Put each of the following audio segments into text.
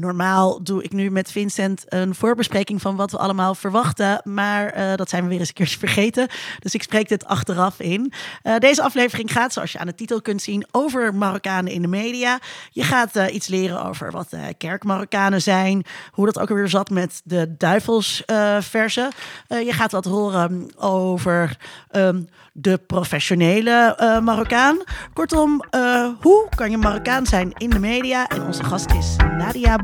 Normaal doe ik nu met Vincent een voorbespreking van wat we allemaal verwachten. Maar eh, dat zijn we weer eens een keertje vergeten. Dus ik spreek dit achteraf in. Uh, deze aflevering gaat, zoals je aan de titel kunt zien, over Marokkanen in de media. Je gaat uh, iets leren over wat kerkmarokkanen zijn. Hoe dat ook alweer zat met de duivelsversen. je gaat wat horen over um, de professionele Marokkaan. Kortom, hoe kan je Marokkaan zijn in de media? En onze gast is Nadia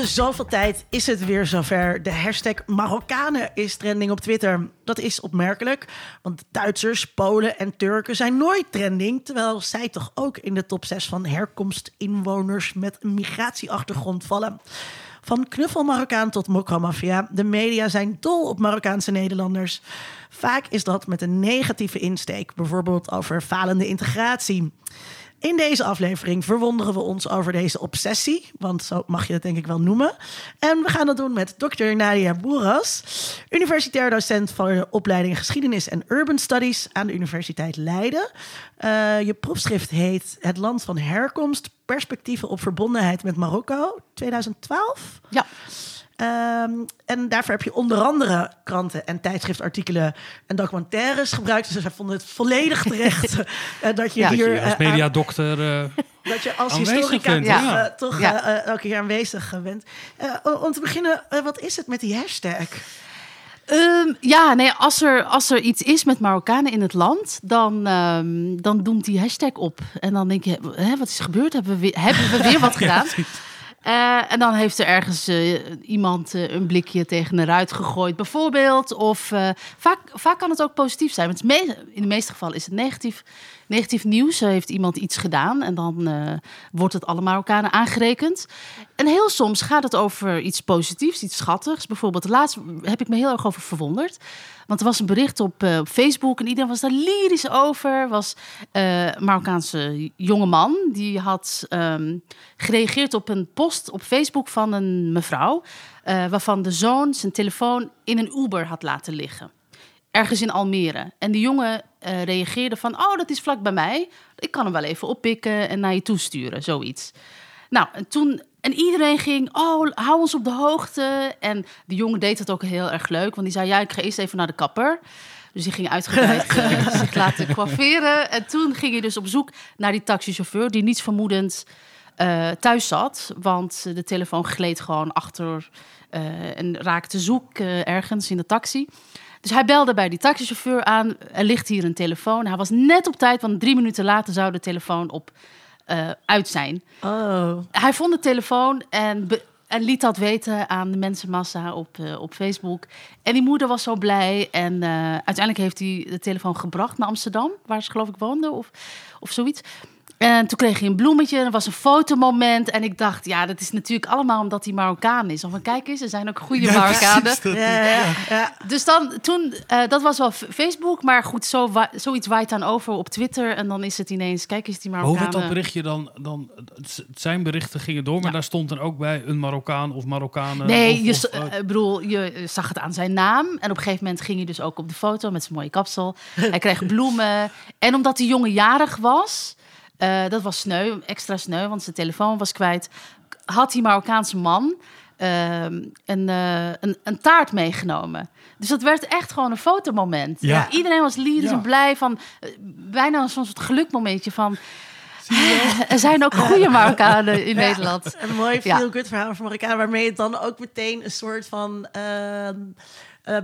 De zoveel tijd is het weer zover. De hashtag Marokkanen is trending op Twitter. Dat is opmerkelijk, want Duitsers, Polen en Turken zijn nooit trending. Terwijl zij toch ook in de top 6 van herkomstinwoners met een migratieachtergrond vallen. Van knuffel Marokkaan tot mokromafia. De media zijn dol op Marokkaanse Nederlanders. Vaak is dat met een negatieve insteek, bijvoorbeeld over falende integratie. In deze aflevering verwonderen we ons over deze obsessie, want zo mag je het denk ik wel noemen. En we gaan dat doen met Dr. Nadia Boeras, universitair docent van de opleiding Geschiedenis en Urban Studies aan de Universiteit Leiden. Uh, je proefschrift heet Het Land van Herkomst, perspectieven op verbondenheid met Marokko, 2012. Ja. Um, en daarvoor heb je onder andere kranten en tijdschriftartikelen en documentaires gebruikt. Dus wij vonden het volledig terecht uh, dat je ja, hier... als uh, mediadokter dat je als historica bent, ja. toch ja. elke keer aanwezig bent. om te beginnen, wat is het met die hashtag? Um, ja, nee, als er, als er iets is met Marokkanen in het land, dan, um, dan doemt die hashtag op. En dan denk je, hè, wat is er gebeurd? Hebben we weer, hebben we weer wat gedaan? Uh, en dan heeft er ergens uh, iemand uh, een blikje tegen een ruit gegooid, bijvoorbeeld. Of vaak, vaak kan het ook positief zijn. Want in de meeste gevallen is het negatief, negatief nieuws. heeft iemand iets gedaan en dan wordt het alle Marokkanen aangerekend. En heel soms gaat het over iets positiefs, iets schattigs. Bijvoorbeeld, laatst heb ik me heel erg over verwonderd. Want er was een bericht op, uh, op Facebook en iedereen was daar lyrisch over. Was uh, een Marokkaanse jongeman die had um, gereageerd op een post op Facebook van een mevrouw. Uh, waarvan de zoon zijn telefoon in een Uber had laten liggen. Ergens in Almere. En die jongen reageerde van: Oh, dat is vlak bij mij. Ik kan hem wel even oppikken en naar je toesturen, zoiets. Nou, en toen en iedereen ging, oh, hou ons op de hoogte. En de jongen deed het ook heel erg leuk, want die zei, ja, ik ga eerst even naar de kapper. Dus die ging uitgebreid uh, zich laten coifferen. En toen ging hij dus op zoek naar die taxichauffeur, die niets vermoedend uh, thuis zat. Want de telefoon gleed gewoon achter uh, en raakte zoek ergens in de taxi. Dus hij belde bij die taxichauffeur aan. Er ligt hier een telefoon. Hij was net op tijd, want drie minuten later zou de telefoon op uh, uit zijn. Oh. Hij vond de telefoon en, en liet dat weten aan de mensenmassa op, uh, op Facebook. En die moeder was zo blij. En uh, uiteindelijk heeft hij de telefoon gebracht naar Amsterdam, waar ze geloof ik woonde of, of zoiets. En toen kreeg hij een bloemetje, er was een fotomoment. En ik dacht, ja, dat is natuurlijk allemaal omdat hij Marokkaan is. Of een kijk eens, er zijn ook goede ja, Marokkanen. Ja, ja, ja, Dus dan, toen, uh, dat was wel Facebook. Maar goed, zo, zoiets waait dan over op Twitter. En dan is het ineens, kijk eens, die Marokkanen. Hoe werd dat berichtje dan, dan... Zijn berichten gingen door, maar daar stond dan ook bij een Marokkaan of Marokkanen? Nee, of, je, of, uh, bedoel, je zag het aan zijn naam. En op een gegeven moment ging hij dus ook op de foto met zijn mooie kapsel. hij kreeg bloemen. En omdat die jongen jarig was... Uh, dat was sneu, extra sneu, want zijn telefoon was kwijt. Had die Marokkaanse man uh, een, uh, een, een, taart meegenomen. Dus dat werd echt gewoon een fotomoment. Ja. ja iedereen was lyrisch ja. en blij van... bijna soms het gelukmomentje van... Er zijn ook goede Marokkanen in ja, Nederland. Een mooi feel-good verhaal van Marokkanen... waarmee het dan ook meteen een soort van... Uh,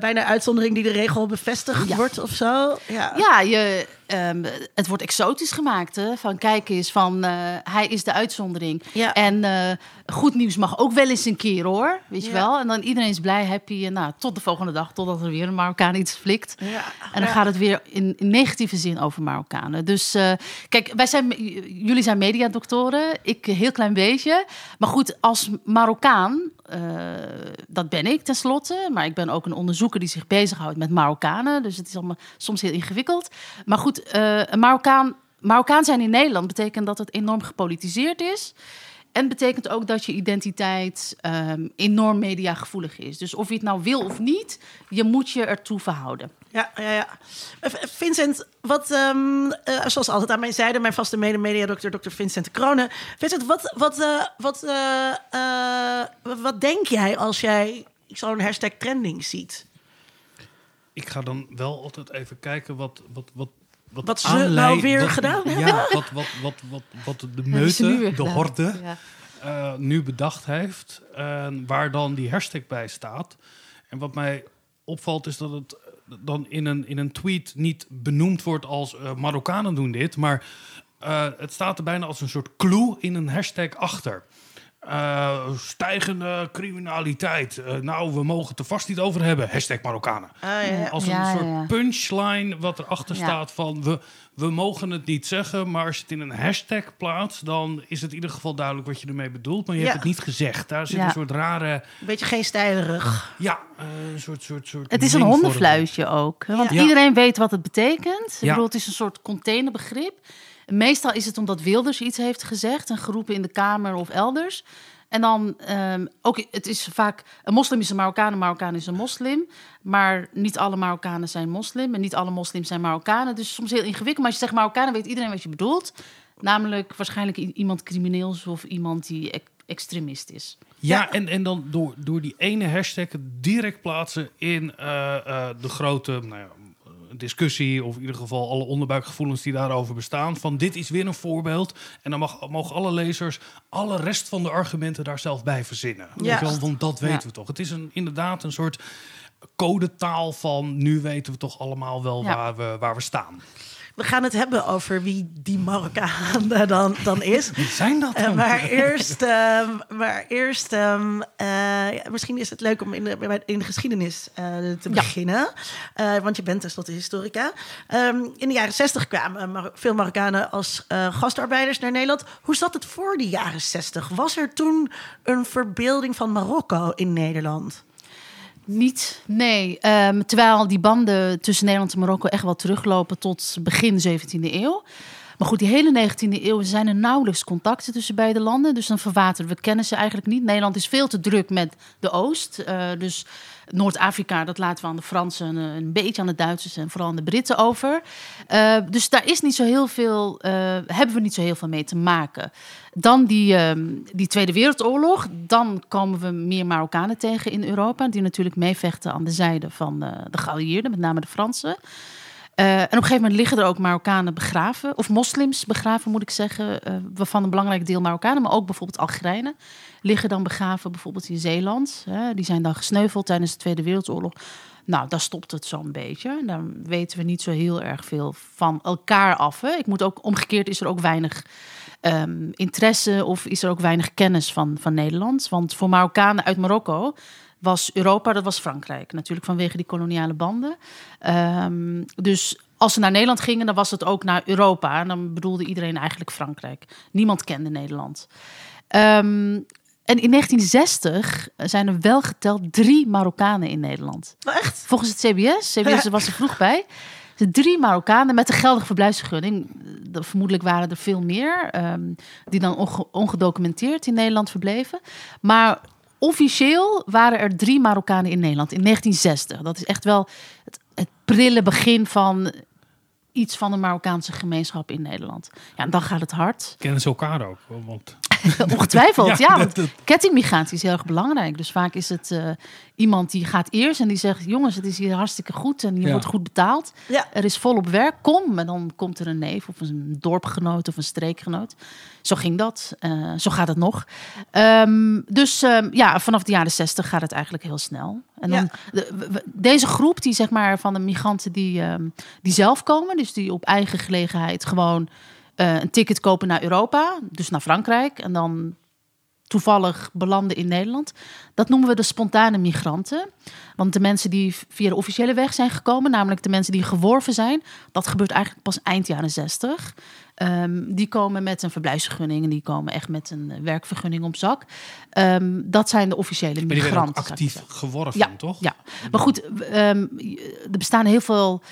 bijna uitzondering die de regel bevestigd wordt of zo. Ja, ja je ehm, het wordt exotisch gemaakt. Hè? Van kijk eens, van, eh, hij is de uitzondering. Ja. En eh, goed nieuws mag ook wel eens een keer hoor. Weet je wel? En dan iedereen is blij, happy. En nou, tot de volgende dag, totdat er weer een Marokkaan iets flikt. Ja. En dan gaat het weer in, in negatieve zin over Marokkanen. Dus eh, kijk, wij zijn, jullie zijn mediadoktoren, ik een heel klein beetje. Maar goed, als Marokkaan, eh, dat ben ik tenslotte. Maar ik ben ook een onderzoeker die zich bezighoudt met Marokkanen. Dus het is allemaal soms heel ingewikkeld. Maar goed, eh, een Marokkaan, Marokkaan zijn in Nederland betekent dat het enorm gepolitiseerd is. En betekent ook dat je identiteit ehm, enorm mediagevoelig is. Dus of je het nou wil of niet, je moet je ertoe verhouden. Ja, ja, ja. Eh, Vincent, wat, ehm, eh, zoals altijd aan mijn zijde, mijn vaste mede-mediadokter, dokter Vincent de Kronen. Vincent, wat, wat, eh, wat, eh, eh, wat- wat denk jij als jij zo'n hashtag trending ziet? Ik ga dan wel altijd even kijken wat... wat, wat Wat ze aanleid- nou weer wat- gedaan hebben? Ja, wat, wat, wat, wat, wat de ze meute, de horde, eh, nu bedacht heeft. Waar dan die hashtag bij staat. En wat mij opvalt is dat het eh, dan in een, in een tweet niet benoemd wordt als eh, Marokkanen doen dit. Maar het staat er bijna als een soort clue in een hashtag achter. Eh, stijgende criminaliteit. Eh, nou, we mogen het er vast niet over hebben. Hashtag Marokkanen. Ah, ja. Als een Ja, soort ja. punchline wat erachter Ja. staat van... We, we mogen het niet zeggen, maar als je het in een hashtag plaatst... dan is het in ieder geval duidelijk wat je ermee bedoelt. Maar je Ja. hebt het niet gezegd. Daar zit Ja. een soort rare... Een beetje geen stijlerig. Ja, eh, een soort, soort, soort Het is een hondenfluitje ook. Want Ja. iedereen weet wat het betekent. Ik bedoel, het is een soort containerbegrip. Meestal is het omdat Wilders iets heeft gezegd en geroepen in de Kamer of elders. En dan ehm, ook, het is vaak, een moslim is een Marokkaan, een Marokkaan is een moslim. Maar niet alle Marokkanen zijn moslim en niet alle moslims zijn Marokkanen. Dus soms heel ingewikkeld. Maar als je zegt Marokkanen, weet iedereen wat je bedoelt. Namelijk waarschijnlijk iemand crimineels of iemand die ex- extremist is. Ja, en, en dan door, door die ene hashtag direct plaatsen in eh, eh, de grote nou ja, discussie... of in ieder geval alle onderbuikgevoelens die daarover bestaan... van dit is weer een voorbeeld. En dan mag, mogen alle lezers alle rest van de argumenten daar zelf bij verzinnen. Ja. wel, want dat weten Ja. we toch. Het is een, inderdaad een soort codetaal van... nu weten we toch allemaal wel Ja. waar, we, waar we staan. We gaan het hebben over wie die Marokkaan dan, dan is. Wie zijn dat Eh, dan? maar eerst, ehm, maar eerst ehm, eh, ja, misschien is het leuk om in de, in de geschiedenis eh, te Ja. beginnen. Eh, want je bent tenslotte historica. Ehm, in de jaren zestig kwamen Mar- veel Marokkanen als eh, gastarbeiders naar Nederland. Hoe zat het voor de jaren zestig? Was er toen een verbeelding van Marokko in Nederland? Niet, nee. Ehm, terwijl die banden tussen Nederland en Marokko echt wel teruglopen tot begin 17e eeuw. Maar goed, die hele 19e eeuw zijn er nauwelijks contacten tussen beide landen. Dus dan verwateren we kennen ze eigenlijk niet. Nederland is veel te druk met de Oost. Eh, dus Noord-Afrika, dat laten we aan de Fransen, en, eh, een beetje aan de Duitsers en vooral aan de Britten over. Eh, dus daar is niet zo heel veel, eh, hebben we niet zo heel veel mee te maken. Dan die, ehm, die Tweede Wereldoorlog. Dan komen we meer Marokkanen tegen in Europa. Die natuurlijk meevechten aan de zijde van de geallieerden, met name de Fransen. Eh, en op een gegeven moment liggen er ook Marokkanen begraven. Of moslims begraven, moet ik zeggen. eh, waarvan een belangrijk deel Marokkanen, maar ook bijvoorbeeld Algerijnen. Liggen dan begraven bijvoorbeeld in Zeeland. Die zijn dan gesneuveld tijdens de Tweede Wereldoorlog. Nou, daar stopt het zo'n beetje. Dan weten we niet zo heel erg veel van elkaar af. Hè. Ik moet ook, omgekeerd is er ook weinig ehm, interesse of is er ook weinig kennis van, van Nederland. Want voor Marokkanen uit Marokko was Europa, dat was Frankrijk. Natuurlijk vanwege die koloniale banden. Ehm, dus als ze naar Nederland gingen, dan was het ook naar Europa. En dan bedoelde iedereen eigenlijk Frankrijk. Niemand kende Nederland. Ehm, en in 1960 zijn er wel geteld drie Marokkanen in Nederland. Nou, echt? Volgens het CBS, CBS was er vroeg bij. De drie Marokkanen met een geldige verblijfsvergunning. Vermoedelijk waren er veel meer. ehm, die dan onge- ongedocumenteerd in Nederland verbleven. Maar officieel waren er drie Marokkanen in Nederland in 1960. Dat is echt wel het, prille begin van iets van de Marokkaanse gemeenschap in Nederland. Ja, en dan gaat het hard. Kennen ze elkaar ook? Want Ongetwijfeld, ja. Want Dat- kettingmigratie is heel erg belangrijk. Dus vaak is het eh, iemand die gaat eerst en die zegt... jongens, het is hier hartstikke goed en je Ja. wordt goed betaald. Ja. Er is volop werk, kom. En dan komt er een neef of een dorpgenoot of een streekgenoot. Zo ging dat. eh, zo gaat het nog. Ehm, dus ehm, ja, vanaf de jaren zestig gaat het eigenlijk heel snel. En dan, de- we- we- deze groep die zeg maar van de migranten die, ehm, die zelf komen... dus die op eigen gelegenheid gewoon eh, een ticket kopen naar Europa... dus naar Frankrijk en dan toevallig belanden in Nederland. Dat noemen we de spontane migranten. Want de mensen die via de officiële weg zijn gekomen, namelijk de mensen die geworven zijn, dat gebeurt eigenlijk pas eind jaren 60. Ehm, die komen met een verblijfsvergunning en die komen echt met een werkvergunning op zak. Ehm, dat zijn de officiële migranten. actief geworven, Ja, toch? Ja, maar goed, ehm, er bestaan heel veel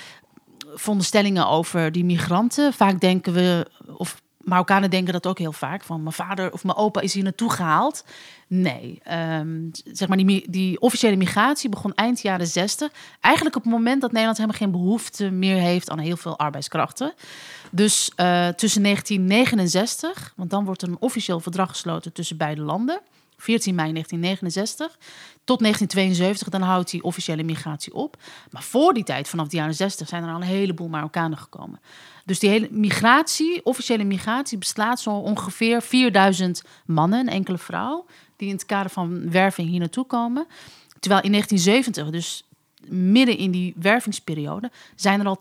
veronderstellingen over die migranten. Vaak denken we, of Marokkanen denken dat ook heel vaak, van mijn vader of mijn opa is hier naartoe gehaald. Nee, ehm, zeg maar die, die officiële migratie begon eind jaren 60. Eigenlijk op het moment dat Nederland helemaal geen behoefte meer heeft aan heel veel arbeidskrachten. Dus eh, tussen 1969, want dan wordt er een officieel verdrag gesloten tussen beide landen. 14 mei 1969 tot 1972, dan houdt die officiële migratie op. Maar voor die tijd, vanaf de jaren 60, zijn er al een heleboel Marokkanen gekomen. Dus die hele migratie, officiële migratie, bestaat zo ongeveer 4000 mannen, een enkele vrouw, die in het kader van werving hier naartoe komen. Terwijl in 1970, dus midden in die wervingsperiode, zijn er al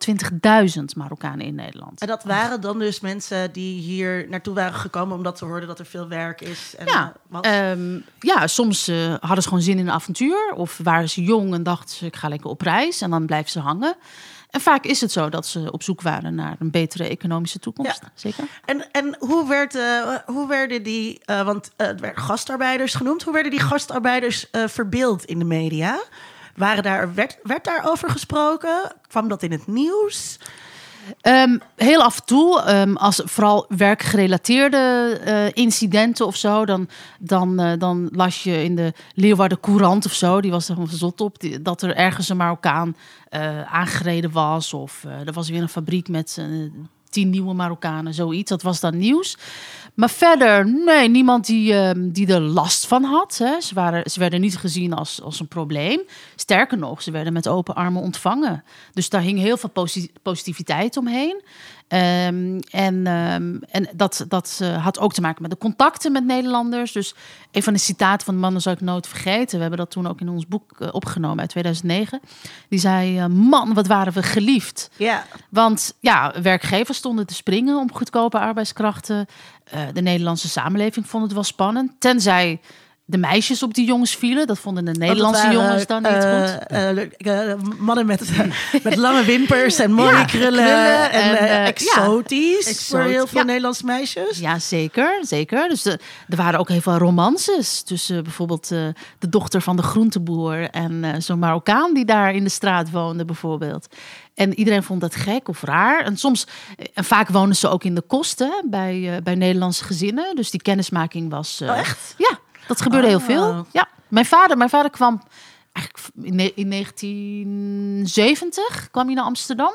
20.000 Marokkanen in Nederland. En dat waren dan dus mensen die hier naartoe waren gekomen omdat ze hoorden dat er veel werk is. En, Ja, eh, ehm, ja soms eh, hadden ze gewoon zin in een avontuur. Of waren ze jong en dachten ze, ik ga lekker op reis. En dan blijven ze hangen. En vaak is het zo dat ze op zoek waren naar een betere economische toekomst. Ja. Zeker. En, en hoe, werd, eh, hoe werden die, eh, want het werden gastarbeiders genoemd, hoe werden die gastarbeiders verbeeld in de media? Waren daar, werd, werd daarover gesproken? Kwam dat in het nieuws? Ehm, heel af en toe, ehm, als vooral werkgerelateerde eh, incidenten of zo, dan, dan, eh, dan las je in de Leeuwarden Courant of zo, die was er gewoon zot op, dat er ergens een Marokkaan eh, aangereden was. Of er was weer een fabriek met tien nieuwe Marokkanen, zoiets. Dat was dan nieuws. Maar verder, nee, niemand die, ehm, die er last van had. Hè. Ze, waren, ze werden niet gezien als, als een probleem. Sterker nog, ze werden met open armen ontvangen. Dus daar hing heel veel posi- positiviteit omheen. Ehm, en ehm, en dat, dat eh, had ook te maken met de contacten met Nederlanders. Dus een van de citaten van de mannen zou ik nooit vergeten. We hebben dat toen ook in ons boek eh, opgenomen uit 2009. Die zei, eh, man, wat waren we geliefd. Ja, Want ja, werkgevers stonden te springen om goedkope arbeidskrachten. De Nederlandse samenleving vond het wel spannend. Tenzij de meisjes op die jongens vielen. Dat vonden de Nederlandse Want het jongens dan niet goed. eh, eh, eh, mannen met, met lange wimpers en mooie Ja, krullen, krullen en, en, exotisch ja. voor heel veel ja. Nederlandse meisjes. Ja, zeker, zeker. Dus de, er waren ook heel veel romances tussen bijvoorbeeld de dochter van de groenteboer en zo'n Marokkaan die daar in de straat woonde bijvoorbeeld. En iedereen vond dat gek of raar. En soms, en vaak woonden ze ook in de kosten bij, bij Nederlandse gezinnen. Dus die kennismaking was. Oh, echt? Ja, dat gebeurde heel Oh. veel. Ja, mijn vader, mijn vader kwam eigenlijk in, ne- in 1970 kwam hij naar Amsterdam.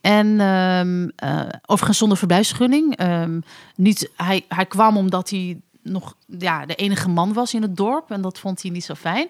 En eh, overigens zonder verblijfsvergunning. Ehm, niet, hij, hij kwam omdat hij nog ja, de enige man was in het dorp. En dat vond hij niet zo fijn.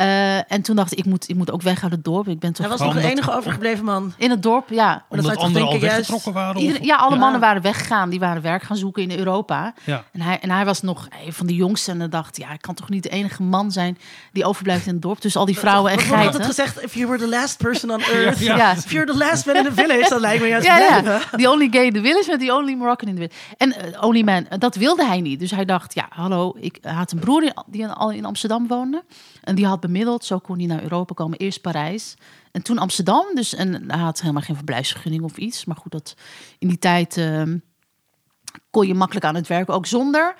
Eh, en toen dacht ik, ik moet, ik moet ook weg uit het dorp. Ik ben toch Hij was nog de dat- enige overgebleven man. in het dorp, ja. Dat Omdat toch anderen al denken, juist- weggetrokken waren? Ieder- ja, alle Ja. mannen waren weggegaan. Die waren werk gaan zoeken in Europa. Ja. En hij, en hij was nog een van de jongsten. En dacht, ja, ik kan toch niet de enige man zijn die overblijft in het dorp. Dus al die vrouwen en Er wordt altijd geiten. gezegd, if you were the last person on earth. Ja. Ja. If you're the last man in the village, dan lijkt me juist Ja. The only gay in the village met the only Moroccan in the village. En eh, only man, dat wilde hij niet. Dus hij dacht, ja, hallo, ik had een broer die al in Amsterdam woonde. En die had bemiddeld, zo kon hij naar Europa komen. Eerst Parijs en toen Amsterdam. Dus en hij had helemaal geen verblijfsvergunning of iets. Maar goed, dat in die tijd ehm, kon je makkelijk aan het werk, ook zonder.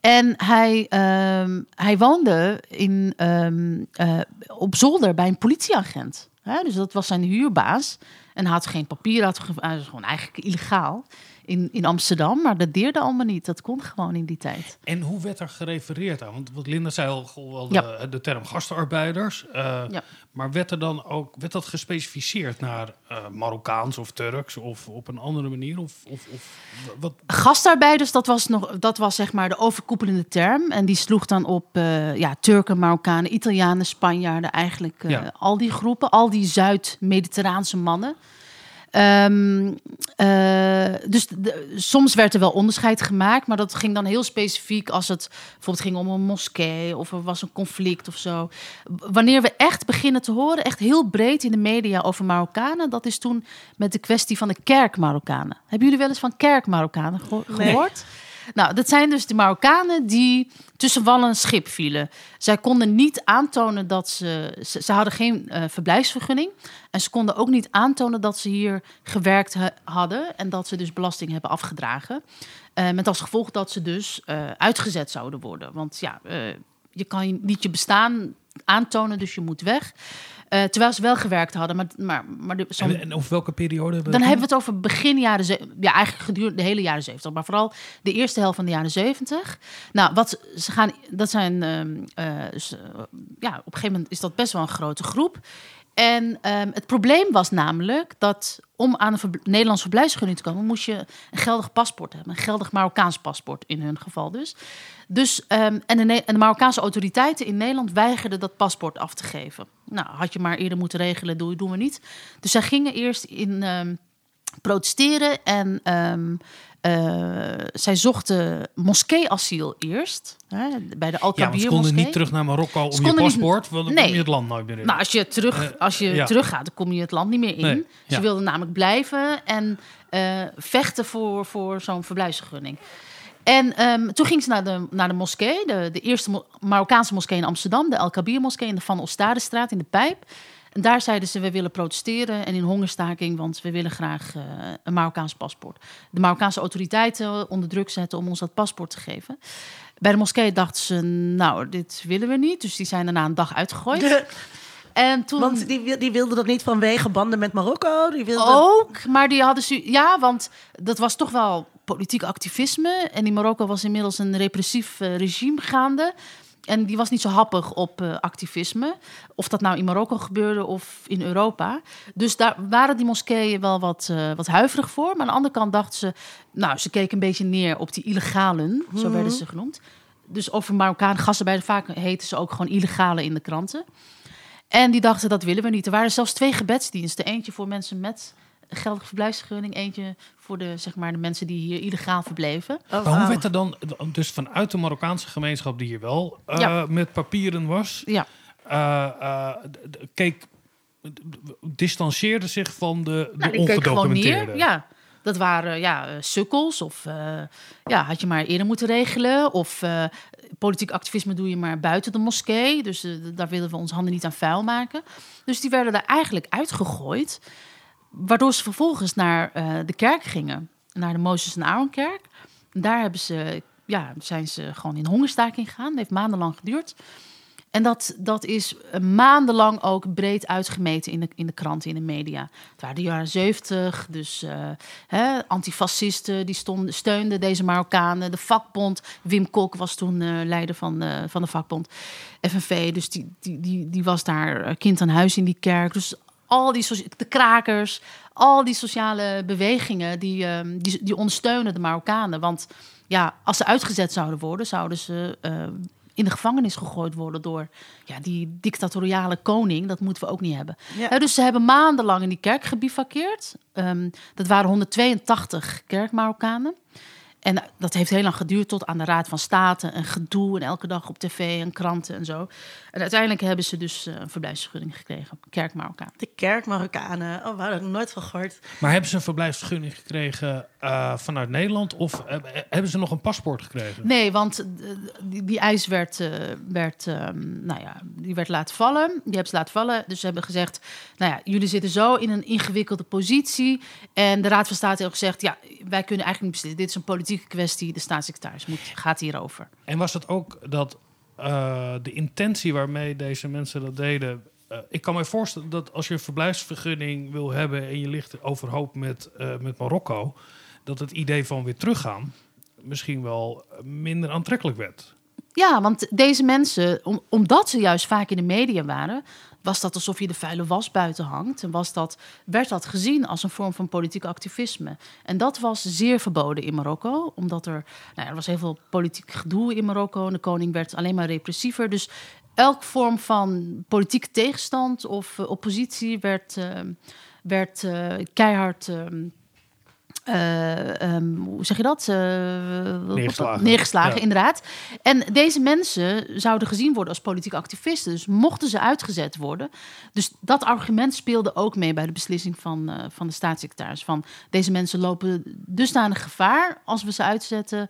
En hij, ehm, hij woonde in, ehm, eh, op zolder bij een politieagent. Dus dat was zijn huurbaas. En had geen papier, had was gewoon eigenlijk illegaal in, in Amsterdam. Maar dat deerde allemaal niet. Dat kon gewoon in die tijd. En hoe werd er gerefereerd aan? Want wat Linda zei al, wel de, Ja. de term gastarbeiders. eh, Ja. Maar werd er dan ook werd dat gespecificeerd naar eh, Marokkaans of Turks of op een andere manier? Of, of, of wat? Gastarbeiders, dat was, nog, dat was zeg maar de overkoepelende term. En die sloeg dan op eh, ja, Turken, Marokkanen, Italianen, Spanjaarden. Eigenlijk Ja. al die groepen, al die Zuid-Mediterraanse mannen. Ehm, eh, dus de- soms werd er wel onderscheid gemaakt, maar dat ging dan heel specifiek als het bijvoorbeeld ging om een moskee of er was een conflict of zo. Wanneer we echt beginnen te horen, echt heel breed in de media over Marokkanen, dat is toen met de kwestie van de kerk-Marokkanen. Hebben jullie wel eens van kerk-Marokkanen geho- Nee. Nou, dat zijn dus de Marokkanen die tussen wal en schip vielen. Zij konden niet aantonen dat ze... Ze, hadden geen eh, verblijfsvergunning. En ze konden ook niet aantonen dat ze hier gewerkt ha- hadden... en dat ze dus belasting hebben afgedragen. Eh, met als gevolg dat ze dus eh, uitgezet zouden worden. Want ja, je kan niet je bestaan aantonen, dus je moet weg. Eh, terwijl ze wel gewerkt hadden. Maar, maar, maar de, zo'n- En, en over welke periode hebben we dan hebben we het over begin jaren... ze- Ja, eigenlijk gedurende de hele jaren 70. Maar vooral de eerste helft van de jaren 70. Nou, wat ze gaan... Dat zijn... eh, ja, op een gegeven moment is dat best wel een grote groep. En ehm, het probleem was namelijk dat om aan een verb- Nederlandse verblijfsvergunning te komen, moest je een geldig paspoort hebben. Een geldig Marokkaans paspoort in hun geval dus. dus ehm, en, de, Ne- en de Marokkaanse autoriteiten in Nederland weigerden dat paspoort af te geven. Nou, had je maar eerder moeten regelen, doe, doen we niet. Dus zij gingen eerst in ehm, protesteren en eh, zij zochten moskee-asiel eerst. Hè, bij de Ja, want ze Al-Kabir konden moskee. niet terug naar Marokko om Ze je niet- paspoort, dan Nee. kom je het land nooit meer in. Nou, als je, terug, Eh, als je ja. teruggaat, dan kom je het land niet meer in. Nee, Ze wilden namelijk blijven en eh, vechten voor, voor zo'n verblijfsvergunning. En ehm, toen ging ze naar de, naar de moskee, de, de eerste Marokkaanse moskee in Amsterdam, de El Kabir moskee in de Van Ostadestraat in de Pijp. En daar zeiden ze, we willen protesteren en in hongerstaking, want we willen graag eh, een Marokkaans paspoort. De Marokkaanse autoriteiten onder druk zetten om ons dat paspoort te geven. Bij de moskee dachten ze, nou, dit willen we niet. Dus die zijn daarna een dag uitgegooid. En toen... Want die, die wilde dat niet vanwege banden met Marokko. Die wilde Ook, maar die hadden ze. Ja, want dat was toch wel politiek activisme. En in Marokko was inmiddels een repressief eh, regime gaande. En die was niet zo happig op eh, activisme. Of dat nou in Marokko gebeurde of in Europa. Dus daar waren die moskeeën wel wat, eh, wat huiverig voor. Maar aan de andere kant dachten ze... Nou, ze keken een beetje neer op die illegalen. Zo werden ze genoemd. Dus over Marokkaan gastarbeiders vaak heten ze ook gewoon illegale in de kranten. En die dachten, dat willen we niet. Er waren zelfs twee gebedsdiensten. Eentje voor mensen met geldige verblijfsvergunning. Eentje voor de, zeg maar, de mensen die hier illegaal verbleven. Oh, Maar hoe werd er dan, dus vanuit de Marokkaanse gemeenschap die hier wel eh, Ja. met papieren was, Ja, eh, eh, d- keek, distanceerde zich van de, de nou, ongedocumenteerden? Ja, dat waren ja, sukkels. Of eh, ja, had je maar eerder moeten regelen. Of eh, politiek activisme doe je maar buiten de moskee. Dus daar willen we ons handen niet aan vuil maken. Dus die werden daar eigenlijk uitgegooid. Waardoor ze vervolgens naar eh, de kerk gingen. Naar de Mozes en Aaronkerk. Daar hebben ze, ja, zijn ze gewoon in hongerstaking gegaan. Dat heeft maandenlang geduurd. En dat, dat is maandenlang ook breed uitgemeten in de, in de kranten, in de media. Het waren de jaren zeventig, dus eh, hè, antifascisten die stonden, steunden deze Marokkanen. De vakbond, Wim Kok was toen eh, leider van, van de vakbond FNV. Dus die, die, die, die was daar kind aan huis in die kerk. Dus al die de krakers, al die sociale bewegingen, die, ehm, die, die ondersteunen de Marokkanen. Want ja, als ze uitgezet zouden worden, zouden ze eh, in de gevangenis gegooid worden door ja, die dictatoriale koning. Dat moeten we ook niet hebben. Ja. Dus ze hebben maandenlang in die kerk gebivakkeerd. Ehm, dat waren 182 kerkmarokkanen. En dat heeft heel lang geduurd tot aan de Raad van State. En gedoe en elke dag op tv en kranten en zo. En uiteindelijk hebben ze dus eh, een verblijfsvergunning gekregen. Kerk Marokkaan. De kerk Marokkanen. Oh, waar heb ik nooit van gehoord. Maar hebben ze een verblijfsvergunning gekregen eh, vanuit Nederland of eh, hebben ze nog een paspoort gekregen? Nee, want die, die eis werd, werd, ehm, nou ja, die werd laten vallen. Die hebben ze laten vallen. Dus ze hebben gezegd, nou ja, jullie zitten zo in een ingewikkelde positie. En de Raad van State heeft gezegd, ja, wij kunnen eigenlijk niet beslissen. Dit is een politieke kwestie. De staatssecretaris moet, gaat hierover. En was het ook dat eh, de intentie waarmee deze mensen dat deden eh, ik kan me voorstellen dat als je een verblijfsvergunning wil hebben en je ligt overhoop met, eh, met Marokko, dat het idee van weer teruggaan misschien wel minder aantrekkelijk werd. Ja, want deze mensen, om, omdat ze juist vaak in de media waren, was dat alsof je de vuile was buiten hangt. En was dat, werd dat gezien als een vorm van politiek activisme. En dat was zeer verboden in Marokko, omdat er, nou, er was heel veel politiek gedoe in Marokko. En de koning werd alleen maar repressiever. Dus elk vorm van politieke tegenstand of uh, oppositie werd, uh, werd uh, keihard. Um, hoe zeg je dat? neergeslagen. Neergeslagen, Ja. inderdaad. En deze mensen zouden gezien worden als politieke activisten. Dus mochten ze uitgezet worden. Dus dat argument speelde ook mee bij de beslissing van, uh, van de staatssecretaris. Van deze mensen lopen dusdanig gevaar als we ze uitzetten.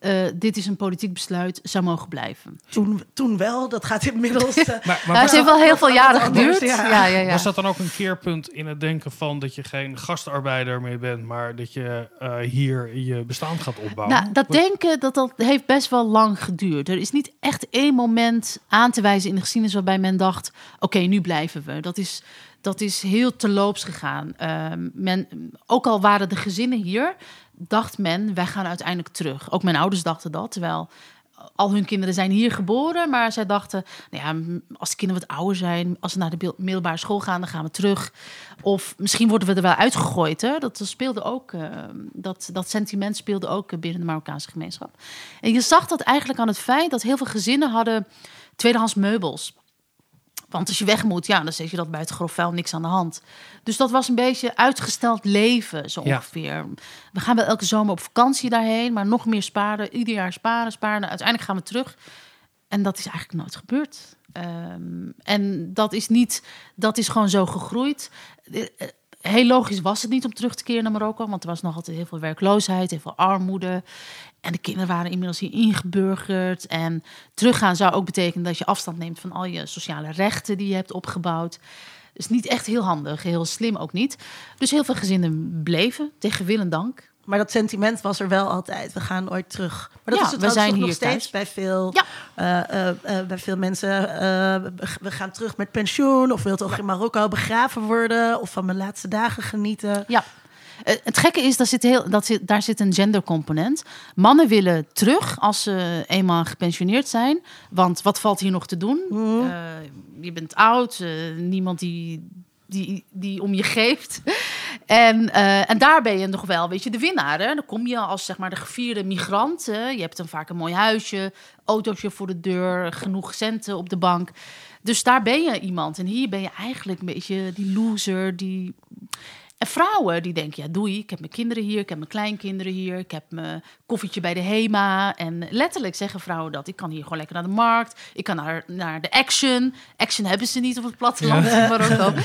Uh, dit is een politiek besluit, zou mogen blijven. Toen, toen wel, dat gaat inmiddels. Uh, Maar, maar Nou, het heeft wel heel veel jaren geduurd. Ja. Ja, ja, ja. Was dat dan ook een keerpunt in het denken van dat je geen gastarbeider meer bent, maar dat je uh, hier je bestaan gaat opbouwen? Nou, dat denken dat, dat heeft best wel lang geduurd. Er is niet echt één moment aan te wijzen in de geschiedenis waarbij men dacht: oké, okay, nu blijven we. Dat is, dat is heel terloops gegaan. men, ook al waren de gezinnen hier, dacht men, wij gaan uiteindelijk terug. Ook mijn ouders dachten dat, terwijl al hun kinderen zijn hier geboren, maar zij dachten, nou ja, als de kinderen wat ouder zijn, als ze naar de middelbare school gaan, dan gaan we terug. Of misschien worden we er wel uitgegooid. Hè? Dat speelde ook, uh, dat, dat sentiment speelde ook binnen de Marokkaanse gemeenschap. En je zag dat eigenlijk aan het feit dat heel veel gezinnen hadden tweedehands meubels. Want als je weg moet, ja, dan zet je dat buiten grof vuil, niks aan de hand. Dus dat was een beetje uitgesteld leven, zo ongeveer. Ja. We gaan wel elke zomer op vakantie daarheen, maar nog meer sparen. Ieder jaar sparen, sparen. Uiteindelijk gaan we terug. En dat is eigenlijk nooit gebeurd. Um, en dat is niet, dat is gewoon zo gegroeid. Heel logisch was het niet om terug te keren naar Marokko, want er was nog altijd heel veel werkloosheid, heel veel armoede. En de kinderen waren inmiddels hier ingeburgerd. En teruggaan zou ook betekenen dat je afstand neemt van al je sociale rechten die je hebt opgebouwd. Dus niet echt heel handig, heel slim ook niet. Dus heel veel gezinnen bleven, tegen wil en dank. Maar dat sentiment was er wel altijd. We gaan ooit terug. Maar dat ja, is het we zijn nog hier steeds thuis. bij veel, ja. uh, uh, uh, bij veel mensen. we gaan terug met pensioen. Of wil toch ja. in Marokko begraven worden. Of van mijn laatste dagen genieten. Ja. Uh, het gekke is, dat zit heel, dat zit, daar zit een gendercomponent. Mannen willen terug als ze eenmaal gepensioneerd zijn. Want wat valt hier nog te doen? Mm. Uh, je bent oud, uh, niemand die, die, die om je geeft. En, uh, en daar ben je nog wel, weet je, de winnaar. Hè? Dan kom je als zeg maar de gevierde migrant. Hè? Je hebt dan vaak een mooi huisje, autootje voor de deur, genoeg centen op de bank. Dus daar ben je iemand. En hier ben je eigenlijk een beetje die loser, die... En vrouwen die denken, ja doei, ik heb mijn kinderen hier, ik heb mijn kleinkinderen hier, ik heb mijn koffietje bij de HEMA. En letterlijk zeggen vrouwen dat, ik kan hier gewoon lekker naar de markt, ik kan naar, naar de Action. Action hebben ze niet op het platteland ja. in Marokko.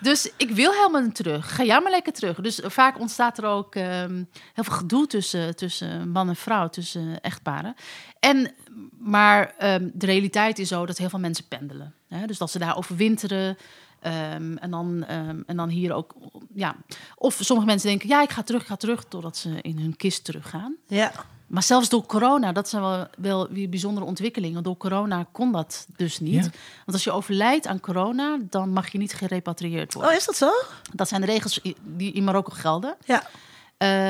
Dus ik wil helemaal niet terug, ga jij maar lekker terug. Dus vaak ontstaat er ook um, heel veel gedoe tussen, tussen man en vrouw, tussen echtparen. En, maar um, de realiteit is zo dat heel veel mensen pendelen. Hè? Dus dat ze daar overwinteren. Um, en, dan, um, en dan hier ook, ja. Of sommige mensen denken, ja, ik ga terug, ik ga terug, totdat ze in hun kist teruggaan. Ja. Maar zelfs door corona, dat zijn wel, wel weer bijzondere ontwikkelingen. Door corona kon dat dus niet. Ja. Want als je overlijdt aan corona, dan mag je niet gerepatrieerd worden. Oh, is dat zo? Dat zijn de regels die in Marokko gelden. Ja.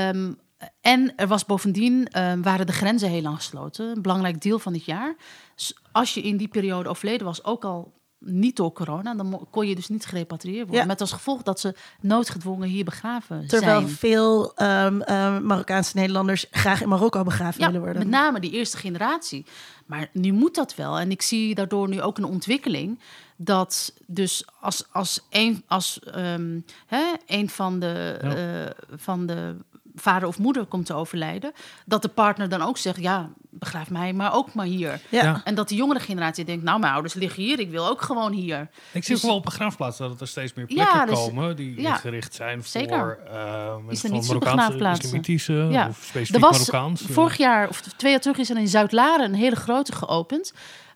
Um, en er was bovendien, waren de grenzen heel lang gesloten. Een belangrijk deel van dit jaar. Dus als je in die periode overleden was, ook al niet door corona, dan kon je dus niet gerepatrieerd worden. Ja. Met als gevolg dat ze noodgedwongen hier begraven Terwijl zijn. veel um, uh, Marokkaanse Nederlanders graag in Marokko begraven ja, willen worden. Met name die eerste generatie. Maar nu moet dat wel. En ik zie daardoor nu ook een ontwikkeling. Dat dus als, als, een, als um, hè, een van de, ja. uh, van de vader of moeder komt te overlijden, dat de partner dan ook zegt: ja, begraaf mij, maar ook maar hier. Ja. Ja. En dat de jongere generatie denkt: nou, mijn ouders liggen hier, ik wil ook gewoon hier. Ik zie dus, ook wel op begraafplaatsen dat er steeds meer plekken ja, dus, komen die ja, gericht zijn zeker. voor uh, is er van niet Marokkaanse, islamitische ja. of specifiek er was, Marokkaans. Vorig jaar of twee jaar terug is er in Zuid-Laren een hele grote geopend.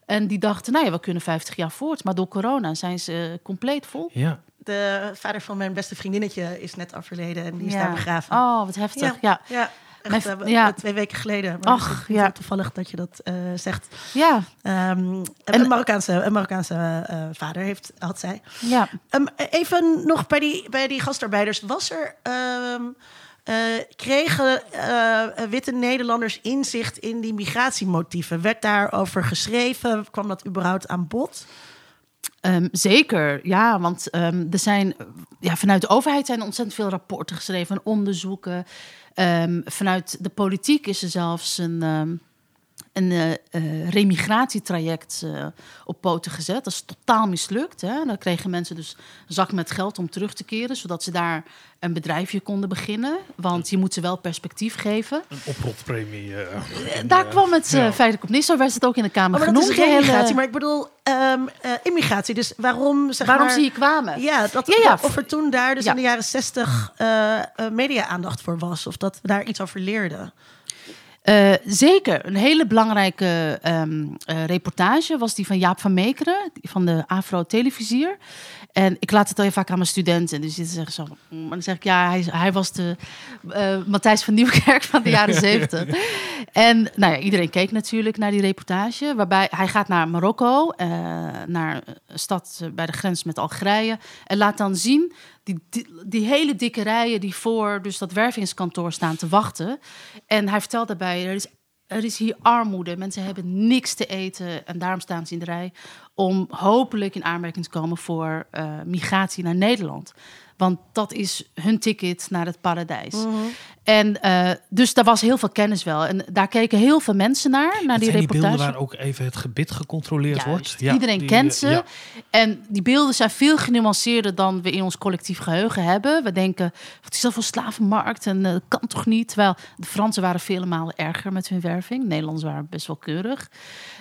En die dachten, nou ja, we kunnen 50 jaar voort. Maar door corona zijn ze uh, compleet vol. Ja. De vader van mijn beste vriendinnetje is net overleden en die is ja. daar begraven. Oh, wat heftig. Ja. ja. Echt, eh, ja. twee weken geleden. Maar is ja. toevallig dat je dat eh, zegt. Ja, Ehm, En- een Marokkaanse, een Marokkaanse eh, vader heeft, had zij. ja. Ehm, even nog bij die, bij die gastarbeiders. Was er... ehm, eh, kregen witte Nederlanders inzicht in die migratiemotieven? Werd daarover geschreven? Kwam dat überhaupt aan bod? Ehm, zeker, ja, want ehm, er zijn ja, vanuit de overheid zijn ontzettend veel rapporten geschreven en onderzoeken. Ehm, vanuit de politiek is er zelfs een, een eh, eh, remigratietraject eh, op poten gezet. Dat is totaal mislukt. Hè? Dan kregen mensen dus een zak met geld om terug te keren, zodat ze daar een bedrijfje konden beginnen. Want je moet ze wel perspectief geven. Een oprotpremie. Daar kwam het eh, ja. feitelijk op neer. Zo werd het ook in de Kamer Oh, maar dat genoemd. is remigratie, maar ik bedoel ehm, eh, immigratie. Dus waarom, zeg Waarom maar, ze hier kwamen? Ja, dat, Ja, ja. of er toen daar dus Ja. in de jaren zestig media-aandacht voor was. Of dat we daar iets over leerden. Eh, zeker. Een hele belangrijke ehm, eh, reportage was die van Jaap van Meekeren, van de Afro-televisier. En ik laat het al heel vaak aan mijn studenten. Dus die zeggen zo. mm, Maar dan zeg ik, ja, hij, hij was de eh, Matthijs van Nieuwkerk van de jaren zeventig. En nou ja, iedereen keek natuurlijk naar die reportage. Waarbij hij gaat naar Marokko, naar een stad bij de grens met Algerije. En laat dan zien die, die, hele dikke rijen die voor dus dat wervingskantoor staan te wachten. En hij vertelt daarbij, er is, er is hier armoede. Mensen hebben niks te eten en daarom staan ze in de rij om hopelijk in aanmerking te komen voor eh, migratie naar Nederland. Want dat is hun ticket naar het paradijs. En eh, dus daar was heel veel kennis wel. En daar keken heel veel mensen naar, naar Het die zijn die beelden reportage. waar ook even het gebit gecontroleerd Juist. wordt. Ja, Iedereen die, kent ze. ja. En die beelden zijn veel genuanceerder dan we in ons collectief geheugen hebben. We denken, wat is dat voor slavenmarkt? En eh, dat kan toch niet? Terwijl de Fransen waren vele malen erger met hun werving. De Nederlanders waren best wel keurig.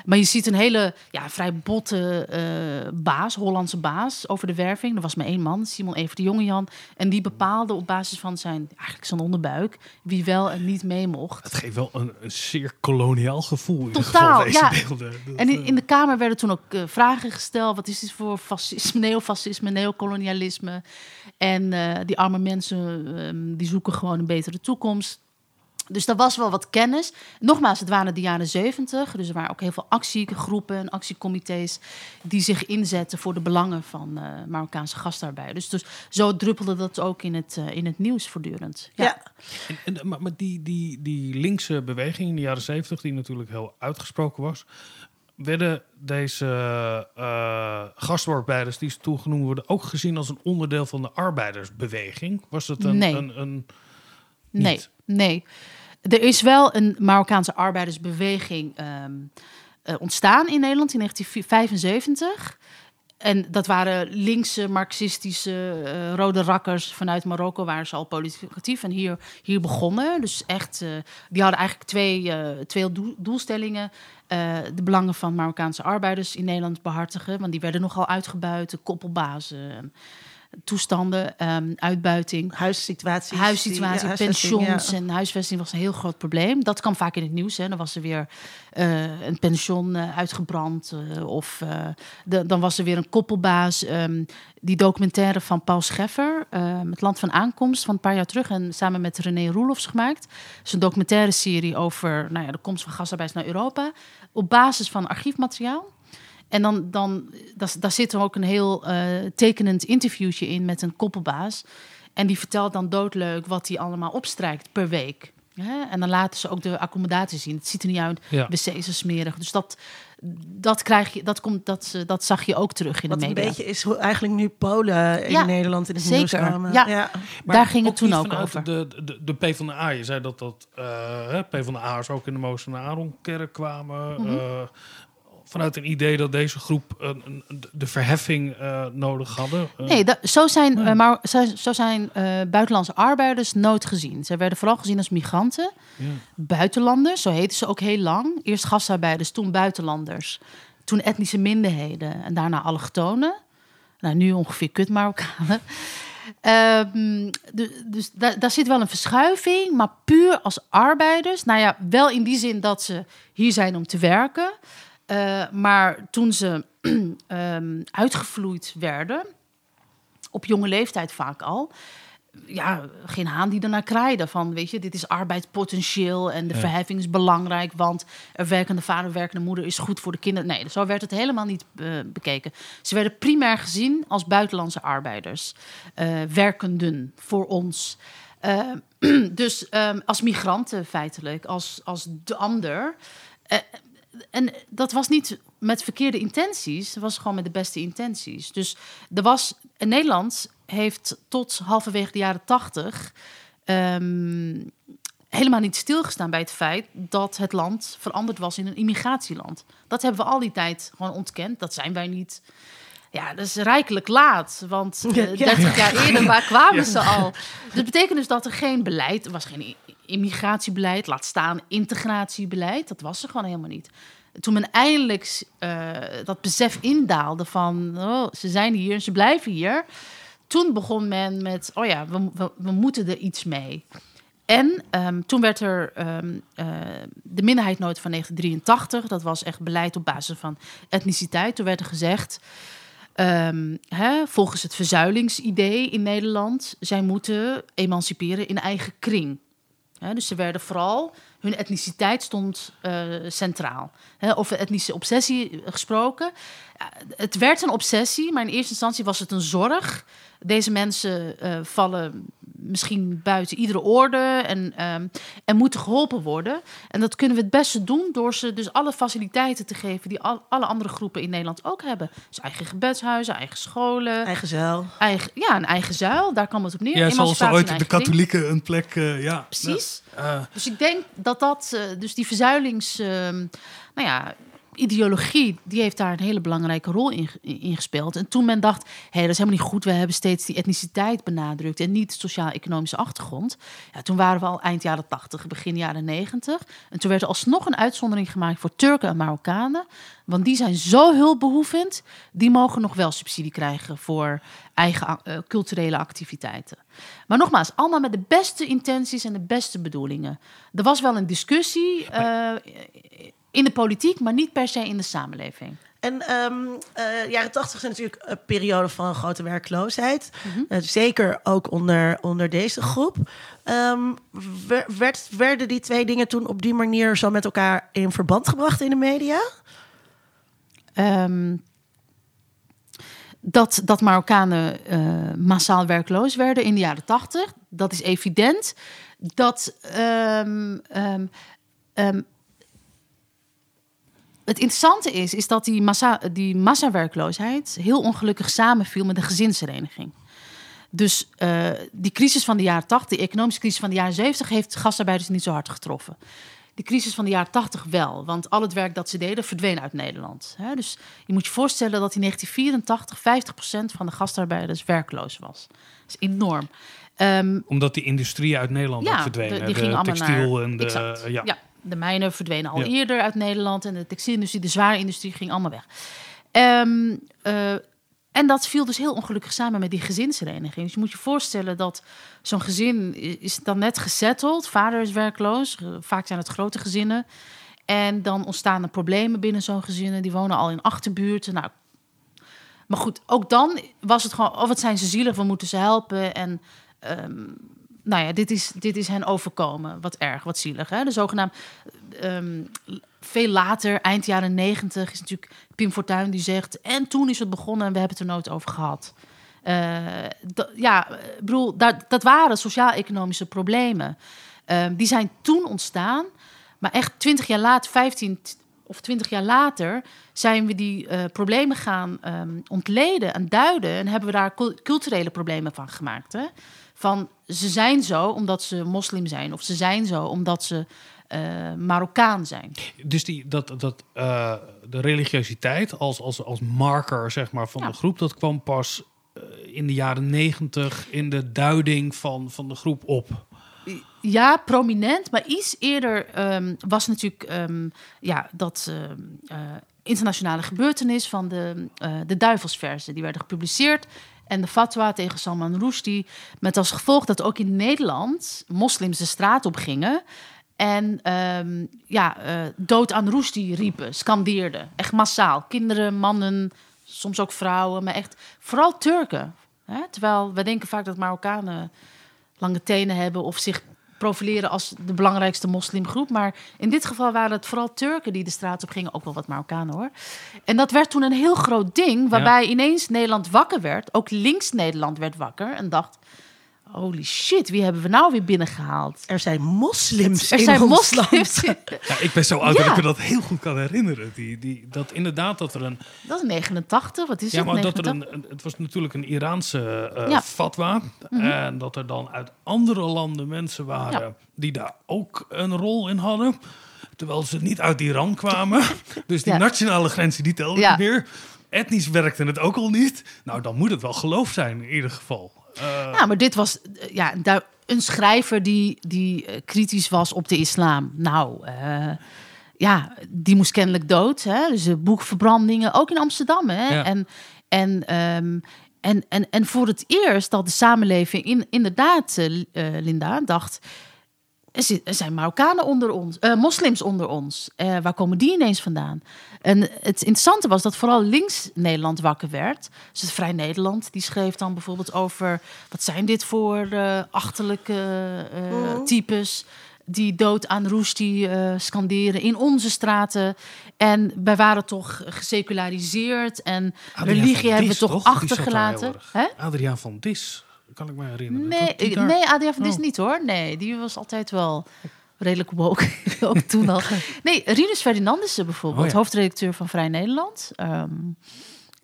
Maar je ziet een hele ja, vrij botte eh, baas, Hollandse baas, over de werving. Er was maar één man, Simon Evert de Jongejan. En die bepaalde op basis van zijn, eigenlijk zijn onderbuik, wie wel en niet mee mocht. Het geeft wel een, een zeer koloniaal gevoel. In Totaal, deze ja. beelden. En in, eh, in de Kamer werden toen ook eh, vragen gesteld. Wat is dit voor fascisme, neofascisme, neocolonialisme? En eh, die arme mensen ehm, die zoeken gewoon een betere toekomst. Dus daar was wel wat kennis. Nogmaals, het waren de jaren zeventig. Dus er waren ook heel veel actiegroepen en actiecomité's... die zich inzetten voor de belangen van eh, Marokkaanse gastarbeiders. Dus zo druppelde dat ook in het, eh, in het nieuws voortdurend. Ja. Ja. En, en, maar maar die, die, die linkse beweging in de jaren zeventig, die natuurlijk heel uitgesproken was, werden deze eh gastarbeiders die ze toen genoemd worden ook gezien als een onderdeel van de arbeidersbeweging? Was het een, Nee. een, een Nee, Niet. nee. Er is wel een Marokkaanse arbeidersbeweging ehm, eh, ontstaan in Nederland in 1975. En dat waren linkse, marxistische, eh, rode rakkers vanuit Marokko, waren ze al politiek actief en hier, hier begonnen. Dus echt, eh, die hadden eigenlijk twee, twee doel- doelstellingen. De belangen van Marokkaanse arbeiders in Nederland behartigen, want die werden nogal uitgebuit, koppelbazen, en toestanden, ehm, uitbuiting. Huissituaties. Huissituatie, ja, ja. en huisvesting was een heel groot probleem. Dat kwam vaak in het nieuws. Hè. Dan was er weer eh, een pension eh, uitgebrand. eh, of de, dan was er weer een koppelbaas. Ehm, die documentaire van Paul Scheffer, eh, Het Land van Aankomst, van een paar jaar terug. En samen met René Roelofs gemaakt. Het is een documentaire serie over nou ja, de komst van gastarbeiders naar Europa. Op basis van archiefmateriaal. En dan, dan daar, daar zit er ook een heel eh, tekenend interviewtje in met een koppelbaas. En die vertelt dan doodleuk wat hij allemaal opstrijkt per week. Hè? En dan laten ze ook de accommodatie zien. Het ziet er niet uit, Ja. wc's zijn smerig. Dus dat, dat, krijg je, dat, komt, dat, eh, dat zag je ook terug in Wat de een media. beetje is hoe eigenlijk nu Polen in Ja, Nederland in het zeker. nieuws. Ja. ja. Maar Daar ging het toen niet ook over. De, de, de PvdA, je zei dat dat eh, hè, PvdA'ers ook in de Moos en Aaronkerk kwamen. Eh, vanuit een idee dat deze groep de verheffing eh, nodig hadden. Eh, Nee, dat, zo zijn, Nee. eh, maar, zo, zo zijn buitenlandse arbeiders nooit gezien. Ze werden vooral gezien als migranten, ja. buitenlanders, zo heten ze ook heel lang. Eerst gastarbeiders, toen buitenlanders, toen etnische minderheden en daarna allochtonen. Nou, nu ongeveer kut Marokkanen. Ehm, dus da- daar zit wel een verschuiving, maar puur als arbeiders. Nou ja, wel in die zin dat ze hier zijn om te werken. Eh, maar toen ze ehm, uitgevloeid werden, op jonge leeftijd vaak al, ja, geen haan die ernaar kraaide. Van, weet je, dit is arbeidspotentieel en de verheffing is belangrijk, want er werkende vader, werkende moeder is goed voor de kinderen. Nee, zo werd het helemaal niet eh, bekeken. Ze werden primair gezien als buitenlandse arbeiders, uh, werkenden voor ons. Uh, dus um, als migranten feitelijk, als, als de ander. En dat was niet met verkeerde intenties, het was gewoon met de beste intenties. Dus er was in Nederland heeft tot halverwege de jaren tachtig um, helemaal niet stilgestaan bij het feit dat het land veranderd was in een immigratieland. Dat hebben we al die tijd gewoon ontkend. Dat zijn wij niet. Ja, dat is rijkelijk laat. Want uh, 30 jaar eerder, waar kwamen ze al? Dat betekent dus dat er geen beleid, er was geen immigratiebeleid, laat staan integratiebeleid. Dat was er gewoon helemaal niet. Toen men eindelijk uh, dat besef indaalde van, oh, ze zijn hier en ze blijven hier toen begon men met, oh ja, we, we, we moeten er iets mee. En um, toen werd er um, uh, de minderheidnota van 1983, dat was echt beleid op basis van etniciteit. Toen werd er gezegd, um, hè, volgens het verzuilingsidee in Nederland, zij moeten emanciperen in eigen kring. Dus ze werden vooral, hun etniciteit stond uh, centraal. Hè, over etnische obsessie gesproken. het werd een obsessie, maar in eerste instantie was het een zorg deze mensen uh, vallen misschien buiten iedere orde en, um, en moeten geholpen worden. En dat kunnen we het beste doen door ze dus alle faciliteiten te geven die al, alle andere groepen in Nederland ook hebben. Dus eigen gebedshuizen, eigen scholen. Eigen zuil. Eigen, ja, een eigen zuil, daar kan het op neer. Ja, zoals ooit de katholieken een plek, uh, ja. Precies. Uh. Dus ik denk dat dat, uh, dus die verzuilings, nou ja, ideologie, die heeft daar een hele belangrijke rol in, in gespeeld. En toen men dacht, hé, hey, dat is helemaal niet goed. We hebben steeds die etniciteit benadrukt en niet sociaal-economische achtergrond. Ja, toen waren we al eind jaren 80, begin jaren 90. En toen werd er alsnog een uitzondering gemaakt voor Turken en Marokkanen. Want die zijn zo hulpbehoevend, die mogen nog wel subsidie krijgen voor eigen uh, culturele activiteiten. Maar nogmaals, allemaal met de beste intenties en de beste bedoelingen. Er was wel een discussie. Uh, in de politiek, maar niet per se in de samenleving. En um, uh, jaren tachtig zijn natuurlijk een periode van grote werkloosheid. Mm -hmm. uh, zeker ook onder, onder deze groep. Um, werd, werden die twee dingen toen op die manier zo met elkaar in verband gebracht in de media? Um, dat, dat Marokkanen uh, massaal werkloos werden in de jaren tachtig, dat is evident. Dat het interessante is, is dat die, massa, die massawerkloosheid heel ongelukkig samenviel met de gezinshereniging. Dus uh, die crisis van de jaren 80, de economische crisis van de jaren 70, heeft gastarbeiders niet zo hard getroffen. De crisis van de jaren 80 wel, want al het werk dat ze deden verdween uit Nederland. Hè? Dus je moet je voorstellen dat in 1984 50% van de gastarbeiders werkloos was. Dat is enorm. Um, Omdat die industrie uit Nederland ja, verdwenen. De, die de ging textiel naar, en de. Exact, ja. ja de mijnen verdwenen al Ja. eerder uit Nederland. En de textielindustrie, de zware industrie ging allemaal weg. Um, uh, en dat viel dus heel ongelukkig samen met die gezinshereniging. Dus je moet je voorstellen dat zo'n gezin is dan net gesetteld. Vader is werkloos. Vaak zijn het grote gezinnen. En dan ontstaan er problemen binnen zo'n gezin. Die wonen al in achterbuurten. Nou, maar goed, ook dan was het gewoon... Of het zijn ze zielig, we moeten ze helpen. En um, nou ja, dit is, dit is hen overkomen. Wat erg, wat zielig. Hè? De zogenaamd... Um, veel later, eind jaren negentig, is natuurlijk Pim Fortuyn die zegt... en toen is het begonnen en we hebben het er nooit over gehad. Uh, ja, bedoel, dat, dat waren sociaal-economische problemen. Uh, die zijn toen ontstaan, maar echt twintig jaar later, 15 of twintig jaar later... zijn we die uh, problemen gaan um, ontleden en duiden... en hebben we daar culturele problemen van gemaakt. Hè? Van ze zijn zo omdat ze moslim zijn... of ze zijn zo omdat ze uh, Marokkaan zijn. Dus die, dat, dat, uh, de religiositeit als, als, als marker zeg maar, van ja. de groep, dat kwam pas uh, in de jaren negentig in de duiding van, van de groep op. Ja, prominent, maar iets eerder um, was natuurlijk um, ja, dat internationale gebeurtenis van de, de duivelsversen. Die werden gepubliceerd en de fatwa tegen Salman Rushdie. Met als gevolg dat ook in Nederland moslims de straat op gingen. En um, ja, uh, dood aan Rushdie riepen, scandeerden. Echt massaal. Kinderen, mannen, soms ook vrouwen, maar echt vooral Turken. Hè? Terwijl we denken vaak dat Marokkanen lange tenen hebben of zich profileren als de belangrijkste moslimgroep. Maar in dit geval waren het vooral Turken die de straat op gingen. Ook wel wat Marokkanen hoor. En dat werd toen een heel groot ding. Waarbij ineens Nederland wakker werd. Ook links Nederland werd wakker. En dacht, holy shit, wie hebben we nou weer binnengehaald? Er zijn moslims Er in zijn ons moslims. land. Ja, ik ben zo oud dat ik me dat heel goed kan herinneren. Die, die, dat inderdaad dat er een... Dat is 89, wat is Ja, het? maar dat er 89? een, het was natuurlijk een Iraanse eh, Ja. Mhm. fatwa. En dat er dan uit andere landen mensen waren Ja. die daar ook een rol in hadden. Terwijl ze niet uit Iran kwamen. dus die Ja. nationale grenzen die telden Ja. niet meer. Etnisch werkte het ook al niet. Nou, dan moet het wel geloof zijn in ieder geval. Eh, Ja, maar dit was eh, ja, een schrijver die, die eh, kritisch was op de islam. Nou, ja, die moest kennelijk dood. Hè? Dus boekverbrandingen, ook in Amsterdam. Hè? Ja. En, en, ehm, en, en, en voor het eerst dat de samenleving in, inderdaad, Linda, dacht... Er zi- zijn Marokkanen onder ons, eh, moslims onder ons. Eh, waar komen die ineens vandaan? En het interessante was dat vooral links Nederland wakker werd. Dus het Vrij Nederland, die schreef dan bijvoorbeeld over... wat zijn dit voor eh, achterlijke eh, types... die dood aan Rushdie eh scanderen in onze straten. En wij waren toch geseculariseerd... en Adriaan religie hebben we toch toch? Achtergelaten. Adriaan van Dis, kan ik me herinneren. Nee, Dat daar- nee Adriaan van Dis Oh. niet hoor. Nee, die was altijd wel redelijk woke. ook toen al. Nee, Rinus Ferdinandussen bijvoorbeeld, Oh ja. hoofdredacteur van Vrij Nederland. Ehm,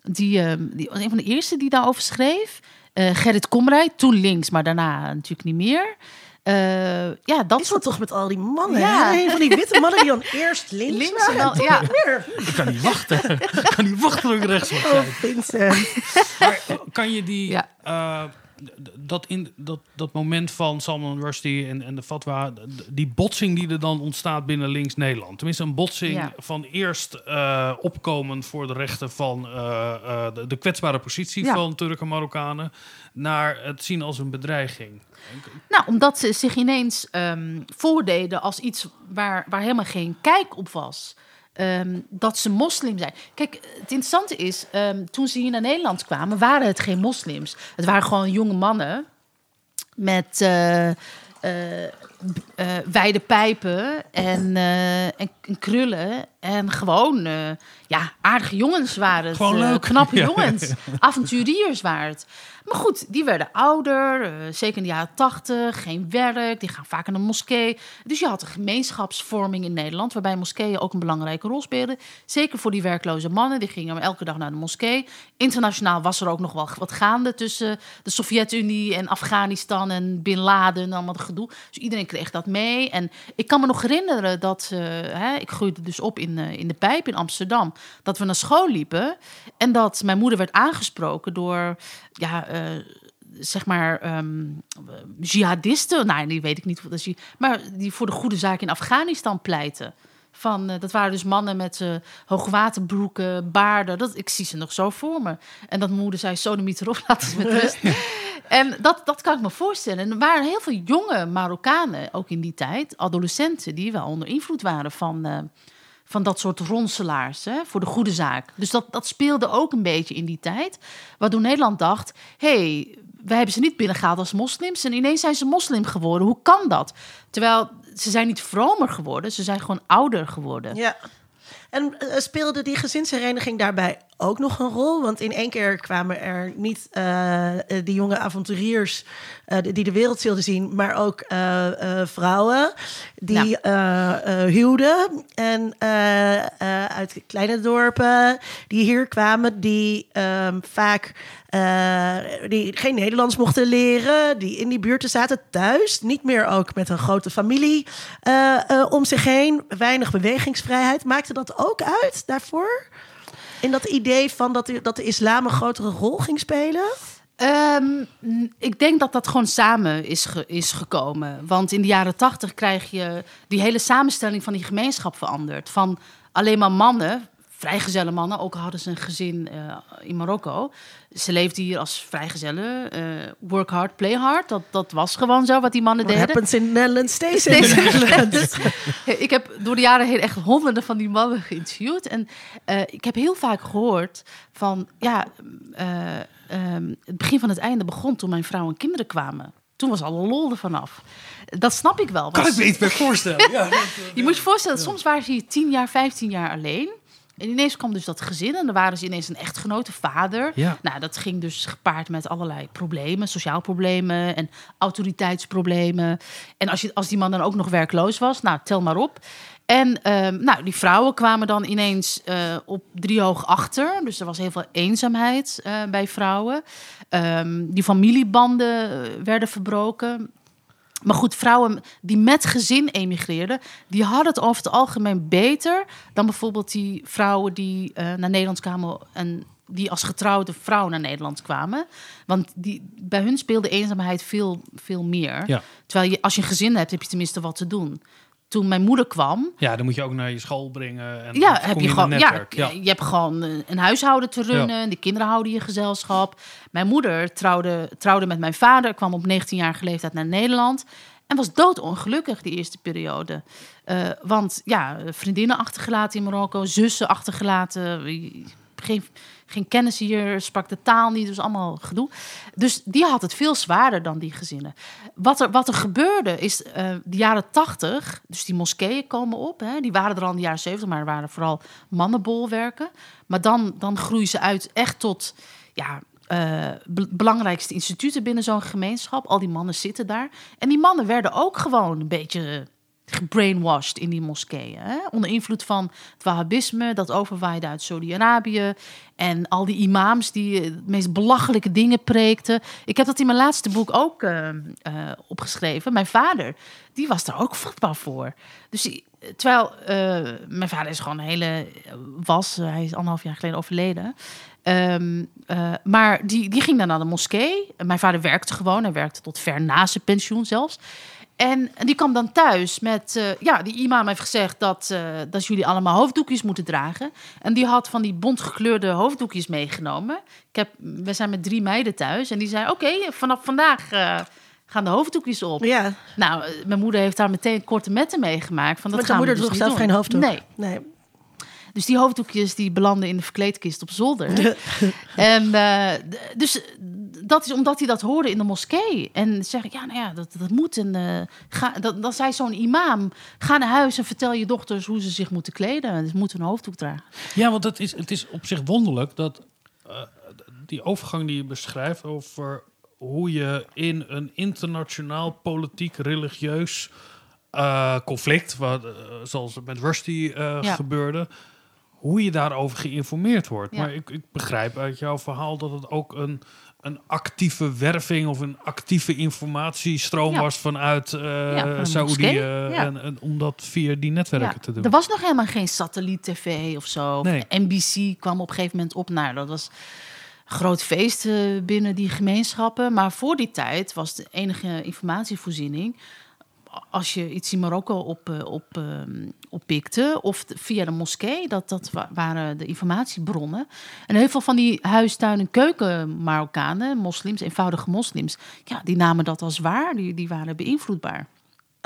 die, ehm, die was een van de eerste die daarover schreef. Eh, Gerrit Komrij, toen links, maar daarna natuurlijk niet meer. Eh, ja, dat Is dat toch met al die mannen? Ja. hè? Van die witte mannen die dan eerst links, Links en dan- ja. weer. Ik kan niet wachten. ik kan niet wachten dat ik rechts Oh. Vincent. Maar kan je die, Ja. eh, dat, in, dat, dat moment van Salman Rushdie en, en de fatwa, die botsing die er dan ontstaat binnen links-Nederland. Tenminste, een botsing Ja. van eerst eh, opkomen voor de rechten van eh, eh, de, de kwetsbare positie Ja. van Turken en Marokkanen, naar het zien als een bedreiging. Nou, omdat ze zich ineens ehm, voordeden als iets waar, waar helemaal geen kijk op was. Ehm, dat ze moslim zijn. Kijk, het interessante is, ehm, toen ze hier naar Nederland kwamen, waren het geen moslims. Het waren gewoon jonge mannen met eh, wijde pijpen en, en, en krullen. En gewoon, eh, ja, aardige jongens waren het. Gewoon eh, leuk. knappe jongens. Avonturiers waren het. Maar goed, die werden ouder, eh, zeker in de jaren tachtig, geen werk, die gaan vaak naar de moskee. Dus je had een gemeenschapsvorming in Nederland, waarbij moskeeën ook een belangrijke rol speelden. Zeker voor die werkloze mannen, die gingen elke dag naar de moskee. Internationaal was er ook nog wel wat gaande tussen de Sovjet-Unie en Afghanistan en Bin Laden en allemaal dat gedoe. Dus iedereen kreeg dat mee. En ik kan me nog herinneren dat, hè, ik groeide dus op in, eh, in de Pijp in Amsterdam, dat we naar school liepen en dat mijn moeder werd aangesproken door, ja, eh, zeg maar, ehm jihadisten. Nou, die weet ik niet wat dat is. Maar die voor de goede zaak in Afghanistan pleiten. Van, eh, dat waren dus mannen met eh hoogwaterbroeken, baarden. Dat, ik zie ze nog zo voor me. En dat moeder zei, zo de miet erop, laten ze met rust. en dat, dat kan ik me voorstellen. En er waren heel veel jonge Marokkanen, ook in die tijd, adolescenten, die wel onder invloed waren van, van dat soort ronselaars hè, voor de goede zaak. Dus dat, dat speelde ook een beetje in die tijd. Waardoor Nederland dacht: hey, wij hebben ze niet binnengehaald als moslims en ineens zijn ze moslim geworden. Hoe kan dat? Terwijl ze zijn niet vromer geworden, ze zijn gewoon ouder geworden. Ja. En eh, speelde die gezinshereniging daarbij ook nog een rol? Want in één keer kwamen er niet eh, eh, die jonge avonturiers eh, die de wereld wilden zien, maar ook vrouwen die eh, eh, huwden en uit kleine dorpen die hier kwamen, die ehm, vaak die geen Nederlands mochten leren, die in die buurten zaten thuis, niet meer ook met een grote familie om zich heen, weinig bewegingsvrijheid. Maakte dat ook uit daarvoor? In dat idee van dat dat de islam een grotere rol ging spelen? Ehm, ik denk dat dat gewoon samen is, is gekomen. Want in de jaren tachtig krijg je die hele samenstelling van die gemeenschap veranderd. Van alleen maar mannen, vrijgezelle mannen, ook al hadden ze een gezin eh, in Marokko. Ze leefden hier als vrijgezellen. eh, work hard, play hard. Dat, dat was gewoon zo wat die mannen What deden. happens in Netherlands stays in Steeds- Netherlands. ik heb door de jaren heen echt honderden van die mannen geïnterviewd. En eh, ik heb heel vaak gehoord van... Ja, eh, ehm, het begin van het einde begon toen mijn vrouw en kinderen kwamen. toen was alle lol er vanaf. Dat snap ik wel. Kan ik me iets bij voorstellen? ja, dat, je moet je voorstellen, soms waren ze hier 10 jaar, 15 jaar alleen. En ineens kwam dus dat gezin en dan waren ze ineens een echtgenote, vader. Ja. Nou, dat ging dus gepaard met allerlei problemen, sociaal problemen en autoriteitsproblemen. En als, je, als die man dan ook nog werkloos was, nou, tel maar op. En ehm, nou, die vrouwen kwamen dan ineens eh, op driehoog achter. Dus er was heel veel eenzaamheid eh, bij vrouwen. Ehm, die familiebanden eh, werden verbroken. Maar goed, vrouwen die met gezin emigreerden, die hadden het over het algemeen beter dan bijvoorbeeld die vrouwen die eh, naar Nederland kwamen en die als getrouwde vrouw naar Nederland kwamen. Want die, bij hun speelde eenzaamheid veel, veel meer. Ja. Terwijl je, als je een gezin hebt, heb je tenminste wat te doen. Toen mijn moeder kwam, ja, dan moet je ook naar je school brengen. En ja, heb je gewoon, ja, je hebt gewoon eh, een huishouden te runnen. De kinderen houden je gezelschap. Mijn moeder trouwde, trouwde met mijn vader, kwam op 19-jarige leeftijd naar Nederland. En was doodongelukkig die eerste periode. Eh, want ja, vriendinnen achtergelaten in Marokko, zussen achtergelaten. Geen, geen kennis hier, sprak de taal niet, dus allemaal gedoe. Dus die had het veel zwaarder dan die gezinnen. Wat er, wat er gebeurde is, eh, de jaren tachtig, dus die moskeeën komen op. Hè, die waren er al in de jaren zeventig, maar er waren vooral mannenbolwerken. Maar dan, dan groeien ze uit echt tot ja, eh, be- belangrijkste instituten binnen zo'n gemeenschap. Al die mannen zitten daar. En die mannen werden ook gewoon een beetje gebrainwashed in die moskeeën. Hè? Onder invloed van het wahhabisme dat overwaaide uit Saudi-Arabië. En al die imams die eh, de meest belachelijke dingen preekten. Ik heb dat in mijn laatste boek ook eh, eh, opgeschreven. Mijn vader, die was daar ook vatbaar voor. Dus terwijl mijn vader is gewoon een hele was. hij is anderhalf jaar geleden overleden. Ehm, eh, maar die, die ging dan naar de moskee. Mijn vader werkte gewoon. Hij werkte tot ver na zijn pensioen zelfs. En, en die kwam dan thuis met... eh, ja, die imam heeft gezegd dat, eh, dat jullie allemaal hoofddoekjes moeten dragen. En die had van die bontgekleurde hoofddoekjes meegenomen. Ik heb, we zijn met drie meiden thuis. En die zei, oké, vanaf vandaag... eh, gaan de hoofddoekjes op. Ja, Nou, mijn moeder heeft daar meteen korte metten meegemaakt. Van, dat want gaan we moeder dus droeg zelf doen. geen hoofddoek. Nee, nee. dus die hoofddoekjes die belanden in de verkleedkist op zolder. en dus dat is omdat hij dat hoorde in de moskee. En zeg ik, ja, nou ja, dat, dat moet. En, eh, ga, dat, dan zei zo'n imam, ga naar huis en vertel je dochters hoe ze zich moeten kleden. Dus ze moeten een hoofddoek dragen. Ja, want het is, het is op zich wonderlijk dat eh, die overgang die je beschrijft over hoe je in een internationaal politiek religieus eh, conflict, wat, eh, zoals het met Rusty Ja. gebeurde, hoe je daarover geïnformeerd wordt. Ja. Maar ik, ik begrijp uit jouw verhaal dat het ook een, een actieve werving of een actieve informatiestroom Ja. was vanuit Saoedi. Ja. en, en om dat via die netwerken te doen. Er was nog helemaal geen satelliet-tv of zo. Nee. NBC kwam op een gegeven moment op. Nou, dat was groot feest eh, binnen die gemeenschappen. Maar voor die tijd was de enige informatievoorziening... als je iets in Marokko op, eh, op, ehm, oppikte... of via de moskee, dat, dat wa- waren de informatiebronnen. En heel veel van die huistuin- en keuken Marokkanen... moslims, eenvoudige moslims... ja, die namen dat als waar. Die, die waren beïnvloedbaar.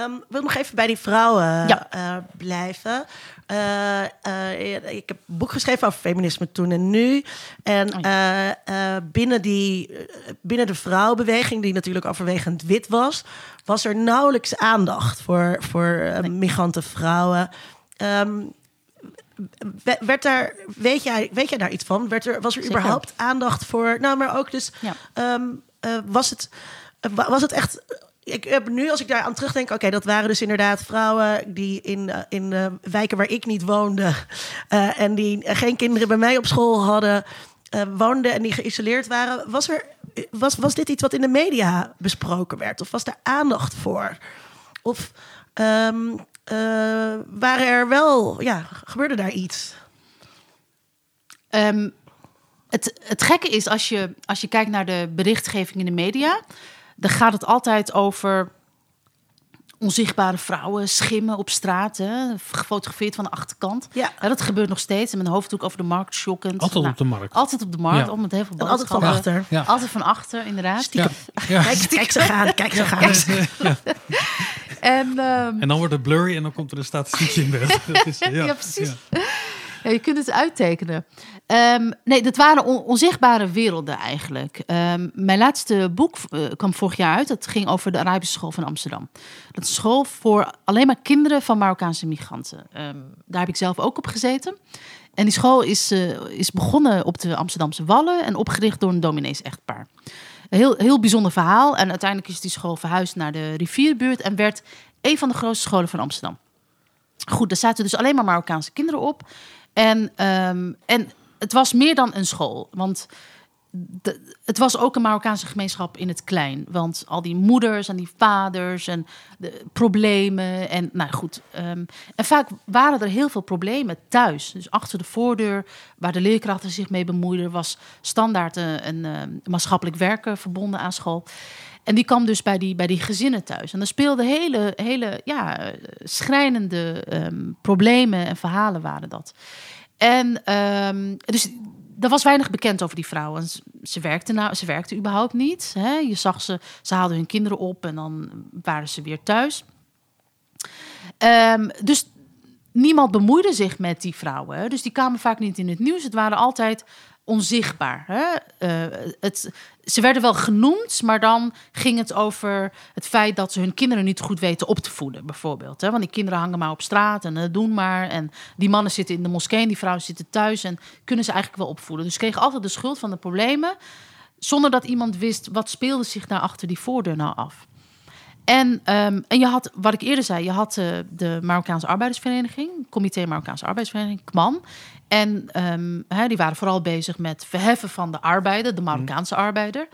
Ehm, ik wil nog even bij die vrouwen Ja. eh, blijven. Eh, eh, ik heb een boek geschreven over feminisme toen en nu. En Oh binnen, die, binnen de vrouwenbeweging, die natuurlijk overwegend wit was, was er nauwelijks aandacht voor, voor eh, migrante vrouwen. Ehm, we- werd daar, weet jij, weet jij daar iets van? Werd er, was er Zeker. überhaupt aandacht voor? Nou, maar ook dus, Ja. ehm, eh, was, het, wa- was het echt... Ik heb nu, als ik daar aan terugdenk, oké, dat waren dus inderdaad vrouwen die in, eh, in eh, wijken waar ik niet woonde eh, en die geen kinderen bij mij op school hadden, eh, woonden en die geïsoleerd waren. Was, er, was, was dit iets wat in de media besproken werd? Of was daar aandacht voor? Of ehm, eh, waren er wel, ja, gebeurde daar iets? Ehm, het, het gekke is, als je, als je kijkt naar de berichtgeving in de media, dan gaat het altijd over onzichtbare vrouwen, schimmen op straat, hè, gefotografeerd van de achterkant. Ja. dat gebeurt nog steeds. En met een hoofddoek over de markt, shockend. Altijd Nou, op de markt. Altijd op de markt, Ja. om met heel veel altijd van achter. Ja. Altijd van achter, inderdaad. Ja. Ja. Kijk, kijk ze gaan, kijk ze gaan. En, ehm, En dan wordt het blurry en dan komt er een statistiekje in beeld. Dat is, Ja, precies. Ja, je kunt het uittekenen. Ehm, nee, dat waren on- onzichtbare werelden eigenlijk. Ehm, mijn laatste boek eh, kwam vorig jaar uit. Dat ging over de Arabische School van Amsterdam. Dat is een school voor alleen maar kinderen van Marokkaanse migranten. Ehm, daar heb ik zelf ook op gezeten. En die school is, eh, is begonnen op de Amsterdamse Wallen en opgericht door een dominees-echtpaar. Een heel, heel bijzonder verhaal. En uiteindelijk is die school verhuisd naar de rivierbuurt en werd een van de grootste scholen van Amsterdam. Goed, daar zaten dus alleen maar Marokkaanse kinderen op. En, ehm, en het was meer dan een school. Want het was ook een Marokkaanse gemeenschap in het klein. Want al die moeders en die vaders en de problemen. En nou goed. ehm, en vaak waren er heel veel problemen thuis. Dus achter de voordeur, waar de leerkrachten zich mee bemoeiden, was standaard een, ehm, maatschappelijk werker verbonden aan school. En die kwam dus bij die, bij die gezinnen thuis. En er speelden hele, hele ja, schrijnende ehm, problemen en verhalen waren dat. En ehm, dus er was weinig bekend over die vrouwen. Ze, werkten nou, ze werkten überhaupt niet. Hè? Je zag ze, ze haalden hun kinderen op en dan waren ze weer thuis. Ehm, dus niemand bemoeide zich met die vrouwen. Dus die kwamen vaak niet in het nieuws. Het waren altijd onzichtbaar. Hè? Eh, het, ze werden wel genoemd, maar dan ging het over het feit dat ze hun kinderen niet goed weten op te voeden, bijvoorbeeld. Hè? Want die kinderen hangen maar op straat en eh, doen maar. En die mannen zitten in de moskee en die vrouwen zitten thuis en kunnen ze eigenlijk wel opvoeden. Dus ze kregen altijd de schuld van de problemen, zonder dat iemand wist wat speelde zich daar achter die voordeur nou af. En, ehm, en je had, wat ik eerder zei, je had eh, de Marokkaanse Arbeidersvereniging, Comité Marokkaanse Arbeidersvereniging, KMAN. En ehm, die waren vooral bezig met verheffen van de arbeider, de Marokkaanse arbeider.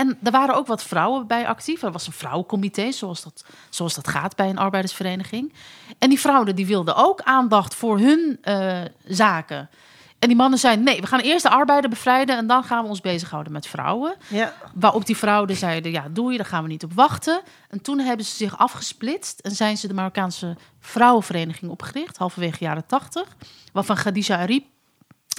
En er waren ook wat vrouwen bij actief. Er was een vrouwencomité, zoals dat, zoals dat gaat bij een arbeidersvereniging. En die vrouwen die wilden ook aandacht voor hun eh, zaken. En die mannen zeiden, nee, we gaan eerst de arbeider bevrijden... en dan gaan we ons bezighouden met vrouwen. Ja. Waarop die vrouwen zeiden, ja, doe je, daar gaan we niet op wachten. En toen hebben ze zich afgesplitst en zijn ze de Marokkaanse Vrouwenvereniging opgericht, halverwege jaren tachtig. Waarvan Khadija Arib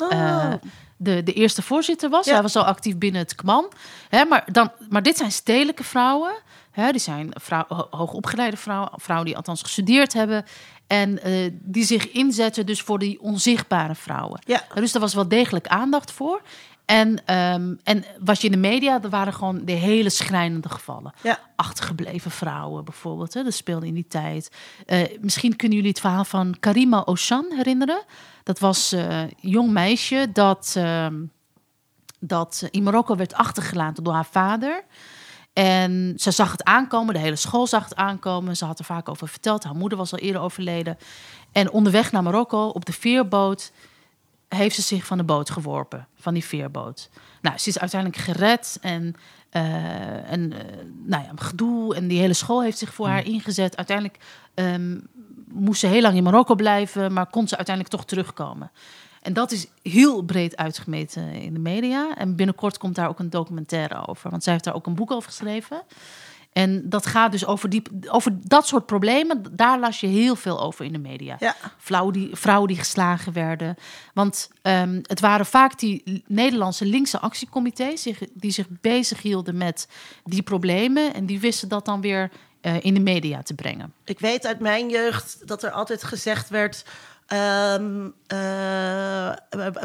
eh, de, de eerste voorzitter was. Ja. Hij was al actief binnen het KMAN. Hè, maar, dan, maar dit zijn stedelijke vrouwen. Hè, die zijn vrouw, ho- hoogopgeleide vrouwen, vrouwen die althans gestudeerd hebben. En eh, die zich inzetten dus voor die onzichtbare vrouwen. Ja. Dus daar was wel degelijk aandacht voor. En, ehm, en was je in de media, er waren gewoon de hele schrijnende gevallen. Ja. Achtergebleven vrouwen bijvoorbeeld, hè, dat speelde in die tijd. Eh, misschien kunnen jullie het verhaal van Karima Oshan herinneren. Dat was eh, een jong meisje dat, ehm, dat in Marokko werd achtergelaten door haar vader. En ze zag het aankomen, de hele school zag het aankomen. Ze had er vaak over verteld. Haar moeder was al eerder overleden. En onderweg naar Marokko op de veerboot heeft ze zich van de boot geworpen, van die veerboot. Nou, ze is uiteindelijk gered en, eh, en eh, nou ja, gedoe en die hele school heeft zich voor haar ingezet. Uiteindelijk ehm, moest ze heel lang in Marokko blijven, maar kon ze uiteindelijk toch terugkomen. En dat is heel breed uitgemeten in de media. En binnenkort komt daar ook een documentaire over, want zij heeft daar ook een boek over geschreven. En dat gaat dus over, die, over dat soort problemen. Daar las je heel veel over in de media. Ja. Vrouwen, die, vrouwen die geslagen werden. Want ehm, het waren vaak die Nederlandse linkse actiecomité's... zich- die zich bezighielden met die problemen. En die wisten dat dan weer eh, in de media te brengen. Ik weet uit mijn jeugd dat er altijd gezegd werd. Ehm, eh,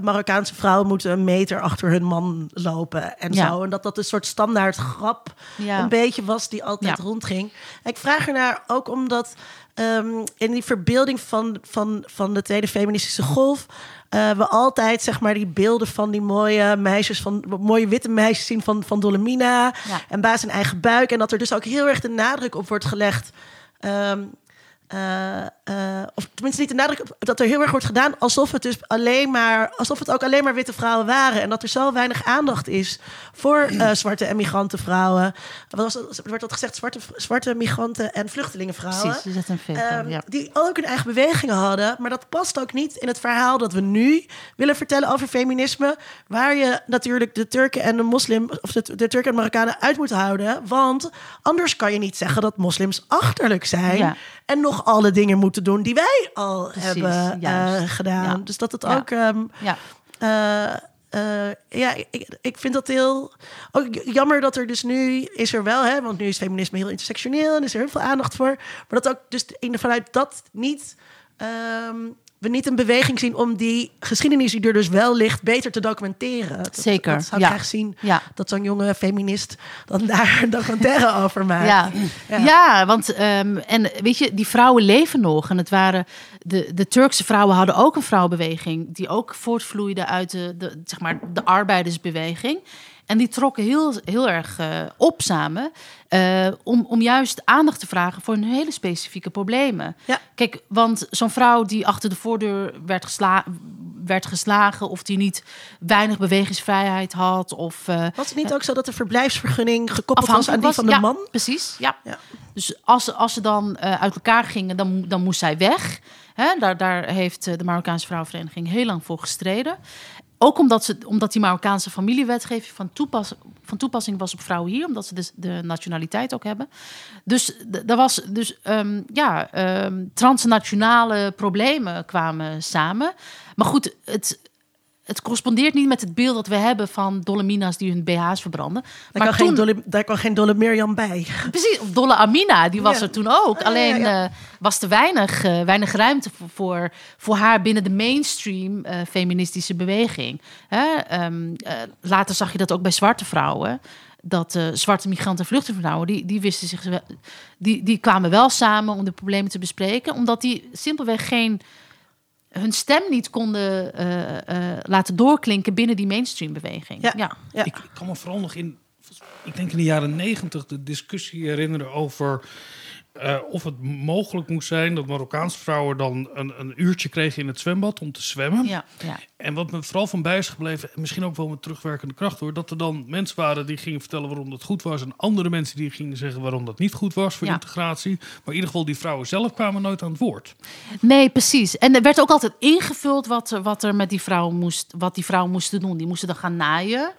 Marokkaanse vrouwen moeten een meter achter hun man lopen en Ja. zo. En dat dat een soort standaard grap Ja. een beetje was die altijd Ja. rondging. Ik vraag ernaar ook omdat ehm, in die verbeelding van, van, van de tweede feministische golf... eh, we altijd zeg maar die beelden van die mooie meisjes, van mooie witte meisjes zien van, van Dolomina en baas in eigen buik. En dat er dus ook heel erg de nadruk op wordt gelegd. ehm, eh, eh, of tenminste niet de nadruk dat er heel erg wordt gedaan alsof het dus alleen maar alsof het ook alleen maar witte vrouwen waren en dat er zo weinig aandacht is voor eh, zwarte en migrantenvrouwen. Wat was? Er werd dat gezegd zwarte, zwarte migranten en vluchtelingenvrouwen. Precies, een. Ehm, ja. Die ook hun eigen bewegingen hadden. Maar dat past ook niet in het verhaal dat we nu willen vertellen over feminisme. Waar je natuurlijk de Turken en de moslim, of de, de Turken en Marokkanen uit moet houden. Want anders kan je niet zeggen dat moslims achterlijk zijn. Ja. En nog alle dingen moeten doen die wij al Precies, hebben eh, gedaan. Ja. Dus dat het Ja. ook. ehm, ja. eh, eh, ja, ik, ik vind dat heel. Ook jammer dat er dus nu is er wel, hè, want nu is feminisme heel intersectioneel en is er heel veel aandacht voor. Maar dat ook dus in, vanuit dat niet. ehm, we niet een beweging zien om die geschiedenis die er dus wel ligt beter te documenteren. Dat, Zeker, Dat zou ja. ik graag zien. Ja. Dat zo'n jonge feminist dan daar een documentaire over maakt. Ja, Ja. ja. want ehm, en weet je, die vrouwen leven nog. En het waren de, de Turkse vrouwen hadden ook een vrouwenbeweging die ook voortvloeide uit de, de, zeg maar, de arbeidersbeweging. En die trokken heel, heel erg eh, op samen eh, om, om juist aandacht te vragen voor hun hele specifieke problemen. Ja. Kijk, want zo'n vrouw die achter de voordeur werd, gesla werd geslagen of die niet weinig bewegingsvrijheid had of eh, Was het niet ook zo dat de verblijfsvergunning gekoppeld was aan die van de ja, man? Precies, ja. Ja. Dus als, ze- als ze dan uit elkaar gingen, dan, dan moest zij weg. Daar, daar heeft de Marokkaanse Vrouwenvereniging heel lang voor gestreden. Ook omdat, ze, omdat die Marokkaanse familiewetgeving van, van toepassing was op vrouwen hier, omdat ze dus de nationaliteit ook hebben. Dus er was dus ehm, ja, ehm, transnationale problemen kwamen samen. Maar goed, het, het correspondeert niet met het beeld dat we hebben van Dolomina's die hun BH's verbranden. Daar, maar geen toen, dolle, daar kwam geen dolle Mirjam bij. Precies, of Dolle Amina, die was Ja. er toen ook. Alleen ja, ja. eh, was er weinig, eh, weinig ruimte voor, voor, voor haar binnen de mainstream eh, feministische beweging. Hè? ehm, eh, later zag je dat ook bij zwarte vrouwen. Dat zwarte migranten en vluchtelingenvrouwen, die, die wisten zich wel- die, die kwamen wel samen om de problemen te bespreken, omdat die simpelweg geen hun stem niet konden eh, eh, laten doorklinken binnen die mainstreambeweging. Ja. ja. Ja. Ik kan me vooral nog in, ik denk in de jaren negentig, de discussie herinneren over eh, of het mogelijk moest zijn dat Marokkaanse vrouwen dan een, een uurtje kregen in het zwembad om te zwemmen. ja, ja. En wat me vooral van bij is gebleven, en misschien ook wel met terugwerkende kracht hoor, dat er dan mensen waren die gingen vertellen waarom dat goed was. En andere mensen die gingen zeggen waarom dat niet goed was voor Ja. integratie. Maar in ieder geval, die vrouwen zelf kwamen nooit aan het woord. Nee, precies. En er werd ook altijd ingevuld wat, er- wat er met die vrouwen moest, wat die vrouwen moesten doen. Die moesten dan gaan naaien.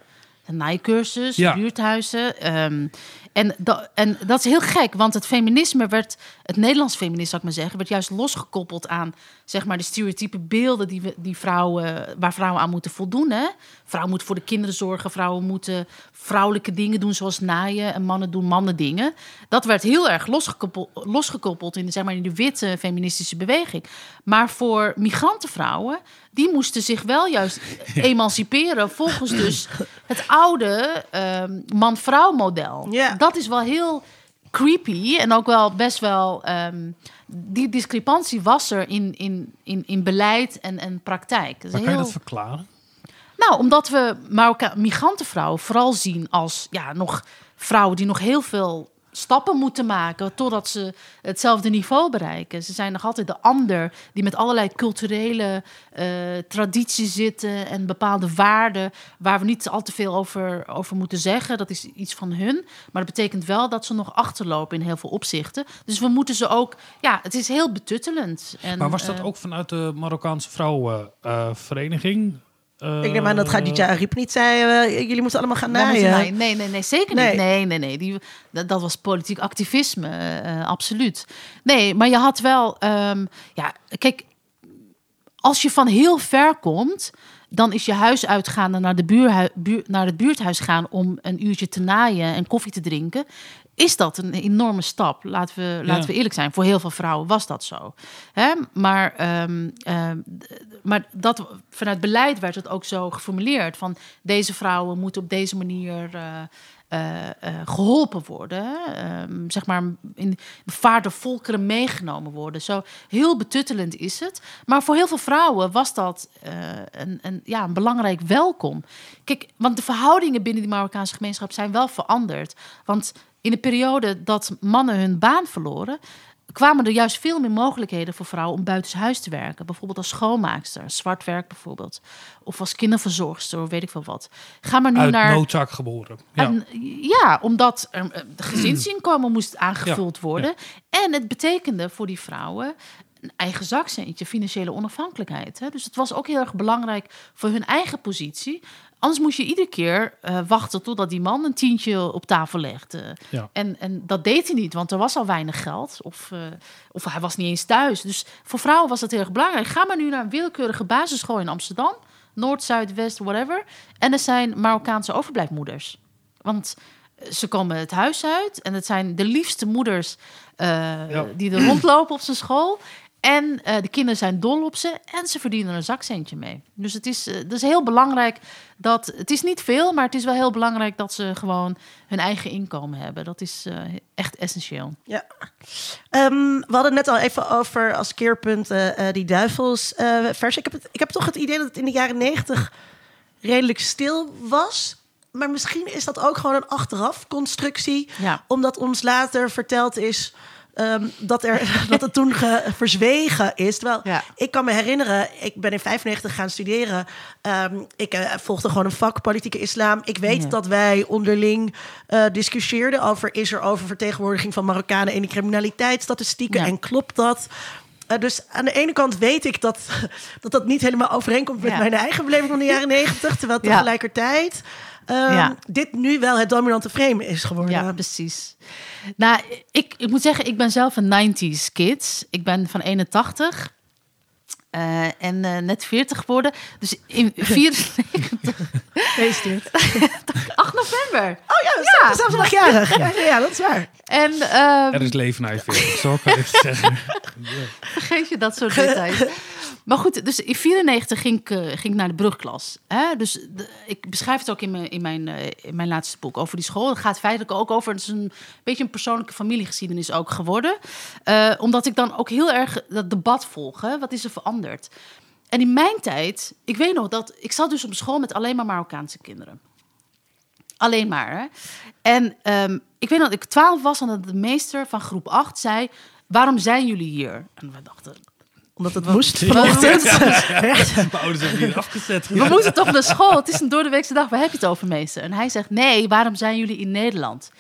Een naaicursus, Ja. buurthuizen. ehm, en, da- en dat is heel gek, want het feminisme werd, het Nederlands feminisme zou ik maar zeggen, werd juist losgekoppeld aan zeg maar, de stereotype beelden die, we, die vrouwen, waar vrouwen aan moeten voldoen. Hè? Vrouwen moeten voor de kinderen zorgen, vrouwen moeten vrouwelijke dingen doen zoals naaien en mannen doen mannen dingen. Dat werd heel erg losgekoppeld, losgekoppeld in, de, zeg maar, in de witte feministische beweging. Maar voor migrantenvrouwen, die moesten zich wel juist emanciperen volgens dus het oude ehm, man-vrouw model. Ja. Dat is wel heel creepy en ook wel best wel. ehm, die discrepantie was er in, in, in, in beleid en, en praktijk. Maar kan je heel- dat verklaren? nou, omdat we Marokka migrantenvrouwen vooral zien als ja, nog vrouwen die nog heel veel stappen moeten maken totdat ze hetzelfde niveau bereiken. Ze zijn nog altijd de ander die met allerlei culturele eh, tradities zitten en bepaalde waarden waar we niet al te veel over, over moeten zeggen. Dat is iets van hun. Maar dat betekent wel dat ze nog achterlopen in heel veel opzichten. Dus we moeten ze ook. Ja, het is heel betuttelend. En, Maar was dat eh, ook vanuit de Marokkaanse vrouwenvereniging? Eh, ik neem aan dat Khadija Ariep niet zei, eh, jullie moeten allemaal gaan naaien. Nee, nee, nee, zeker niet. Nee, nee, nee. Die, dat, dat was politiek activisme, eh, absoluut. Nee, maar je had wel... ehm, ja, kijk, als je van heel ver komt... dan is je huis uitgaan en naar, de buur, naar het buurthuis gaan... om een uurtje te naaien en koffie te drinken... is dat een enorme stap. Laten we, laten we eerlijk zijn. Voor heel veel vrouwen was dat zo. Hè? Maar, ehm, ehm, maar dat, vanuit beleid werd het ook zo geformuleerd. Van deze vrouwen moeten op deze manier... eh, eh, eh, geholpen worden. Ehm, zeg maar in de vaart der volkeren meegenomen worden. Zo heel betuttelend is het. Maar voor heel veel vrouwen was dat een, een, ja, een belangrijk welkom. Kijk, want de verhoudingen binnen die Marokkaanse gemeenschap zijn wel veranderd. Want in de periode dat mannen hun baan verloren, kwamen er juist veel meer mogelijkheden voor vrouwen om buitenshuis te werken. Bijvoorbeeld als schoonmaakster, zwart werk bijvoorbeeld. Of als kinderverzorgster, weet ik veel wat. Ga maar nu uit naar. noodzaak geboren. Ja. En, ja, omdat er eh, de gezinsinkomen moest aangevuld Ja, worden. En het betekende voor die vrouwen een eigen zakcentje, financiële onafhankelijkheid. Hè? Dus het was ook heel erg belangrijk voor hun eigen positie. Anders moest je iedere keer eh, wachten totdat die man een tientje op tafel legde. Ja. En, en dat deed hij niet, want er was al weinig geld. Of, eh, of hij was niet eens thuis. Dus voor vrouwen was dat heel erg belangrijk. Ga maar nu naar een willekeurige basisschool in Amsterdam. Noord, Zuid, West, whatever. En er zijn Marokkaanse overblijfmoeders. Want ze komen het huis uit en het zijn de liefste moeders eh, Ja. die er rondlopen op zijn school. En eh, de kinderen zijn dol op ze en ze verdienen er een zakcentje mee. Dus het is, uh, dus heel belangrijk dat. Het is niet veel, maar het is wel heel belangrijk dat ze gewoon hun eigen inkomen hebben. Dat is uh, echt essentieel. Ja. Um, we hadden net al even over als keerpunt die duivelsvers. ik, heb het, ik heb toch het idee dat het in de jaren negentig redelijk stil was. Maar misschien is dat ook gewoon een achteraf constructie. Ja. Omdat ons later verteld is Um, dat, er, dat het toen verzwegen is. Terwijl ja. ik kan me herinneren, ik ben in 95 gaan studeren. Um, ik uh, volgde gewoon een vak politieke islam. Ik weet Ja. dat wij onderling uh, discussieerden over... is er oververtegenwoordiging van Marokkanen in de criminaliteitsstatistieken... Ja. en klopt dat... Uh, dus aan de ene kant weet ik dat dat, dat niet helemaal overeenkomt met Ja. mijn eigen beleving van de jaren negentig. Terwijl tegelijkertijd Ja. dit nu wel het dominante frame is geworden. Ja, precies. Nou, ik, ik moet zeggen, ik ben zelf een 90s kid. Ik ben van 81. Eh, en eh, net 40 geworden. Dus in 94, Gefeliciteerd. 8 november. Oh ja, ja. zelfs nog jarig. Ja, ja, ja, dat is waar. En ehm, Er is leven na je 40, zo kan ik het zeggen. vergeet je dat soort details. Maar goed, dus in 94 ging ik, eh, ging ik naar de brugklas. Hè? Dus de- ik beschrijf het ook in mijn, in, mijn, eh, in mijn laatste boek over die school. Het gaat feitelijk ook over, het is een beetje een persoonlijke familiegeschiedenis ook geworden. Eh, omdat ik dan ook heel erg dat debat volg. Hè? Wat is er veranderd? En in mijn tijd, ik weet nog dat ik zat dus op school met alleen maar Marokkaanse kinderen. Alleen maar. Hè? En ehm, ik weet nog dat ik 12 was en dat de meester van groep 8 zei: Waarom zijn jullie hier? En we dachten, Omdat het moest vanochtend. Mijn ouders hebben hier afgezet. We moeten toch naar school. Het is een doordeweekse dag. Waar heb je het over, meester? En hij zegt, nee, waarom zijn jullie in Nederland?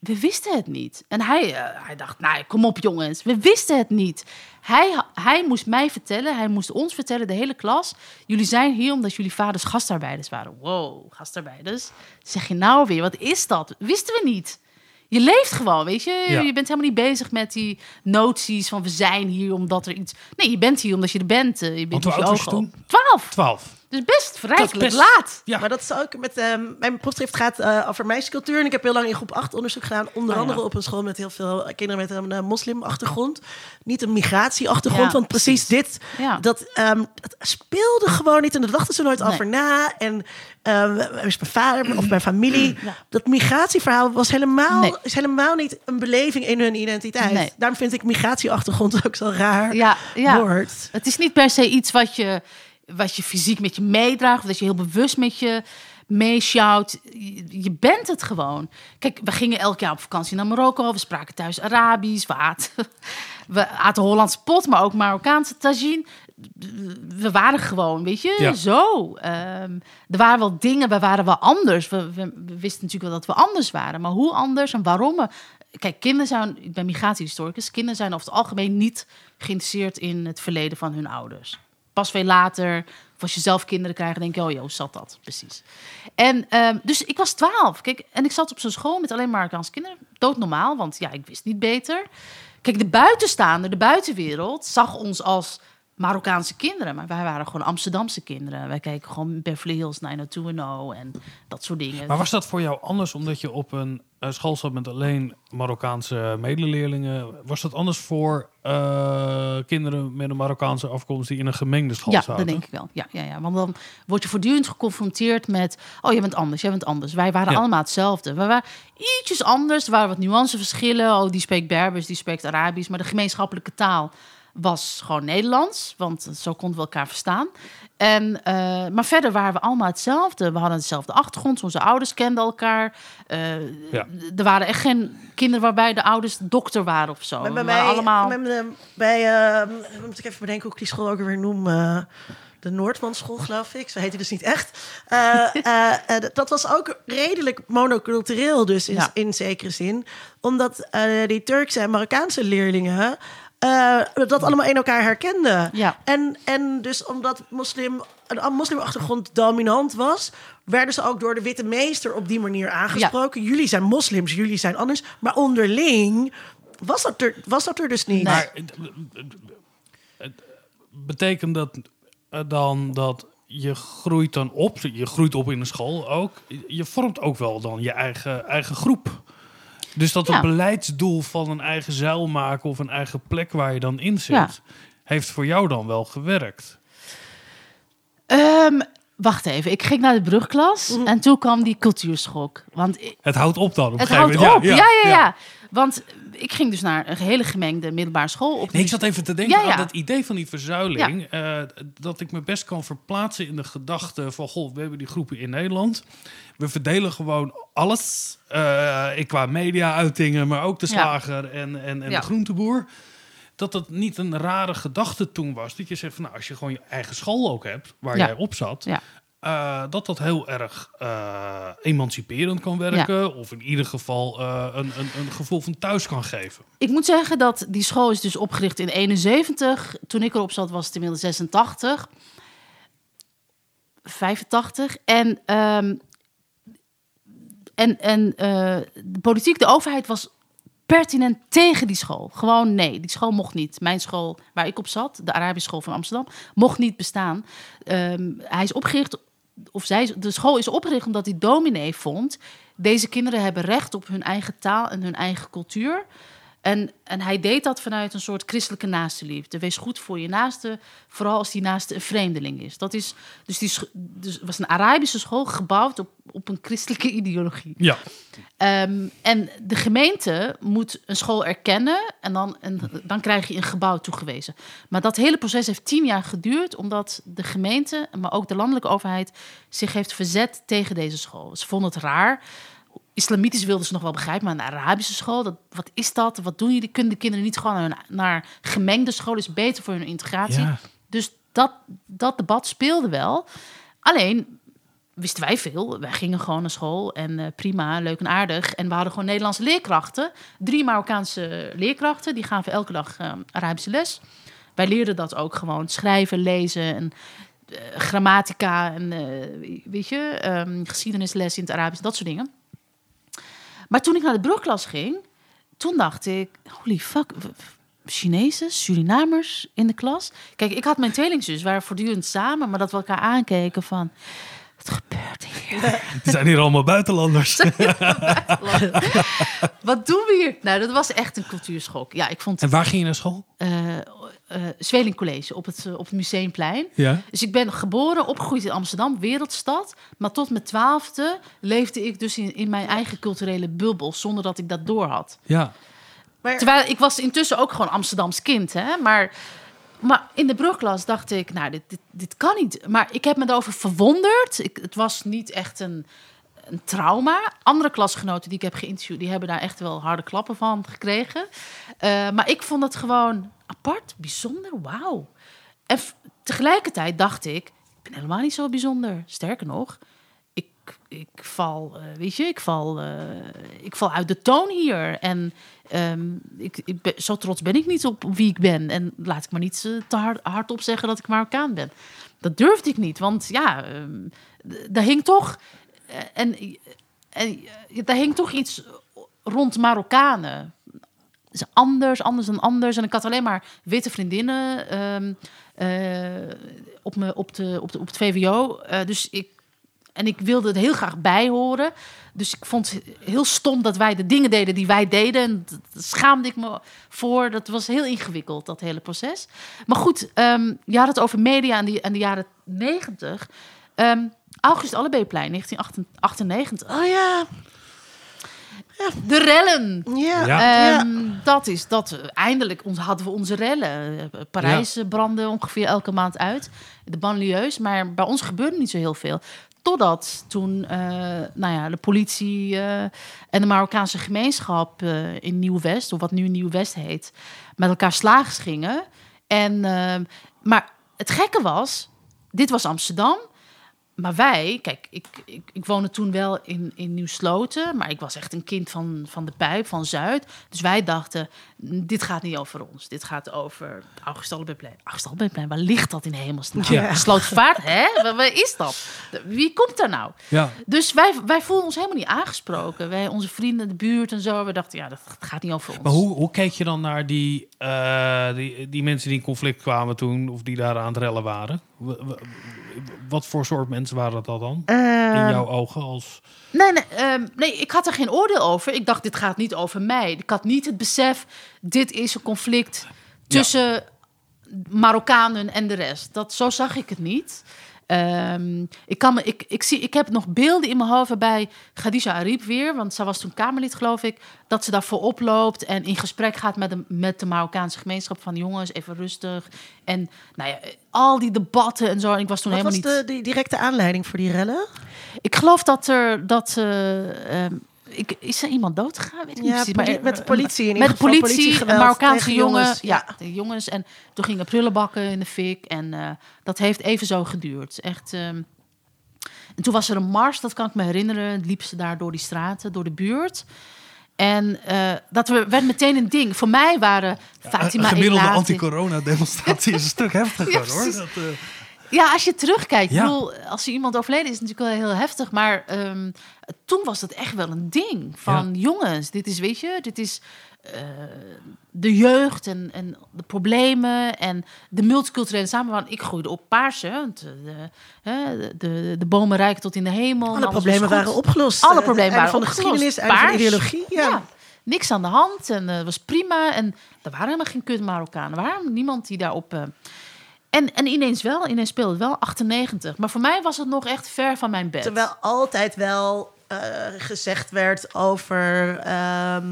We wisten het niet. En hij, eh, hij dacht, nou, kom op jongens. We wisten het niet. Hij, hij moest mij vertellen, hij moest ons vertellen, de hele klas. Jullie zijn hier omdat jullie vaders gastarbeiders waren. Wow, gastarbeiders. Zeg je nou weer, wat is dat? Wisten we niet. Je leeft gewoon, weet je. Ja. Je bent helemaal niet bezig met die noties van we zijn hier omdat er iets... Nee, je bent hier omdat je er bent. Eh, Je bent Want hoe oud was je toen? op. Twaalf. 12. Dus best rijkelijk best- laat. Ja. Maar dat is ook met... ehm, mijn proefschrift gaat eh, over meisjescultuur. En ik heb heel lang in groep 8 onderzoek gedaan. Onder Oh, ja. andere op een school met heel veel kinderen met een eh, moslimachtergrond. Niet een migratieachtergrond. Ja, want precies, dit, Ja. dat, ehm, dat speelde gewoon niet. En daar dachten ze nooit Nee. over na. En ehm, is mijn vader of mijn familie. Ja. Dat migratieverhaal was helemaal, Nee. is helemaal niet een beleving in hun identiteit. Nee. Daarom vind ik migratieachtergrond ook zo raar Ja, ja. woord. Het is niet per se iets wat je, wat je fysiek met je meedraagt... of dat je heel bewust met je meesjouwt. Je, je bent het gewoon. Kijk, we gingen elk jaar op vakantie naar Marokko. We spraken thuis Arabisch. We aten, we aten Hollands pot, maar ook Marokkaanse tagine. We waren gewoon, weet je, Ja. zo. Ehm, er waren wel dingen, we waren wel anders. We, we, we wisten natuurlijk wel dat we anders waren. Maar hoe anders en waarom? Kijk, kinderen zijn, ik ben migratiehistoricus, kinderen zijn over het algemeen niet geïnteresseerd in het verleden van hun ouders. Pas veel later, of als je zelf kinderen krijgt, denk je, oh joh, zat dat? Precies. En ehm, dus ik was twaalf, kijk, en ik zat op zo'n school met alleen Marokkaanse kinderen. Doodnormaal, want ja, ik wist niet beter. Kijk, de buitenstaander, de buitenwereld, zag ons als Marokkaanse kinderen. Maar wij waren gewoon Amsterdamse kinderen. Wij keken gewoon Beverly Hills 90210 en dat soort dingen. Maar was dat voor jou anders omdat je op een eh, school zat met alleen Marokkaanse medeleerlingen? Was dat anders voor eh, kinderen met een Marokkaanse afkomst die in een gemengde school Ja, zaten? dat denk ik wel. Ja, ja, ja, want dan word je voortdurend geconfronteerd met... oh, je bent anders, jij bent anders. Wij waren Ja. allemaal hetzelfde. We waren ietsjes anders. Er waren wat nuanceverschillen. Oh, die spreekt Berbers, die spreekt Arabisch. Maar de gemeenschappelijke taal was gewoon Nederlands. Want zo konden we elkaar verstaan. En, eh, maar verder waren we allemaal hetzelfde. We hadden dezelfde achtergrond. Onze ouders kenden elkaar. Eh, Ja. Er waren echt geen kinderen waarbij de ouders dokter waren of zo. Maar bij We waren mij, allemaal... bij, bij, eh, moet ik even bedenken hoe ik die school ook weer noem. eh, de Noordmanschool, geloof ik. Zo heet die dus niet echt. Eh, eh, eh, dat was ook redelijk monocultureel, dus in, Ja. in zekere zin. Omdat eh, die Turkse en Marokkaanse leerlingen eh, dat allemaal in elkaar herkenden. Ja. En, en dus omdat moslim, een moslimachtergrond dominant was, werden ze ook door de witte meester op die manier aangesproken. Jullie zijn moslims, jullie zijn anders. Maar onderling was dat er, was dat er dus niet. Maar het- het- betekent dat eh, dan dat je groeit dan op, je groeit op in een school ook, je vormt ook wel dan je eigen, eigen groep. Dus dat Ja. het beleidsdoel van een eigen zeil maken of een eigen plek waar je dan in zit, Ja. heeft voor jou dan wel gewerkt? Ehm, wacht even, ik ging naar de brugklas en toen kwam die cultuurschok. Want ik- Het houdt op dan op een het gegeven houdt op, moment. ja ja, ja, Want ik ging dus naar een hele gemengde middelbare school. Op Nee, ik zat even te denken Ja, ja. aan dat idee van die verzuiling. eh, dat ik me best kan verplaatsen in de gedachte van... Goh, we hebben die groepen in Nederland. We verdelen gewoon alles. eh, ik qua media-uitingen, maar ook de Ja. slager en, en, en Ja. de groenteboer. Dat dat niet een rare gedachte toen was. Dat je zegt van nou, als je gewoon je eigen school ook hebt... waar Ja. jij op zat... Ja. eh, dat dat heel erg eh, emanciperend kan werken. Of in ieder geval eh, een, een, een gevoel van thuis kan geven. Ik moet zeggen dat die school is dus opgericht in 71. Toen ik erop zat was het inmiddels 86. 85. En, ehm, en, en eh, de politiek, de overheid was pertinent tegen die school. Gewoon nee, die school mocht niet. Mijn school waar ik op zat, de Arabische school van Amsterdam, mocht niet bestaan. Ehm, hij is opgericht, of zij, de school is opgericht omdat die dominee vond... deze kinderen hebben recht op hun eigen taal en hun eigen cultuur... En, en hij deed dat vanuit een soort christelijke naastenliefde. Wees goed voor je naaste, vooral als die naaste een vreemdeling is. Dat is dus die dus was een Arabische school gebouwd op, op een christelijke ideologie. Ja, Ehm, en de gemeente moet een school erkennen en dan, en dan krijg je een gebouw toegewezen. Maar dat hele proces heeft tien jaar geduurd, omdat de gemeente, maar ook de landelijke overheid, zich heeft verzet tegen deze school. Ze vonden het raar. Islamitisch wilden ze nog wel begrijpen, maar een Arabische school, dat, wat is dat? Wat doen jullie? Kunnen de kinderen niet gewoon naar, naar gemengde school? Is beter voor hun integratie. Ja. Dus dat, dat debat speelde wel. Alleen wisten wij veel. Wij gingen gewoon naar school en eh, prima, leuk en aardig. En we hadden gewoon Nederlandse leerkrachten. Drie Marokkaanse leerkrachten, die gaven elke dag eh, Arabische les. Wij leerden dat ook gewoon, schrijven, lezen en eh, grammatica en weet je, ehm, geschiedenisles in het Arabisch, dat soort dingen. Maar toen ik naar de brugklas ging, toen dacht ik, holy fuck, Chinezen, Surinamers in de klas. Kijk, ik had mijn tweelingzus, waren voortdurend samen, maar dat we elkaar aankeken van, wat gebeurt hier? die zijn hier allemaal buitenlanders. Wat doen we hier? Nou, dat was echt een cultuurschok. Ja, ik vond En waar ging je naar school? eh eh Zweling College op het, eh, op het Museumplein. Ja. Dus ik ben geboren, opgegroeid in Amsterdam, wereldstad. Maar tot mijn twaalfde leefde ik dus in, in mijn eigen culturele bubbel, zonder dat ik dat door had. Ja. Maar Terwijl ik was intussen ook gewoon Amsterdams kind, hè. Maar, maar in de brugklas dacht ik, nou, dit, dit, dit kan niet. Maar ik heb me erover verwonderd. Ik, het was niet echt een, een trauma. Andere klasgenoten die ik heb geïnterviewd, die hebben daar echt wel harde klappen van gekregen. Eh, maar ik vond het gewoon apart, bijzonder, wauw. En tegelijkertijd dacht ik, ik ben helemaal niet zo bijzonder. Sterker nog, ik, ik val, eh, weet je, ik val, eh, ik val uit de toon hier. En ehm, ik, ik ben, zo trots ben ik niet op wie ik ben. En laat ik maar niet te hard, hardop zeggen dat ik Marokkaan ben. Dat durfde ik niet, want ja, d- daar hing toch... eh, en, en daar hing toch iets rond Marokkanen is anders, anders dan anders. En ik had alleen maar witte vriendinnen ehm, eh, op, me, op, de, op, de, op het VWO. Eh, dus ik, en ik wilde er heel graag bij horen. Dus ik vond het heel stom dat wij de dingen deden die wij deden. En daar schaamde ik me voor. Dat was heel ingewikkeld, dat hele proces. Maar goed, ehm, je had het over media en de, en de jaren negentig. Ehm August Allebeeplein, 1998. Oh ja, De rellen. ja. Ja. Ehm, Dat is dat. eh, Eindelijk ons, hadden we onze rellen. Eh, Parijs eh, brandde ongeveer elke maand uit. De banlieues. Maar bij ons gebeurde niet zo heel veel. Totdat toen eh, nou ja, de politie eh, en de Marokkaanse gemeenschap eh, in Nieuw-West, of wat nu Nieuw-West heet, met elkaar slaags gingen. En, eh, maar het gekke was, dit was Amsterdam. Maar wij, kijk, ik, ik, ik woonde toen wel in, in Nieuw-Sloten, maar ik was echt een kind van, van de pijp, van Zuid. Dus wij dachten, "N- dit gaat niet over ons. Dit gaat over August Albeeplein. August Albeeplein, waar ligt dat in hemelsnaam? Ja. Slootvaart, hè? Waar, waar is dat? Wie komt daar nou? Ja. Dus wij, wij voelden ons helemaal niet aangesproken. Wij, onze vrienden, de buurt en zo, we dachten, ja, dat gaat niet over ons. Maar hoe, hoe keek je dan naar die, eh, die, die mensen die in conflict kwamen toen, of die daar aan het rellen waren? Wat voor soort mensen waren dat dan? In Ehm, jouw ogen als... Nee, nee, ehm, nee, ik had er geen oordeel over. Ik dacht, dit gaat niet over mij. Ik had niet het besef, dit is een conflict tussen Marokkanen en de rest. Dat, zo zag ik het niet. Ehm, ik, kan me, ik, ik, zie, ik heb nog beelden in mijn hoofd bij Khadija Ariep weer, want zij was toen Kamerlid, geloof ik, dat ze daarvoor oploopt en in gesprek gaat met de, met de Marokkaanse gemeenschap van jongens, even rustig. En nou ja, al die debatten en zo. En ik was toen Wat was helemaal niet. de, die directe aanleiding voor die rellen? Ik geloof dat er dat. eh, ehm, ik, is er iemand doodgegaan? Weet ik niet Ja, precies, maar- poli- met de politie in Met de politie, een Marokkaanse jongen. jongens, Ja, ja. de jongens. En toen gingen prullenbakken in de fik. En eh, dat heeft even zo geduurd. Echt. ehm, en toen was er een mars, dat kan ik me herinneren. Liep ze daar door die straten, door de buurt. En eh, dat we- werd meteen een ding. Voor mij waren Fatima een gemiddelde anti-corona-demonstratie is een stuk heftiger, Ja, hoor. Dat, eh, Ja, als je terugkijkt. Ja. Ik bedoel, als er iemand overleden is, is het natuurlijk wel heel heftig. Maar ehm, toen was het echt wel een ding. Van jongens, dit is, weet je, dit is eh, de jeugd en, en de problemen en de multiculturele samenleving. Ik groeide op Paarse. want, eh, De, hè, de, de, de bomen rijken tot in de hemel. en Alle problemen waren opgelost. Alle problemen waren van de opgelost. geschiedenis, van de ideologie. Ja. niks aan de hand en het was prima. En er waren helemaal geen kut Marokkanen. Er waren niemand die daarop... eh, en, en ineens wel, ineens speelde het wel, 98. Maar voor mij was het nog echt ver van mijn bed. Terwijl altijd wel eh, gezegd werd over ehm,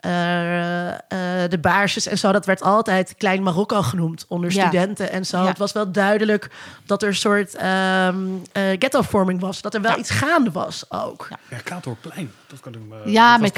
eh, eh, de baarsjes en zo. Dat werd altijd Klein Marokko genoemd onder Ja. studenten en zo. Ja. Het was wel duidelijk dat er een soort ehm eh, ghettovorming was. Dat er wel Ja. iets gaande was ook. Ja. ja, Katorplein. Dat kan ik me... ja, met.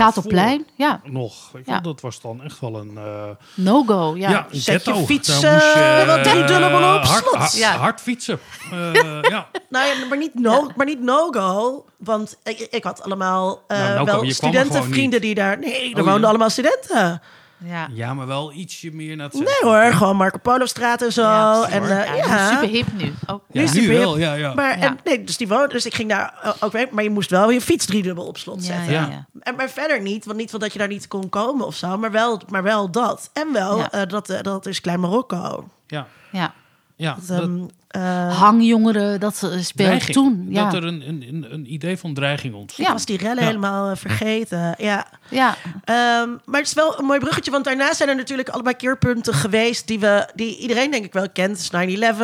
Ja, Nog. Je, Ja. Dat was dan echt wel een... eh, no-go. Ja. ja, een Zet je ghetto. fiets, je, eh, op hard, slot. hard, Ja. hard fietsen. Eh, ja. Nou ja, maar niet no, maar niet no-go. Want ik, ik had allemaal eh, Nou, no-go, wel studentenvrienden die daar... Nee, er Oh, woonden ja. allemaal studenten. Ja. ja, maar wel ietsje meer naar het Nee hoor, gewoon Marco Polo straat en zo. Ja, en, eh, Ja, ja, Super hip nu. Oh. Ja, Nu wel, ja, ja. Maar, Ja. en, nee, dus die woonde, dus ik ging daar eh, ook mee. Maar je moest wel je fiets driedubbel op slot Ja, zetten. ja. En, maar verder niet, want niet van dat je daar niet kon komen of zo, maar wel, maar wel dat. En wel, Ja. eh, dat, eh, dat is Klein Marokko. ja. ja. ja. Dat, dat- ehm, eh, Hangjongeren, dat speelde dreiging. toen. Ja. Dat er een, een, een, een idee van dreiging ontstond. ik was die rellen Ja. helemaal eh, vergeten. Ja. ja. Ehm, maar het is wel een mooi bruggetje, want daarna zijn er natuurlijk allebei keerpunten geweest die, we, die iedereen denk ik wel kent. Dus 9-11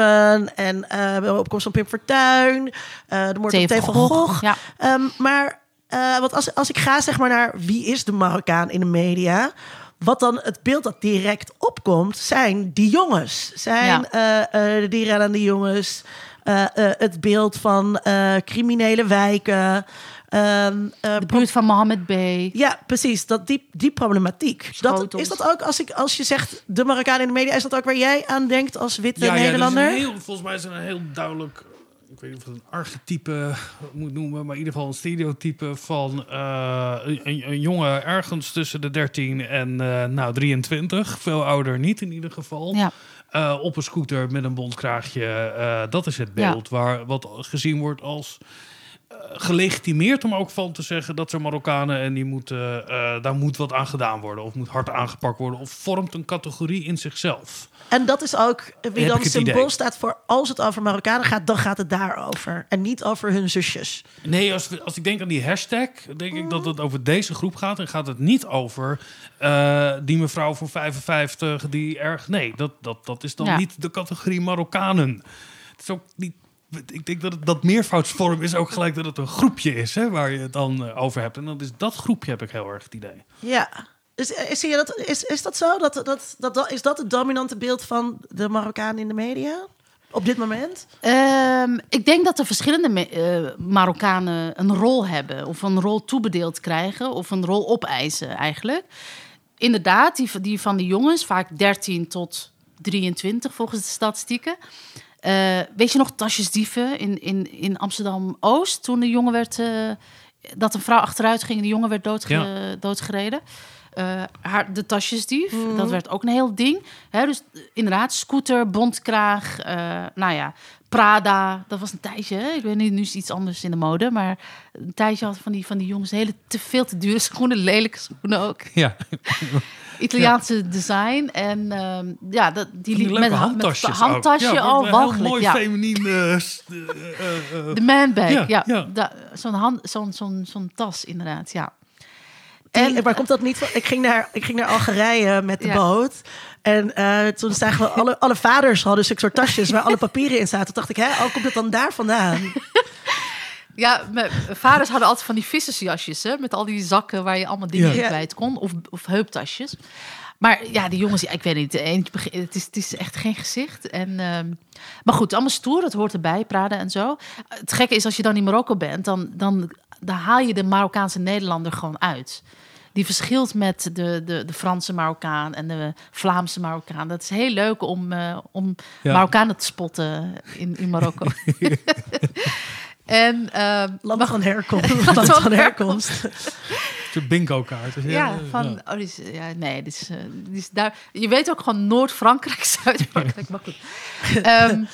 en eh, de opkomst van Pim Fortuyn, eh de moord op Theo Theo van van Gogh. Ja. Ehm, maar eh, want als, als ik ga zeg maar naar wie is de Marokkaan in de media... Wat dan het beeld dat direct opkomt, zijn die jongens. Zijn eh, eh, die rellende jongens. eh, eh, het beeld van eh, criminele wijken. ehm, eh, De buurt van Mohammed B. ja, precies. Dat, die, die problematiek. Dat, is dat ook, als, ik, als je zegt de Marokkaan in de media, is dat ook waar jij aan denkt als witte Ja, ja, Nederlander? een heel, volgens mij is het een heel duidelijk, weet niet of het een archetype moet noemen, maar in ieder geval een stereotype van eh, een, een, jongen ergens tussen de 13 en eh, nou 23, veel ouder niet in ieder geval. Ja. Eh, op een scooter met een bondkraagje. dat is het Ja. beeld waar wat gezien wordt als gelegitimeerd om ook van te zeggen dat zijn Marokkanen en die moeten, eh, daar moet wat aan gedaan worden of moet hard aangepakt worden of vormt een categorie in zichzelf. En dat is ook wie dan symbool idee. staat voor als het over Marokkanen gaat, dan gaat het daarover. En niet over hun zusjes. Nee, als, als ik denk aan die hashtag, denk ik dat het over deze groep gaat. En gaat het niet over eh, die mevrouw van 55 die erg... Nee, dat, dat, dat is dan Ja. niet de categorie Marokkanen. Het is ook niet... Ik denk dat het, dat meervoudsvorm is ook gelijk dat het een groepje is hè, waar je het dan eh, over hebt. En dat is dat groepje heb ik heel erg het idee. Ja. Dus eh, zie je dat, is, is dat zo? Dat, dat, dat, dat, is dat het dominante beeld van de Marokkaan in de media? Op dit moment? Ehm, ik denk dat er verschillende eh, Marokkanen een rol hebben. Of een rol toebedeeld krijgen. Of een rol opeisen eigenlijk. Inderdaad, die, die van de jongens, vaak 13 tot 23 volgens de statistieken. Eh, weet je nog tasjesdieven in, in, in Amsterdam-Oost? Toen de jongen werd... eh, dat een vrouw achteruit ging en de jongen werd doodge- Ja. doodgereden. Eh, haar, de tasjesdief, dat werd ook een heel ding. Hè, dus inderdaad, scooter, bondkraag, eh, nou ja, Prada. Dat was een tijdje, hè? ik weet niet, nu is iets anders in de mode. Maar een tijdje had van die, van die jongens hele te veel te dure schoenen, lelijke schoenen ook. Ja, Italiaanse design. En ehm, ja, dat, die liep met, handtasjes met handtasje. Ja, heel walgelijk. mooi Ja. feminien... eh, eh, eh, De manbag, Ja, ja. Zo'n hand- zo'n zo'n zo'n tas, inderdaad, ja. En- En, maar komt dat niet van... Ik ging naar, ik ging naar Algerije met de Ja. boot. En eh, toen zagen we alle, alle vaders hadden zulke soort tasjes waar alle papieren in zaten. Toen dacht ik, hè, oh, komt het dan daar vandaan? Ja, mijn vaders hadden altijd van die vissersjasjes, hè, met al die zakken waar je allemaal dingen Ja. in Ja. kwijt kon, of, of heuptasjes. Maar ja, die jongens, ja, ik weet niet, eentje, het, is, het is echt geen gezicht. En, ehm, maar goed, allemaal stoer, het hoort erbij, praten en zo. Het gekke is, als je dan in Marokko bent, dan, dan, dan haal je de Marokkaanse Nederlander gewoon uit. Die verschilt met de, de, de Franse Marokkaan en de Vlaamse Marokkaan. Dat is heel leuk om, eh, om Ja. Marokkanen te spotten in, in Marokko. en, ehm, Land van herkomst. Land van herkomst. De bingo-kaart. Dus Ja, van, oh, die is, ja, nee, dit is, dit is daar. Je weet ook gewoon Noord-Frankrijk, Zuid-Frankrijk, maar goed. Ehm,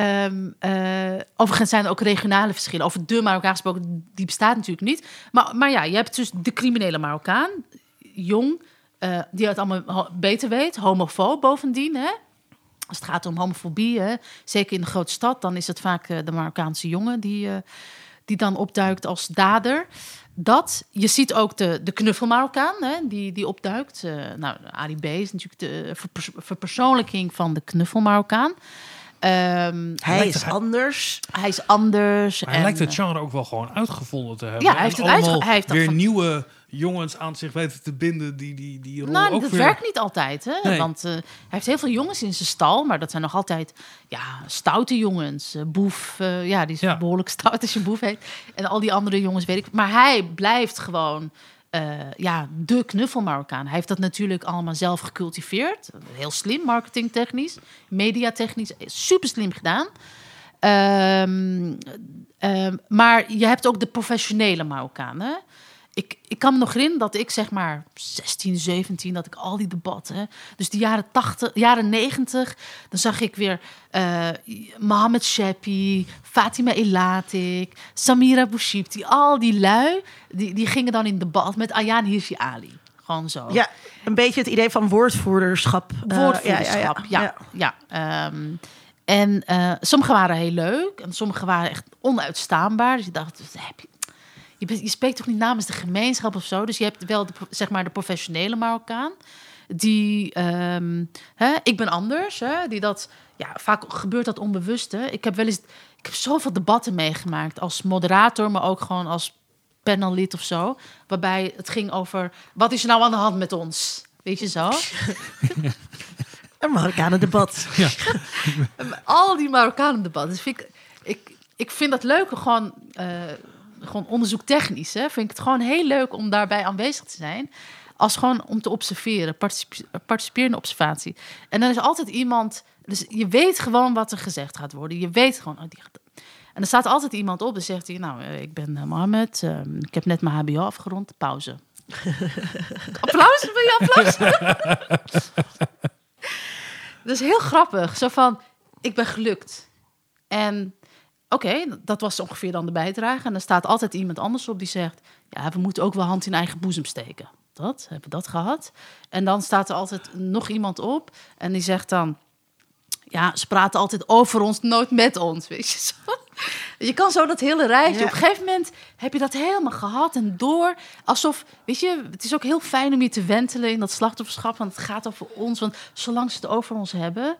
ehm, eh, overigens zijn er ook regionale verschillen. Over de Marokkaan gesproken, die bestaat natuurlijk niet. Maar, maar ja, je hebt dus de criminele Marokkaan, jong, eh, die het allemaal beter weet, homofoob bovendien, hè. Als het gaat om homofobie, hè, zeker in de grote stad, dan is het vaak eh, de Marokkaanse jongen die, die dan opduikt als dader. Dat. Je ziet ook de, de knuffel-Marokkaan, hè, die, die opduikt. Nou, Ali B is natuurlijk de verpers- verpersoonlijking van de knuffel-Marokkaan. Ehm, Hij is anders. hij is anders. Hij en, lijkt het genre ook wel gewoon uitgevonden te hebben. Ja, hij heeft En het uitge- allemaal hij heeft weer van- nieuwe jongens aan zich weten te binden die die, die rol Nou, ook dat weer... werkt niet altijd, hè? Nee. Want eh, hij heeft heel veel jongens in zijn stal, maar dat zijn nog altijd ja, stoute jongens. Eh, boef, eh, ja, die is Ja. behoorlijk stout als je boef heet. En al die andere jongens weet ik. Maar hij blijft gewoon eh, ja, de knuffel Marokkaan. Hij heeft dat natuurlijk allemaal zelf gecultiveerd. Heel slim, marketingtechnisch, mediatechnisch, super slim gedaan. Ehm, ehm, maar je hebt ook de professionele Marokkaan. Ik, ik kan me nog herinneren dat ik zeg maar 16, 17, dat ik al die debatten. Dus de jaren 80, jaren 90, dan zag ik weer eh Mohamed Shepi, Fatima Elatik, Samira Bouchibti, al die lui, die, die gingen dan in debat met Ayaan Hirsi Ali. Gewoon zo. Ja, een beetje het idee van woordvoerderschap. Eh, Woordvoerderschap, ja. ja, Ehm, en eh sommige waren heel leuk en sommige waren echt onuitstaanbaar. Dus je dacht, wat heb je, je, bent- je spreekt toch niet namens de gemeenschap of zo? Dus je hebt wel de, zeg maar de professionele Marokkaan. Die, ehm, hè, ik ben anders, hè, die dat, ja, vaak gebeurt dat onbewust. Hè. Ik heb wel eens, ik heb zoveel debatten meegemaakt als moderator, maar ook gewoon als panellid of zo. Waarbij het ging over, wat is er nou aan de hand met ons? Weet je zo? Een Marokkanen debat. al die Marokkanen debatten. Dus ik, ik, ik vind dat leuk, gewoon, eh, gewoon onderzoektechnisch. Hè, vind ik het gewoon heel leuk om daarbij aanwezig te zijn. Als gewoon om te observeren, particip- participerende observatie. En dan is altijd iemand, dus je weet gewoon wat er gezegd gaat worden. Je weet gewoon, oh, die gaat- en er staat altijd iemand op, dan zegt hij, nou, eh, ik ben eh, Mohammed, eh, ik heb net mijn HBO afgerond, pauze. applaus, wil je applaus? Dat is heel grappig. Zo van, ik ben gelukt. En oké, dat was ongeveer dan de bijdrage. En er staat altijd iemand anders op die zegt... ja, we moeten ook wel hand in eigen boezem steken. Dat, hebben we dat gehad. En dan staat er altijd nog iemand op en die zegt dan... ja, ze praten altijd over ons, nooit met ons, weet je zo. Je kan zo dat hele rijtje. Ja. Op een gegeven moment heb je dat helemaal gehad en door. Alsof, weet je, het is ook heel fijn om je te wentelen in dat slachtofferschap. Want het gaat over ons. Want zolang ze het over ons hebben,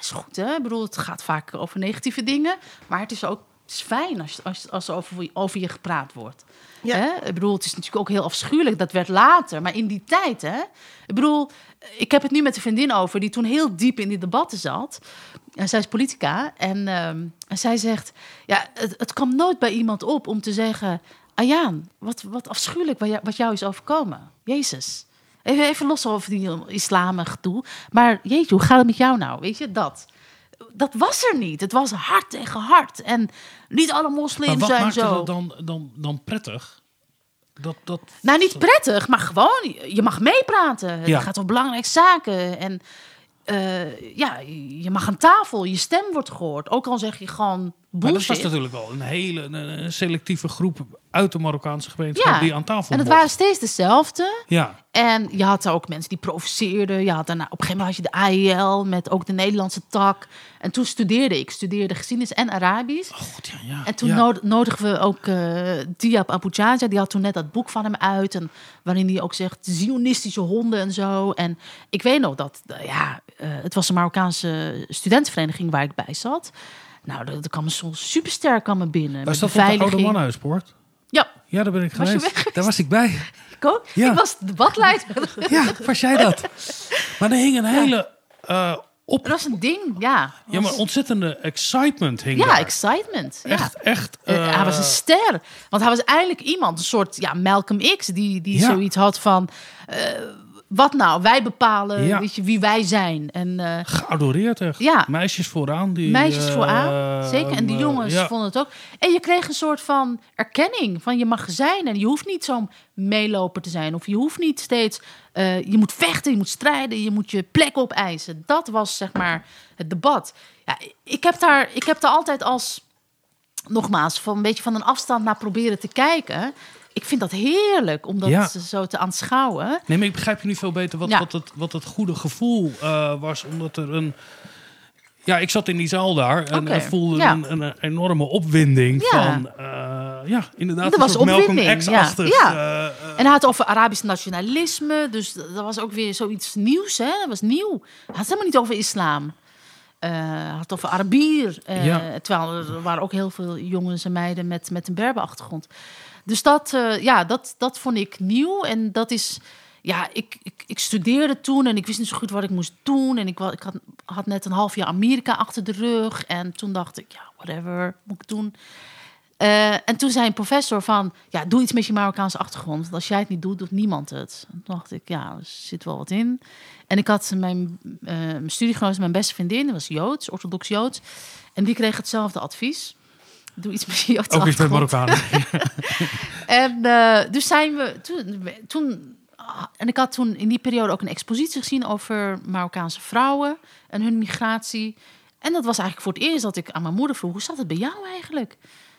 is goed hè. Ik bedoel, het gaat vaak over negatieve dingen. Maar het is ook het is fijn als, als, als er over, over je gepraat wordt. Ja. Hè? Ik bedoel, het is natuurlijk ook heel afschuwelijk. Dat werd later. Maar in die tijd, hè. Ik bedoel, ik heb het nu met een vriendin over... die toen heel diep in die debatten zat. En zij is politica. En, ehm, en zij zegt... Ja, het, het kwam nooit bij iemand op om te zeggen... Ayaan, wat, wat afschuwelijk wat jou, wat jou is overkomen. Jezus. Even, even los over die islam gedoe. Maar jeetje, hoe gaat het met jou nou? Weet je, dat. Dat was er niet. Het was hard tegen hard. En niet alle moslims zijn zo. dan, dan, dan prettig? Dat, dat, Nou, niet prettig, maar gewoon, je mag meepraten. Ja. Het gaat om belangrijke zaken. En eh, ja, je mag aan tafel, je stem wordt gehoord. Ook al zeg je gewoon Maar dat was natuurlijk wel een hele een, selectieve groep uit de Marokkaanse gemeenschap Ja, die aan tafel En het mocht. waren steeds dezelfde. Ja, En je had daar ook mensen die provoceerden. Je had daarna, op een gegeven moment had je de AEL met ook de Nederlandse tak. En toen studeerde ik. Studeerde geschiedenis en Arabisch. oh, god, ja, ja. En toen ja. nod- nodigden we ook eh Diab Abu Jaja. Die had toen net dat boek van hem uit. En waarin hij ook zegt, zionistische honden en zo. En ik weet nog dat, eh, ja, eh, het was een Marokkaanse studentenvereniging waar ik bij zat. Nou, dat, dat kwam me soms supersterk aan me binnen. Was dat de Oude. Mannenhuispoort? Ja, Ja, daar ben ik Was je geweest. Daar was ik bij. ik ook. Ja. Ik was debatleider. Ja, was jij dat? Maar er hing een hele eh, op... Dat was een ding, ja. Ja, maar ontzettende excitement hing Ja, daar. excitement. Ja. Echt, echt. Eh, hij was een ster. Want hij was eigenlijk iemand, een soort ja, Malcolm X, die, die Ja. zoiets had van... wat nou, wij bepalen Ja. weet je, wie wij zijn. En eh, geadoreerd echt. Ja. Meisjes vooraan. Die, meisjes eh, vooraan, zeker. En die eh, jongens ja. vonden het ook. En je kreeg een soort van erkenning van je mag zijn. En je hoeft niet zo'n meeloper te zijn. Of je hoeft niet steeds... je moet vechten, je moet strijden, je moet je plek opeisen. Dat was zeg maar het debat. Ja, ik heb daar, ik heb daar altijd als... Nogmaals, van een beetje van een afstand naar proberen te kijken. Ik vind dat heerlijk om dat Ja. zo te aanschouwen. Nee, maar ik begrijp je nu veel beter wat, Ja. wat, het, wat het goede gevoel eh, was. Omdat er een... Ja, ik zat in die zaal daar en ik voelde ja. een, een enorme opwinding Ja. van... eh, ja, inderdaad, Er was Malcolm opwinding, X-achtig. eh, En hij had over Arabisch nationalisme. Dus dat was ook weer zoiets nieuws. Hè? Dat was nieuw. Hij had het helemaal niet over islam. Hij had over Arabier. Ja. Terwijl er waren ook heel veel jongens en meiden met, met een Berber-achtergrond. Dus dat, eh, ja, dat, dat vond ik nieuw. En dat is... Ja, ik, ik, ik studeerde toen en ik wist niet zo goed wat ik moest doen. En ik, ik had, net een half jaar Amerika achter de rug. En toen dacht ik, ja, whatever, moet ik doen. Eh, en toen zei een professor van, ja, doe iets met je Marokkaanse achtergrond. Want als jij het niet doet, doet niemand het. En toen dacht ik, ja, er zit wel wat in. En ik had mijn, eh mijn studiegenoot, mijn beste vriendin, die was Joods, orthodox Joods. En die kreeg hetzelfde advies. Doe iets met je ook iets met. Marokkanen. En eh, dus zijn we toen, toen. ah, En ik had toen in die periode ook een expositie gezien over Marokkaanse vrouwen en hun migratie. En dat was eigenlijk voor het eerst dat ik aan mijn moeder vroeg: hoe zat het bij jou eigenlijk?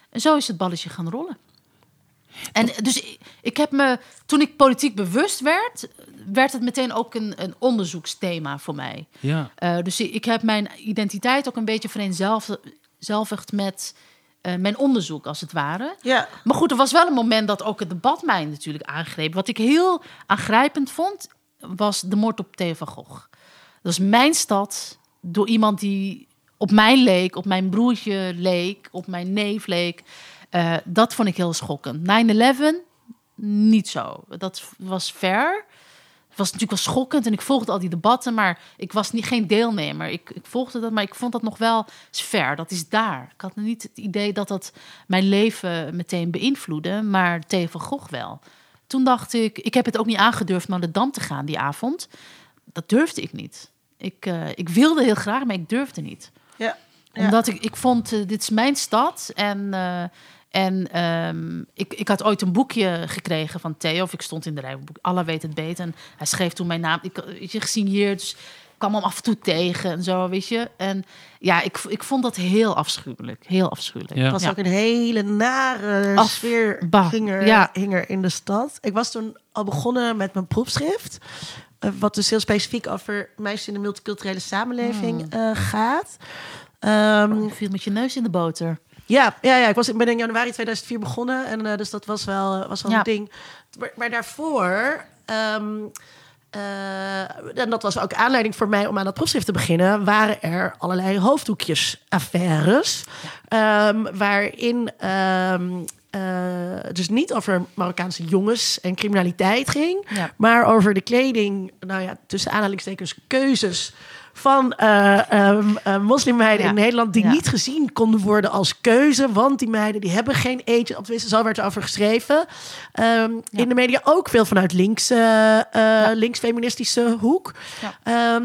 En zo is het balletje gaan rollen. En dus ik, ik heb me, toen ik politiek bewust werd, werd het meteen ook een, een onderzoeksthema voor mij. ja. Eh, dus ik ik heb mijn identiteit ook een beetje vereenzelvigd met eh, mijn onderzoek, als het ware. Ja, Maar goed, er was wel een moment dat ook het debat mij natuurlijk aangreep. Wat ik heel aangrijpend vond, was de moord op Theo van Gogh. Dat is mijn stad, door iemand die op mij leek, op mijn broertje leek, op mijn neef leek. Eh, dat vond ik heel schokkend. 9-11, niet zo. Dat was ver. Was natuurlijk wel schokkend en ik volgde al die debatten, maar ik was niet, geen deelnemer. Ik, ik volgde dat, maar ik vond dat nog wel ver. Dat is daar. Ik had niet het idee dat dat mijn leven meteen beïnvloedde, maar Theo van Gogh wel. Toen dacht ik, ik heb het ook niet aangedurfd naar de Dam te gaan die avond. Dat durfde ik niet. Ik, eh, ik wilde heel graag, maar ik durfde niet ja. ja. omdat ik, ik vond, eh, dit is mijn stad. En, eh, en ehm, ik, ik had ooit een boekje gekregen van Theo. Of ik stond in de rij. Allah weet het beter. En hij schreef toen mijn naam. Ik weet je, gesigneerd. Dus ik kwam hem af en toe tegen en zo, weet je. En ja, ik, ik vond dat heel afschuwelijk. Heel afschuwelijk. Ja. Het was Ja. ook een hele nare Af- sfeer bah, ging er, ja. hing er in de stad. Ik was toen al begonnen met mijn proefschrift. eh, wat dus heel specifiek over meisjes in de multiculturele samenleving Hmm. eh, gaat. Ehm, Je viel met je neus in de boter. Ja, ja, ja, ik was, ik ben in januari 2004 begonnen. En eh, dus dat was wel, was wel Ja. een ding. Maar, maar daarvoor... ehm, eh, en dat was ook aanleiding voor mij om aan dat proefschrift te beginnen. Waren er allerlei hoofddoekjes-affaires. ehm, waarin eh, dus niet over Marokkaanse jongens en criminaliteit ging. Ja. Maar over de kleding, nou ja, tussen aanhalingstekens, keuzes van eh, ehm, eh, moslimmeiden Ja. in Nederland die Ja. niet gezien konden worden als keuze, want die meiden die hebben geen age, of tenminste, zo werd er over geschreven. Ehm, In de media ook veel vanuit links, eh, eh, links-feministische hoek. Ehm,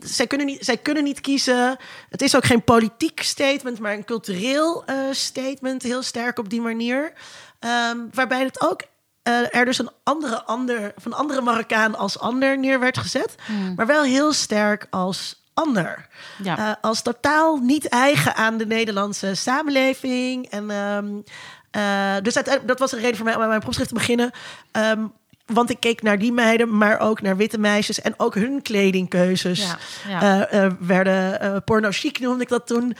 zij, kunnen niet, zij kunnen niet kiezen. Het is ook geen politiek statement, maar een cultureel statement. Heel sterk op die manier. Waarbij het ook eh, er dus een andere, ander, van andere Marokkaan als ander neer werd gezet. Maar wel heel sterk als ander. Ja. Eh, als totaal niet eigen aan de Nederlandse samenleving. En, ehm, eh, dus uiteindelijk- dat was een reden voor mij om aan mijn proefschrift te beginnen. Ehm, want ik keek naar die meiden, maar ook naar witte meisjes en ook hun kledingkeuzes. Ja, ja. eh, eh, werden eh, porno chic noemde ik dat toen.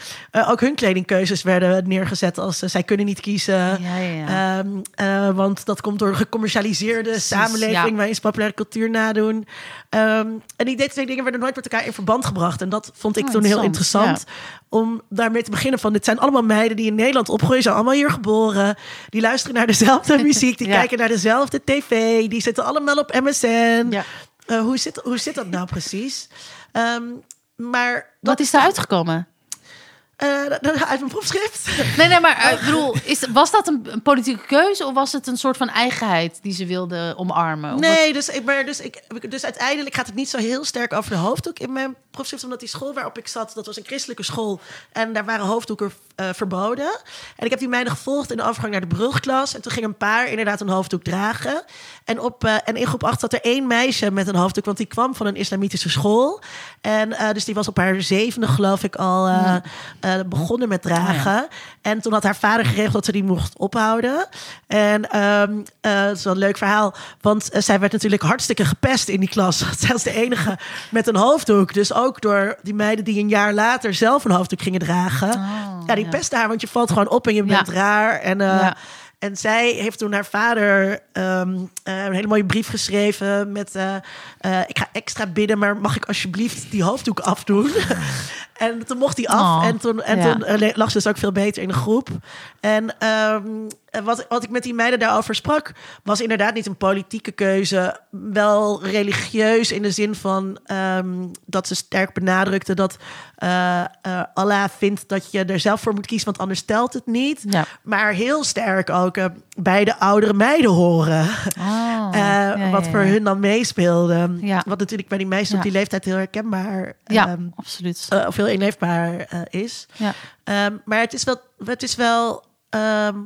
Ook hun kledingkeuzes werden neergezet als zij kunnen niet kiezen. Ja. Ehm, eh, want dat komt door een gecommercialiseerde samenleving waarin ze populaire cultuur nadoen. Ehm, en die twee dingen werden nooit met elkaar in verband gebracht. En dat vond ik Oh, toen heel interessant. Om daarmee te beginnen van... dit zijn allemaal meiden die in Nederland opgroeien. zijn allemaal hier geboren. Die luisteren naar dezelfde muziek. Die Ja. kijken naar dezelfde tv. Die zitten allemaal op MSN. Ja. Eh, hoe, zit, hoe zit dat nou precies? Ehm, maar Wat is er uitgekomen? Eh, uit mijn proefschrift... Nee, nee, maar eh, ik bedoel, is, was dat een, een politieke keuze of was het een soort van eigenheid die ze wilde omarmen? Nee, dus, ik, maar dus, ik, dus uiteindelijk gaat het niet zo heel sterk over de hoofddoek in mijn proefschrift. Omdat die school waarop ik zat, dat was een christelijke school. En daar waren hoofddoeken eh, verboden. En ik heb die meiden gevolgd in de overgang naar de brugklas. En toen ging een paar inderdaad een hoofddoek dragen. En, op, eh, en in groep 8 zat er één meisje met een hoofddoek. Want die kwam van een islamitische school. En eh, dus die was op haar zevende, geloof ik, al eh, eh, begonnen met dragen. En toen had haar vader geregeld dat ze die mocht ophouden. En eh, dat is wel een leuk verhaal. Want eh, zij werd natuurlijk hartstikke gepest in die klas. Zij was de enige met een hoofddoek. Dus ook door die meiden die een jaar later zelf een hoofddoek gingen dragen. ja, die ja. pesten haar, want je valt gewoon op en je Ja. bent raar. En, en zij heeft toen haar vader ehm, eh, een hele mooie brief geschreven met... ik ga extra bidden, maar mag ik alsjeblieft die hoofddoek afdoen? en toen mocht hij af Oh, en toen, en ja. toen eh, lag ze dus ook veel beter in de groep. En ehm, en wat, wat ik met die meiden daarover sprak, was inderdaad niet een politieke keuze. Wel religieus in de zin van ehm, dat ze sterk benadrukte dat eh, Allah vindt dat je er zelf voor moet kiezen, want anders telt het niet. Ja. Maar heel sterk ook bij de oudere meiden horen. Oh, ja, wat voor hun dan meespeelde. Wat natuurlijk bij die meisjes op die leeftijd heel herkenbaar Ja, ehm, absoluut. of heel inleefbaar eh, is. Ja. Ehm, maar het is wel, het is wel ehm,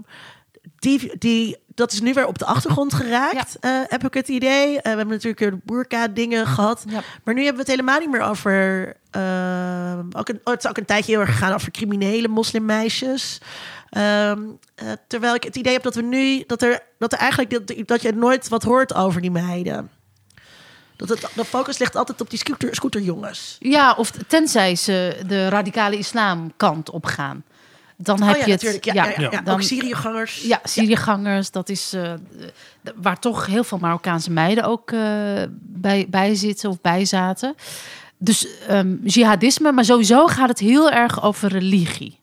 die, die, dat is nu weer op de achtergrond geraakt, eh, heb ik het idee. Eh, we hebben natuurlijk weer de boerka-dingen gehad. Ja. Maar nu hebben we het helemaal niet meer over. ehm, ook een, oh, het is ook een tijdje heel erg gegaan over criminele moslimmeisjes. Terwijl ik het idee heb dat we nu. dat er, dat er eigenlijk. Dat, dat je nooit wat hoort over die meiden. Dat het, de focus ligt altijd op die scooter, scooterjongens. Ja, of tenzij ze de radicale islamkant opgaan. Dan heb oh ja, je het. Ja, ja, ja, ja. dan- ook Syriëgangers. Ja, Syriëgangers, dat is eh, waar toch heel veel Marokkaanse meiden ook eh, bij, bij zitten of bij zaten. Dus ehm, jihadisme, maar sowieso gaat het heel erg over religie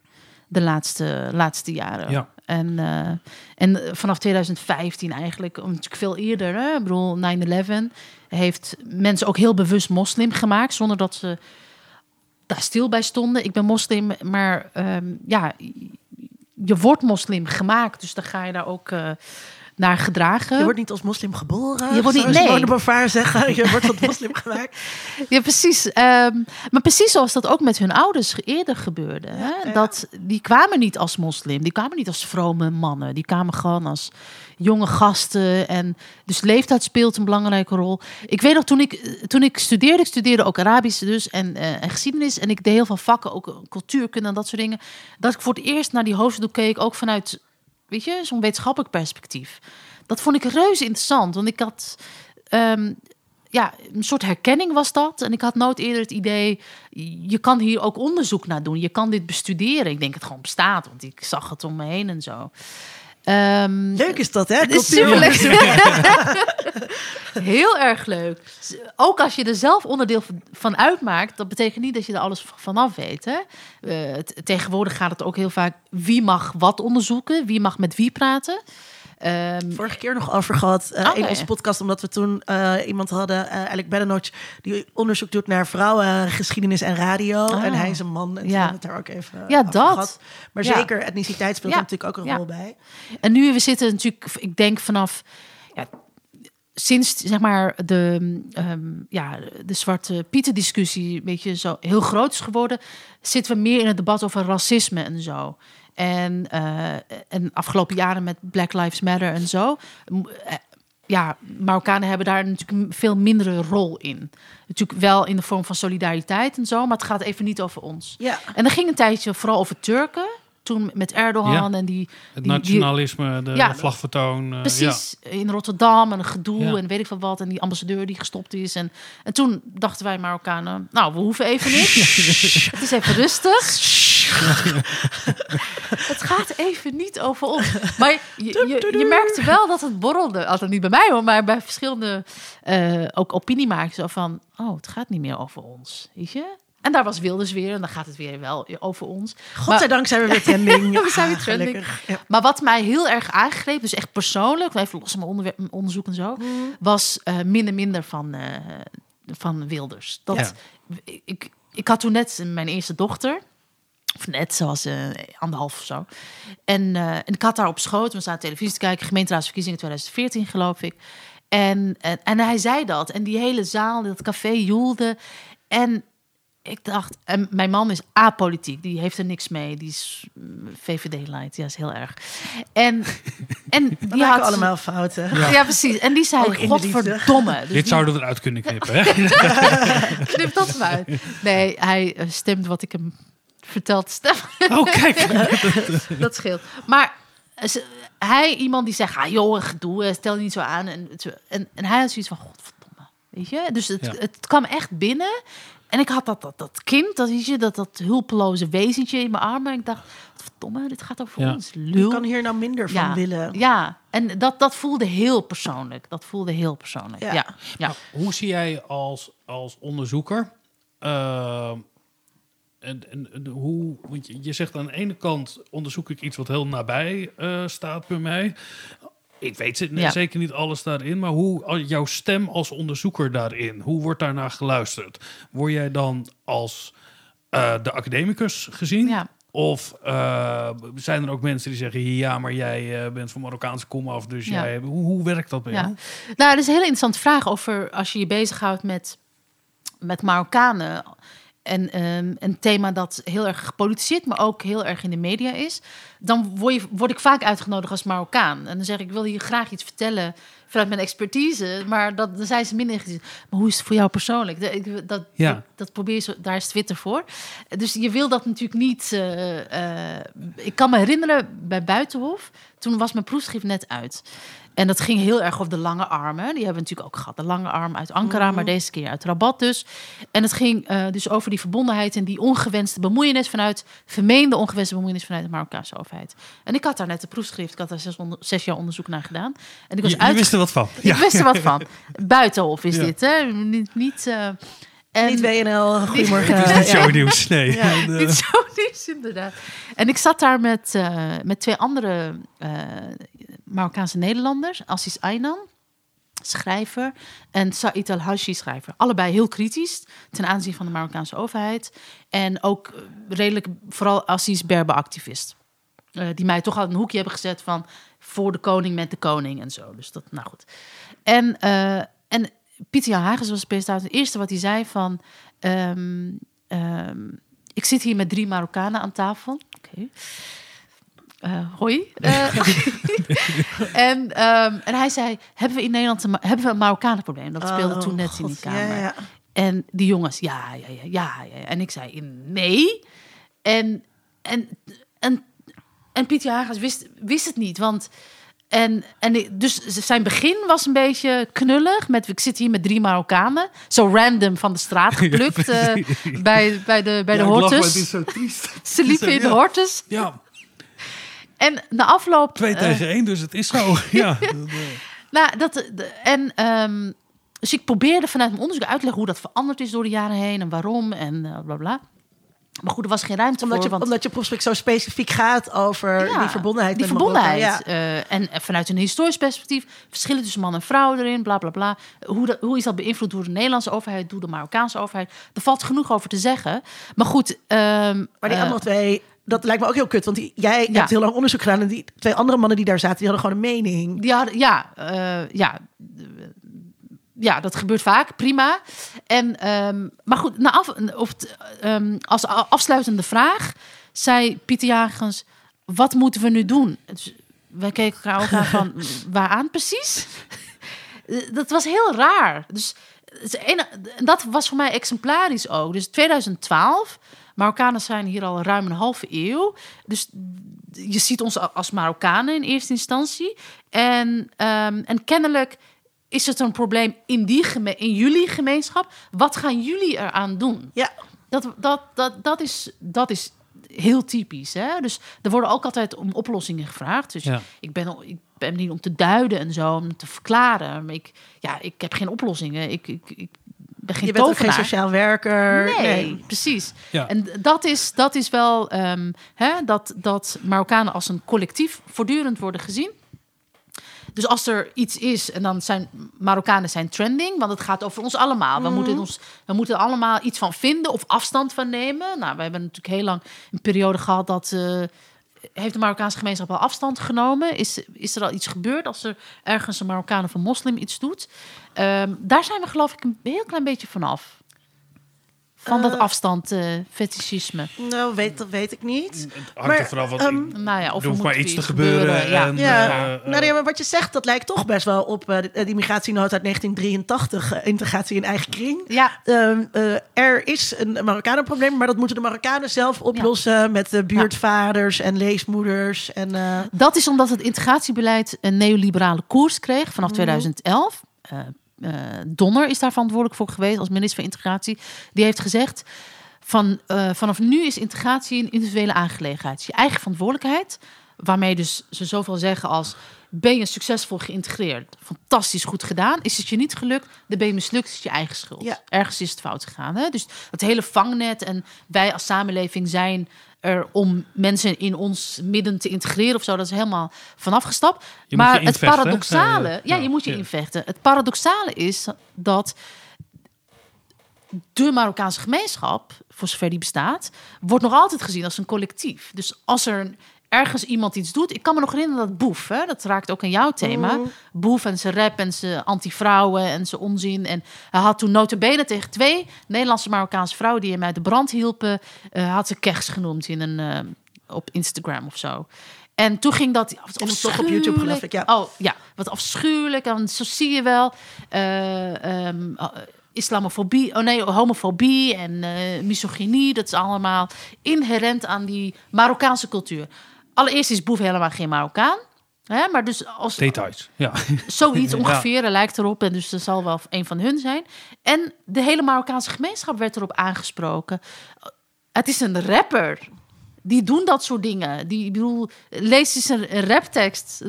de laatste, laatste jaren. Ja. En, eh, en vanaf 2015 eigenlijk, natuurlijk veel eerder, hè, ik bedoel 9-11, heeft mensen ook heel bewust moslim gemaakt, zonder dat ze daar stil bij stonden. Ik ben moslim, maar ehm, ja, je wordt moslim gemaakt, dus dan ga je daar ook eh, naar gedragen. Je wordt niet als moslim geboren. Je wordt niet- nee. Simone Beauvoir zeggen. Je wordt tot moslim gemaakt. Ja, precies. Ehm, maar precies zoals dat ook met hun ouders eerder gebeurde. hè? ja. Dat, die kwamen niet als moslim, die kwamen niet als vrome mannen. Die kwamen gewoon als jonge gasten. En dus leeftijd speelt een belangrijke rol. Ik weet nog, toen ik, toen ik studeerde, ik studeerde ook Arabisch dus en, eh, en geschiedenis. En ik deed heel veel vakken, ook cultuurkunde en dat soort dingen. Dat ik voor het eerst naar die hoofddoek keek, ook vanuit, weet je, zo'n wetenschappelijk perspectief. Dat vond ik reuze interessant, want ik had... ehm, ja, een soort herkenning was dat. En ik had nooit eerder het idee, je kan hier ook onderzoek naar doen. Je kan dit bestuderen. Ik denk het gewoon bestaat, want ik zag het om me heen en zo. Ehm, Leuk is dat, hè? het is superleuk. Heel erg leuk. Ook als je er zelf onderdeel van- uitmaakt, dat betekent niet dat je er alles vanaf weet. Hè? Eh, tegenwoordig gaat het ook heel vaak wie mag wat onderzoeken, wie mag met wie praten. Ehm, Vorige keer nog over gehad eh, in Oké. onze podcast, omdat we toen eh, iemand hadden, eh Alec Bedenoch, die onderzoek doet naar vrouwengeschiedenis en radio. Ah. En hij is een man. En Ja. het daar ook even Ja, dat. gehad. Maar Ja. zeker, etniciteit speelt Ja. er natuurlijk ook een rol bij. En nu we zitten natuurlijk, ik denk vanaf ja, sinds zeg maar de, ehm, ja, de zwarte Pieten discussie een beetje zo heel groot is geworden, zitten we meer in het debat over racisme en zo. En, eh en afgelopen jaren met Black Lives Matter en zo. eh, ja, Marokkanen hebben daar natuurlijk een veel mindere rol in. Natuurlijk wel in de vorm van solidariteit en zo, maar het gaat even niet over ons. Ja. En er ging een tijdje vooral over Turken. Toen met Erdogan Ja. en die... Het die- nationalisme, de Ja, vlagvertoon. eh, Precies, in Rotterdam en een gedoe Ja. en weet ik veel wat. En die ambassadeur die gestopt is. En, en toen dachten wij Marokkanen, nou, we hoeven even niet. Het is even rustig. het gaat even niet over ons. Maar je, je, je merkte wel dat het borrelde. Altijd niet bij mij hoor, maar bij verschillende eh, ook opiniemakers. Zo van, oh, het gaat niet meer over ons. Weet je? En daar was Wilders weer en dan gaat het weer wel over ons. Godzijdank zijn we weer trending. We zijn weer Ah, trending. Ja. Maar wat mij heel erg aangreep, dus echt persoonlijk, even los van onderzoek en zo, was eh, minder minder van, eh, van Wilders. Dat, Ja. ik, ik had toen net mijn eerste dochter. Of net, zoals eh anderhalf of zo. En, eh, en ik had daar op schoot, we zaten televisie te kijken, gemeenteraadsverkiezingen 2014 geloof ik. En, en, en hij zei dat. En die hele zaal, dat café joelde. En ik dacht, en mijn man is apolitiek, die heeft er niks mee. Die is mm, VVD-light, ja, is heel erg. En, en die had allemaal fouten. Ja. precies. En die zei, godverdomme. Dus Dit die- zouden we eruit kunnen knippen. Hè? Knip dat maar uit. Nee, hij eh, stemt wat ik hem verteld stem. Oh, kijk. dat scheelt. Maar eh, ze- hij, iemand die zegt, ah joh, gedoe, eh, stel je niet zo aan. En, en, en hij had zoiets van, godverdomme. Weet je? Dus het, Ja. het kwam echt binnen. En ik had dat, dat, dat kind, dat, weet je, dat, dat hulpeloze wezentje in mijn armen. En ik dacht, verdomme, dit gaat over Ja. ons. Je Lul. kan hier nou minder van ja, willen. ja, en dat, dat voelde heel persoonlijk. Dat voelde heel persoonlijk. Ja. Ja, ja. Hoe zie jij als, als onderzoeker... eh, en, en, en hoe, want je, je zegt aan de ene kant onderzoek ik iets wat heel nabij eh, staat bij mij. Ik weet Ja. zeker niet alles daarin, maar hoe jouw stem als onderzoeker daarin, hoe wordt daarnaar geluisterd? Word jij dan als eh, de academicus gezien? Ja. Of eh, zijn er ook mensen die zeggen: ja, maar jij bent van Marokkaanse kom af, dus Ja. jij. Hoe, hoe werkt dat bij Ja. jou? Nou, dat is een hele interessante vraag over als je je bezighoudt met, met Marokkanen. En ehm, een thema dat heel erg gepolitiseerd, maar ook heel erg in de media is. Dan word, je, word ik vaak uitgenodigd als Marokkaan. En dan zeg ik, ik wil je graag iets vertellen vanuit mijn expertise. Maar dat, dan zijn ze minder gezien. Maar hoe is het voor jou persoonlijk? Dat, ik- dat, Ja. dat, dat probeer je, zo- daar is Twitter voor. Dus je wil dat natuurlijk niet. eh, eh, ik kan me herinneren bij Buitenhof, toen was mijn proefschrift net uit. En dat ging heel erg over de lange armen. Die hebben we natuurlijk ook gehad. De lange arm uit Ankara, maar deze keer uit Rabat dus. En het ging eh, dus over die verbondenheid en die ongewenste bemoeienis vanuit, vermeende ongewenste bemoeienis vanuit de Marokkaanse overheid. En ik had daar net de proefschrift, ik had daar zes, onder- zes jaar onderzoek naar gedaan. En ik was Je, je uit... wist er wat van. Ik wist er wat van. Buitenhof is Ja. dit, hè? Niet, niet, eh, en, Niet WNL, goedemorgen. Het is niet Ja. shownieuws, nee. Ja. En, Niet zo nieuws, inderdaad. En ik zat daar met, eh, met twee andere eh, Marokkaanse Nederlanders. Assis Aynan, schrijver, en Said al-Hashi, schrijver. Allebei heel kritisch ten aanzien van de Marokkaanse overheid. En ook eh, redelijk, vooral Assis Berber-activist. Eh, die mij toch al een hoekje hebben gezet van voor de koning met de koning en zo. Dus dat, nou goed. En, eh, en Pieter Jan Hagens was presentator. Het eerste wat hij zei van... ehm, ehm, ik zit hier met drie Marokkanen aan tafel. Oké. Hoi. Eh, en, ehm, en hij zei, hebben we in Nederland een, hebben we een Marokkanenprobleem? Dat speelde Oh, toen net in die kamer. Ja, ja. En die jongens, ja, ja, ja, ja, ja. En ik zei, nee. En, en, en, en Pieter Hagens wist, wist het niet, want... En, en dus zijn begin was een beetje knullig. Met, ik zit hier met drie Marokkanen. Zo random van de straat geplukt. eh, bij, bij de, bij ja, de lach, Hortus. Het is zo triest. Ze liepen in de. Hortus. Ja, En na afloop... twee eh, tegen één, dus het is zo. Ja. Nou, dat, de- en, ehm, dus ik probeerde vanuit mijn onderzoek uit te leggen hoe dat veranderd is door de jaren heen en waarom en eh, bla bla. Maar goed, er was geen ruimte Omdat voor. je, want, omdat je proefschrift zo specifiek gaat over Ja, die verbondenheid. die verbondenheid. Ja. eh, en vanuit een historisch perspectief, verschillen tussen man en vrouw erin, bla bla bla. Hoe, dat, hoe is dat beïnvloed door de Nederlandse overheid, door de Marokkaanse overheid? Er valt genoeg over te zeggen. Maar goed. ehm, Maar die andere twee, dat lijkt me ook heel kut. Want die, jij Ja. hebt heel lang onderzoek gedaan. En die twee andere mannen die daar zaten, die hadden gewoon een mening. Die hadden, ja, eh, ja, ja, dat gebeurt vaak, prima. En, ehm, maar goed, na af, of ehm, als afsluitende vraag zei Pieter Jagens: wat moeten we nu doen? Dus wij keken elkaar ook aan van waaraan precies? dat was heel raar. Dus dat was voor mij exemplarisch ook. Dus 2012, Marokkanen zijn hier al ruim een halve eeuw. Dus je ziet ons als Marokkanen in eerste instantie. En, ehm, en kennelijk is het een probleem in, die geme- in jullie gemeenschap. Wat gaan jullie eraan doen? Ja, Dat, dat, dat, dat, is, dat is heel typisch. Hè? Dus er worden ook altijd om oplossingen gevraagd. Dus Ja. ik, ben, al- ik ben niet om te duiden en zo, om te verklaren. Maar ik, ja, ik heb geen oplossingen. Ik, ik, ik geen je bent ook geen sociaal werker. Nee, precies. Ja. En dat is, dat is wel ehm, hè, dat, dat Marokkanen als een collectief voortdurend worden gezien. Dus als er iets is, en dan zijn Marokkanen zijn trending, want het gaat over ons allemaal. We, moeten ons, we moeten er allemaal iets van vinden of afstand van nemen. Nou, we hebben natuurlijk heel lang een periode gehad dat. eh, heeft de Marokkaanse gemeenschap al afstand genomen? Is, is er al iets gebeurd als er ergens een Marokkaan of een moslim iets doet? Ehm, daar zijn we geloof ik een heel klein beetje vanaf. Van dat Eh. afstand, eh fetischisme. Nou, weet, dat weet ik niet. Het hangt Maar, er vanaf wat ehm, Nou ja, of er er hoeft maar iets te gebeuren. ja. en, Ja, eh, nou, nee, maar wat je zegt, dat lijkt toch best wel op eh, de, die migratienood uit 1983, eh, integratie in eigen kring. ja, Ehm, eh, er is een Marokkanenprobleem, maar dat moeten de Marokkanen zelf oplossen met de buurtvaders en leesmoeders. En, eh, dat is omdat het integratiebeleid een neoliberale koers kreeg vanaf 2011. Eh, eh, Donner is daar verantwoordelijk voor geweest als minister van Integratie. Die heeft gezegd: van, eh, vanaf nu is integratie een individuele aangelegenheid. Je eigen verantwoordelijkheid. Waarmee dus ze zoveel zeggen als: ben je succesvol geïntegreerd? Fantastisch goed gedaan. Is het je niet gelukt? Dan ben je mislukt. Is het je eigen schuld. Ja. Ergens is het fout gegaan. Hè? Dus het hele vangnet en wij als samenleving zijn er om mensen in ons midden te integreren of zo. Dat is helemaal vanaf gestapt. Maar het paradoxale, hè? ja, Ja, je moet je ja. invechten. Het paradoxale is dat de Marokkaanse gemeenschap, voor zover die bestaat, wordt nog altijd gezien als een collectief. Dus als er ergens iemand iets doet, ik kan me nog herinneren dat Boef, hè, dat raakt ook aan jouw thema, Boef en zijn rap en zijn anti-vrouwen en zijn onzin. En hij had toen notabene tegen twee Nederlandse Marokkaanse vrouwen die hem uit de brand hielpen, eh, had ze keks genoemd in een, eh, op Instagram of zo. En toen ging dat het toch op YouTube, geloof ik, ja. Oh ja, wat afschuwelijk. En zo zie je wel. eh, ehm, eh, islamofobie, oh nee, homofobie en misogynie. Dat is allemaal inherent aan die Marokkaanse cultuur. Allereerst is Boef helemaal geen Marokkaan. Hè, maar dus als Details, ja. zoiets ongeveer, er lijkt erop. En dus dat zal wel een van hun zijn. En de hele Marokkaanse gemeenschap werd erop aangesproken. Het is een rapper. Die doen dat soort dingen. Die, ik bedoel, lees eens een, raptekst.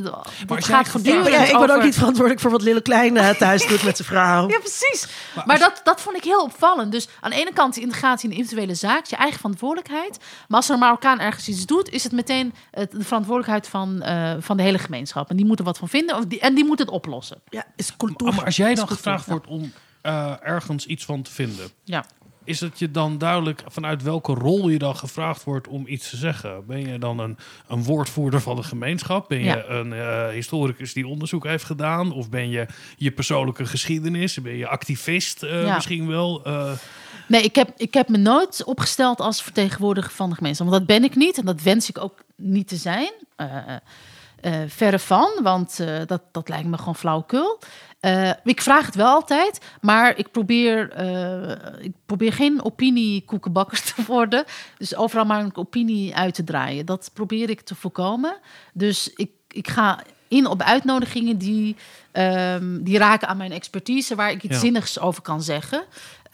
Jij gaat voortdurend ja, ik ben ook niet verantwoordelijk voor wat Lille Klein eh, thuis doet met zijn vrouw. Ja, precies. Maar, dat, dat vond ik heel opvallend. Dus aan de ene kant die integratie in de individuele zaak, je eigen verantwoordelijkheid. Maar als er een Marokkaan ergens iets doet, is het meteen het, de verantwoordelijkheid van, eh, van de hele gemeenschap. En die moeten wat van vinden of die, en die moeten het oplossen. Ja, is cultuur. Maar als jij dan gevraagd ja. wordt om eh, ergens iets van te vinden, Ja. Is het je dan duidelijk vanuit welke rol je dan gevraagd wordt om iets te zeggen? Ben je dan een, een woordvoerder van de gemeenschap? Ben je Ja. een eh, historicus die onderzoek heeft gedaan? Of ben je je persoonlijke geschiedenis? Ben je activist eh, Ja. misschien wel? Eh, Nee, ik heb, ik heb me nooit opgesteld als vertegenwoordiger van de gemeenschap. Want dat ben ik niet en dat wens ik ook niet te zijn. Eh, verre van, want eh, dat, dat lijkt me gewoon flauwekul. Eh, ik vraag het wel altijd, maar ik probeer, ik probeer geen opiniekoekenbakker te worden. Dus overal maar een opinie uit te draaien. Dat probeer ik te voorkomen. Dus ik, ik ga in op uitnodigingen die, ehm, die raken aan mijn expertise, waar ik iets Ja. zinnigs over kan zeggen.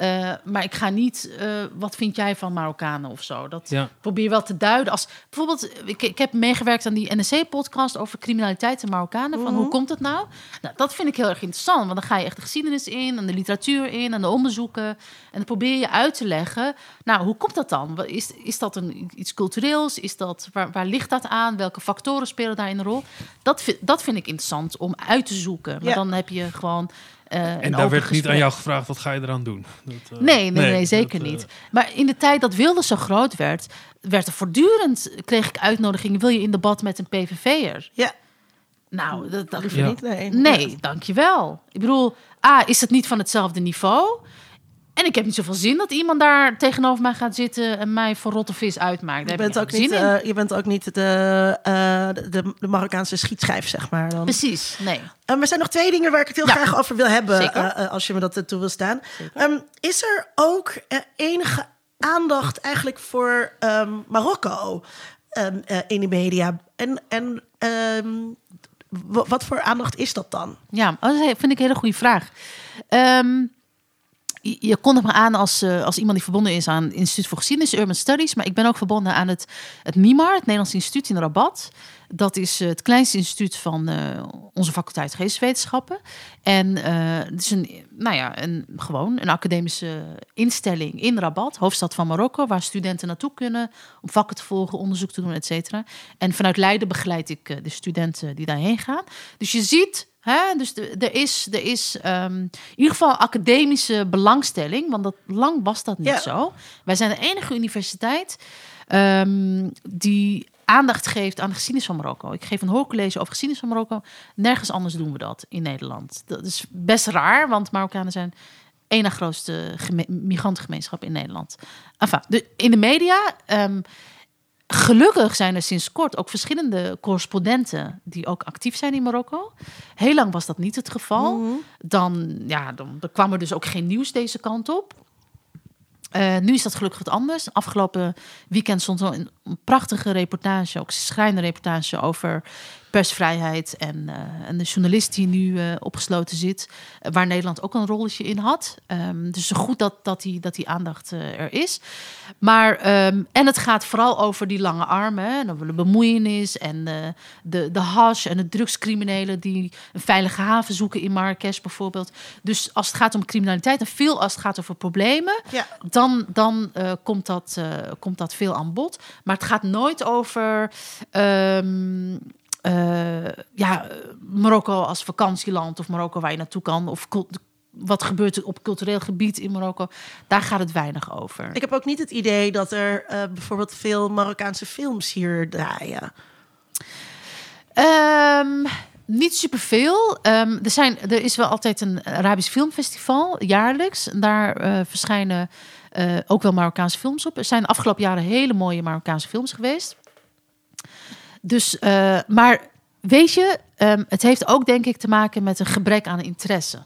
Eh, maar ik ga niet, eh, wat vind jij van Marokkanen of zo? Dat Ja. probeer wel te duiden. Als bijvoorbeeld, ik, ik heb meegewerkt aan die NSC-podcast over criminaliteit en Marokkanen. Van hoe komt het nou? nou? Dat vind ik heel erg interessant, want dan ga je echt de geschiedenis in en de literatuur in en de onderzoeken. En dan probeer je uit te leggen. Nou, hoe komt dat dan? Is, is dat een, iets cultureels? Is dat, waar, waar ligt dat aan? Welke factoren spelen daarin een rol? Dat, vind- dat vind ik interessant om uit te zoeken. Maar Ja. dan heb je gewoon. Eh, en daar werd niet aan jou gevraagd, wat ga je eraan doen? Dat, eh, Nee, nee, nee, zeker dat, eh, niet. Maar in de tijd dat Wilde zo groot werd, werd er voortdurend, kreeg ik uitnodigingen, wil je in debat met een PVV'er? Ja, Nou, dat, dat, liever Ja. niet. Nee, nee, dankjewel. Ik bedoel, A, is het niet van hetzelfde niveau? En ik heb niet zoveel zin dat iemand daar tegenover mij gaat zitten en mij voor rotte vis uitmaakt. Je bent, ook niet, eh, je bent ook niet de, eh, de, de Marokkaanse schietschijf, zeg maar. Dan. Precies, nee. Um, er zijn nog twee dingen waar ik het heel Ja. graag over wil hebben, als je me dat toe wil staan. Ehm, is er ook enige aandacht eigenlijk voor ehm, Marokko ehm, eh, in de media? En, en wat voor aandacht is dat dan? Ja, oh, dat vind ik een hele goede vraag. Ehm, je, kondigt me aan als, eh, als iemand die verbonden is aan het Instituut voor Geschiedenis, Urban Studies. Maar ik ben ook verbonden aan het, het het Nederlands Instituut in Rabat. Dat is eh, het kleinste instituut van eh, onze faculteit Geesteswetenschappen. En eh, het is een, nou ja, een, gewoon een academische instelling in Rabat, hoofdstad van Marokko, waar studenten naartoe kunnen om vakken te volgen, onderzoek te doen, et cetera. En vanuit Leiden begeleid ik de studenten die daarheen gaan. Dus je ziet Hè? Dus er is, er is ehm, in ieder geval academische belangstelling, want dat, lang was dat niet Ja. zo. Wij zijn de enige universiteit ehm, die aandacht geeft aan de geschiedenis van Marokko. Ik geef een hoorcollege over geschiedenis van Marokko. Nergens anders doen we dat in Nederland. Dat is best raar, want Marokkanen zijn na grootste geme- migrantengemeenschap in Nederland. Enfin, de, in de media. ehm, Gelukkig zijn er sinds kort ook verschillende correspondenten die ook actief zijn in Marokko. Heel lang was dat niet het geval. Dan, ja, dan, dan kwam er dus ook geen nieuws deze kant op. Eh, nu is dat gelukkig wat anders. Afgelopen weekend stond er een, prachtige reportage, ook schrijnende reportage over persvrijheid en, eh, en de journalist die nu eh, opgesloten zit, eh, waar Nederland ook een rolletje in had. Ehm, dus zo goed dat, dat, die, dat die aandacht er is. Maar, ehm, en het gaat vooral over die lange armen, hè, en over de bemoeienis en de, de hash en de drugscriminelen die een veilige haven zoeken in Marrakesh bijvoorbeeld. Dus als het gaat om criminaliteit en veel als het gaat over problemen, Ja. dan, dan komt, dat, komt dat veel aan bod. Maar het gaat nooit over ehm, eh, ja, Marokko als vakantieland of Marokko waar je naartoe kan. Of wat gebeurt er op cultureel gebied in Marokko. Daar gaat het weinig over. Ik heb ook niet het idee dat er eh, bijvoorbeeld veel Marokkaanse films hier draaien. Ehm, niet superveel. Ehm er, zijn, er is wel altijd een Arabisch filmfestival, jaarlijks. En daar eh, verschijnen ook wel Marokkaanse films op. Er zijn de afgelopen jaren hele mooie Marokkaanse films geweest. Dus, eh, maar weet je, ehm, het heeft ook denk ik te maken met een gebrek aan interesse.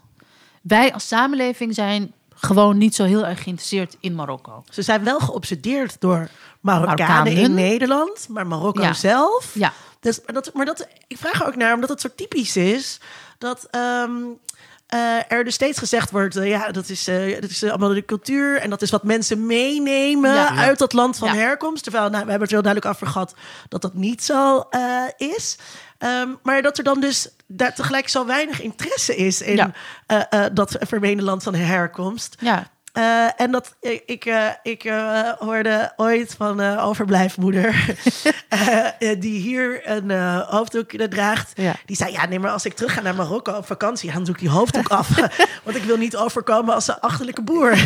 Wij als samenleving zijn gewoon niet zo heel erg geïnteresseerd in Marokko. Ze zijn wel geobsedeerd door Marokkanen, Marokkanen. in Nederland, maar Marokko Ja. zelf. Ja. Dus, maar dat, maar dat, ik vraag er ook naar, omdat het zo typisch is dat ehm, eh, er dus steeds gezegd wordt: eh, ja, dat is, eh, dat is allemaal de cultuur en dat is wat mensen meenemen Ja. Ja. uit dat land van Ja. herkomst. Terwijl nou, we hebben het heel duidelijk over gehad dat dat niet zo is. Ehm, maar dat er dan dus daar tegelijk zo weinig interesse is in dat vermeende land van herkomst. Ja, Eh, en dat ik, ik, eh, ik eh, hoorde ooit van een overblijfmoeder eh, eh, die hier een eh, hoofddoek draagt. Ja. Die zei: Ja, nee, maar als ik terug ga naar Marokko op vakantie, dan doe ik die hoofddoek af. Want ik wil niet overkomen als een achterlijke boer.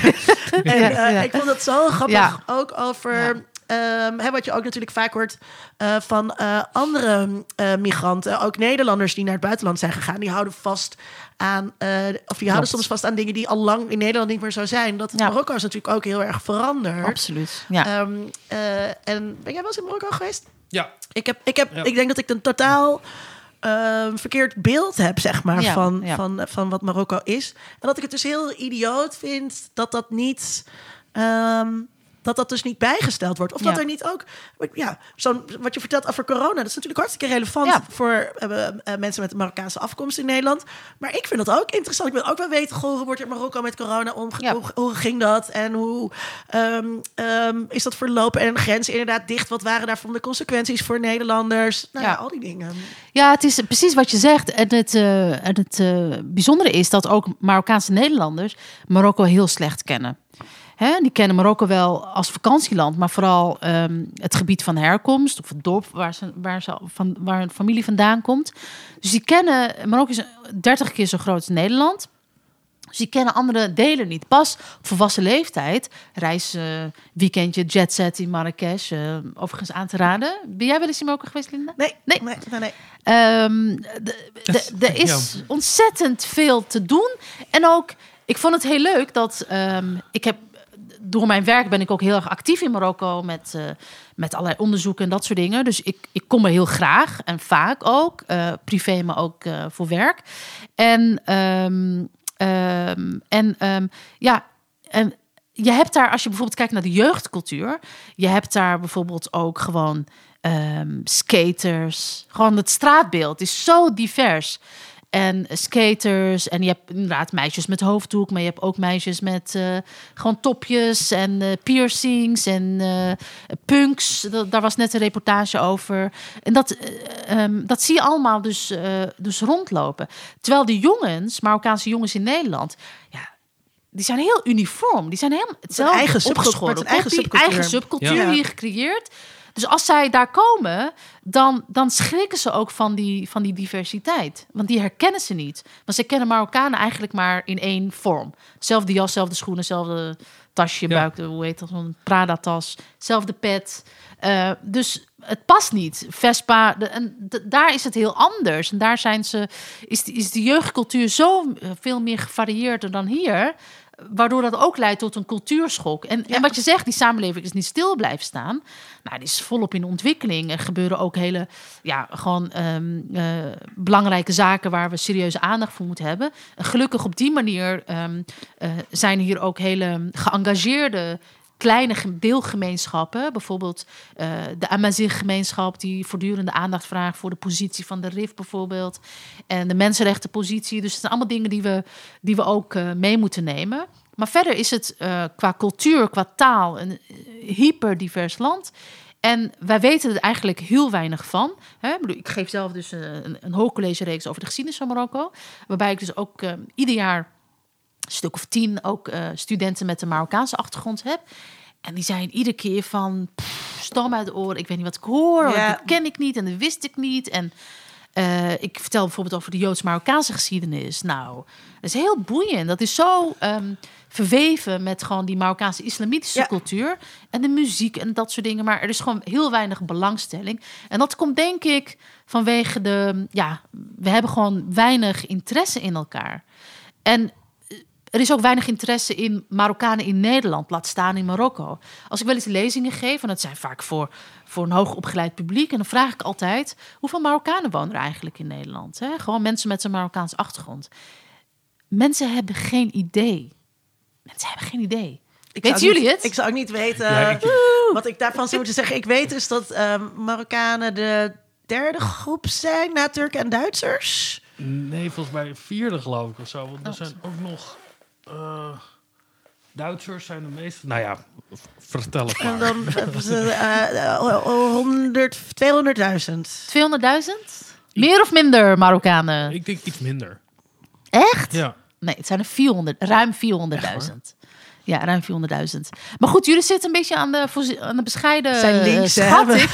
en Ja, eh, ja. ik vond het zo grappig. Ook over. Ehm, hè, wat je ook natuurlijk vaak hoort eh, van eh, andere eh, migranten, ook Nederlanders die naar het buitenland zijn gegaan, die houden vast aan, eh, of die houden soms vast aan dingen die al lang in Nederland niet meer zo zijn. Dat Ja. Marokko is natuurlijk ook heel erg veranderd. absoluut. Ja. Ehm, eh, en ben jij wel eens in Marokko geweest? Ja, Ik, heb, ik, heb, Ja. ik denk dat ik een totaal ehm, verkeerd beeld heb, zeg maar, Ja, van, ja. Van, van wat Marokko is. En dat ik het dus heel idioot vind dat dat niet. ehm, dat dat dus niet bijgesteld wordt. Of dat er niet ook... Ja, zo'n, wat je vertelt over corona... dat is natuurlijk hartstikke relevant... Ja. voor eh, eh, mensen met een Marokkaanse afkomst in Nederland. Maar ik vind dat ook interessant. Ik wil ook wel weten... Goh, hoe wordt er in Marokko met corona omgegaan? Ja. Hoe, hoe ging dat? En hoe ehm, ehm, is dat verlopen? En de grenzen inderdaad dicht? Wat waren daarvan de consequenties voor Nederlanders? Nou ja, al die dingen. Ja, het is precies wat je zegt. En het, eh, en het eh, bijzondere is dat ook Marokkaanse Nederlanders Marokko heel slecht kennen. Hè, die kennen Marokko wel als vakantieland, maar vooral ehm, het gebied van herkomst of het dorp waar, ze, waar, ze van, waar hun familie vandaan komt. Dus die kennen, Marokko is 30 keer zo groot als Nederland. Dus die kennen andere delen niet. Pas op volwassen leeftijd, reis, eh, weekendje, jetset in Marrakesh, eh, overigens aan te raden. Ben jij wel eens in Marokko geweest, Linda? Nee, Nee. nee, nee. nee. Ehm, Er is ontzettend veel te doen. En ook ik vond het heel leuk dat ehm, ik heb door mijn werk ben ik ook heel erg actief in Marokko met, uh, met allerlei onderzoeken en dat soort dingen. Dus ik, ik kom er heel graag en vaak ook, uh, privé, maar ook uh, voor werk. En, um, um, en um, ja, en je hebt daar, als je bijvoorbeeld kijkt naar de jeugdcultuur, je hebt daar bijvoorbeeld ook gewoon skaters, gewoon het straatbeeld is zo divers en skaters. En je hebt inderdaad meisjes met hoofddoek, maar je hebt ook meisjes met uh, gewoon topjes en uh, piercings en uh, punks. Dat, daar was net een reportage over. En dat, um, dat zie je allemaal dus, dus rondlopen. Terwijl de jongens, Marokkaanse jongens in Nederland, ja, die zijn heel uniform. Die zijn helemaal hetzelfde eigen subcultuur, eigen subcultuur, eigen subcultuur ja. hier gecreëerd. Dus als zij daar komen, dan, dan schrikken ze ook van die, van die diversiteit. Want die herkennen ze niet. Want ze kennen Marokkanen eigenlijk maar in één vorm. Zelfde jas, zelfde schoenen, zelfde tasje, ja. buik, hoe heet dat, een Prada-tas, zelfde pet. Uh, dus het past niet. Vespa, de, en de, daar is het heel anders. En daar zijn ze, is, is de jeugdcultuur zo veel meer gevarieerder dan hier waardoor dat ook leidt tot een cultuurschok. En, ja. en wat je zegt, die samenleving is niet stil blijven staan. Nou, die is volop in ontwikkeling. Er gebeuren ook hele, ja, gewoon um, uh, belangrijke zaken waar we serieuze aandacht voor moeten hebben. En gelukkig op die manier um, uh, zijn hier ook hele geëngageerde kleine deelgemeenschappen, bijvoorbeeld uh, de Amazigh-gemeenschap, die voortdurende aandacht vraagt voor de positie van de RIF bijvoorbeeld, en de mensenrechtenpositie. Dus het zijn allemaal dingen die we, die we ook uh, mee moeten nemen. Maar verder is het uh, qua cultuur, qua taal een hyperdivers land. En wij weten er eigenlijk heel weinig van. Ik geef zelf dus een, een hoogcollege-reeks over de geschiedenis van Marokko. Waarbij ik dus ook ieder jaar stuk of tien ook uh, studenten met een Marokkaanse achtergrond heb. En die zijn iedere keer van pff, stam uit de oren. Ik weet niet wat ik hoor. Ja. Dat ken ik niet en dat wist ik niet. En uh, ik vertel bijvoorbeeld over de Joods-Marokkaanse geschiedenis. Nou, dat is heel boeiend. Dat is zo um, verweven met gewoon die Marokkaanse islamitische ja. cultuur. En de muziek en dat soort dingen. Maar er is gewoon heel weinig belangstelling. En dat komt denk ik vanwege de... Ja, we hebben gewoon weinig interesse in elkaar. En er is ook weinig interesse in Marokkanen in Nederland, laat staan in Marokko. Als ik wel eens lezingen geef, en dat zijn vaak voor, voor een hoogopgeleid publiek, en dan vraag ik altijd: hoeveel Marokkanen wonen er eigenlijk in Nederland? Hè? Gewoon mensen met een Marokkaans achtergrond. Mensen hebben geen idee. Mensen hebben geen idee. Ik Weten jullie niet, het? Ik zou ook niet weten Ja, ik- wat ik daarvan zou moeten zeggen. Ik weet dus dat ehm, Marokkanen de derde groep zijn na Turken en Duitsers. Nee, volgens mij vierde geloof ik of zo. Want er Oh. zijn ook nog... eh, Duitsers zijn de meeste... Nou ja, vertel het En maar. dan ze eh, eh, 100, 200.000. 200.000? Meer of minder Marokkanen? Ik denk iets minder. Echt? Ja. Nee, het zijn er 400, ruim 400.000. Ja, ruim 400.000. Maar goed, jullie zitten een beetje aan de, aan de bescheiden Zijn links, eh, hè? schatting.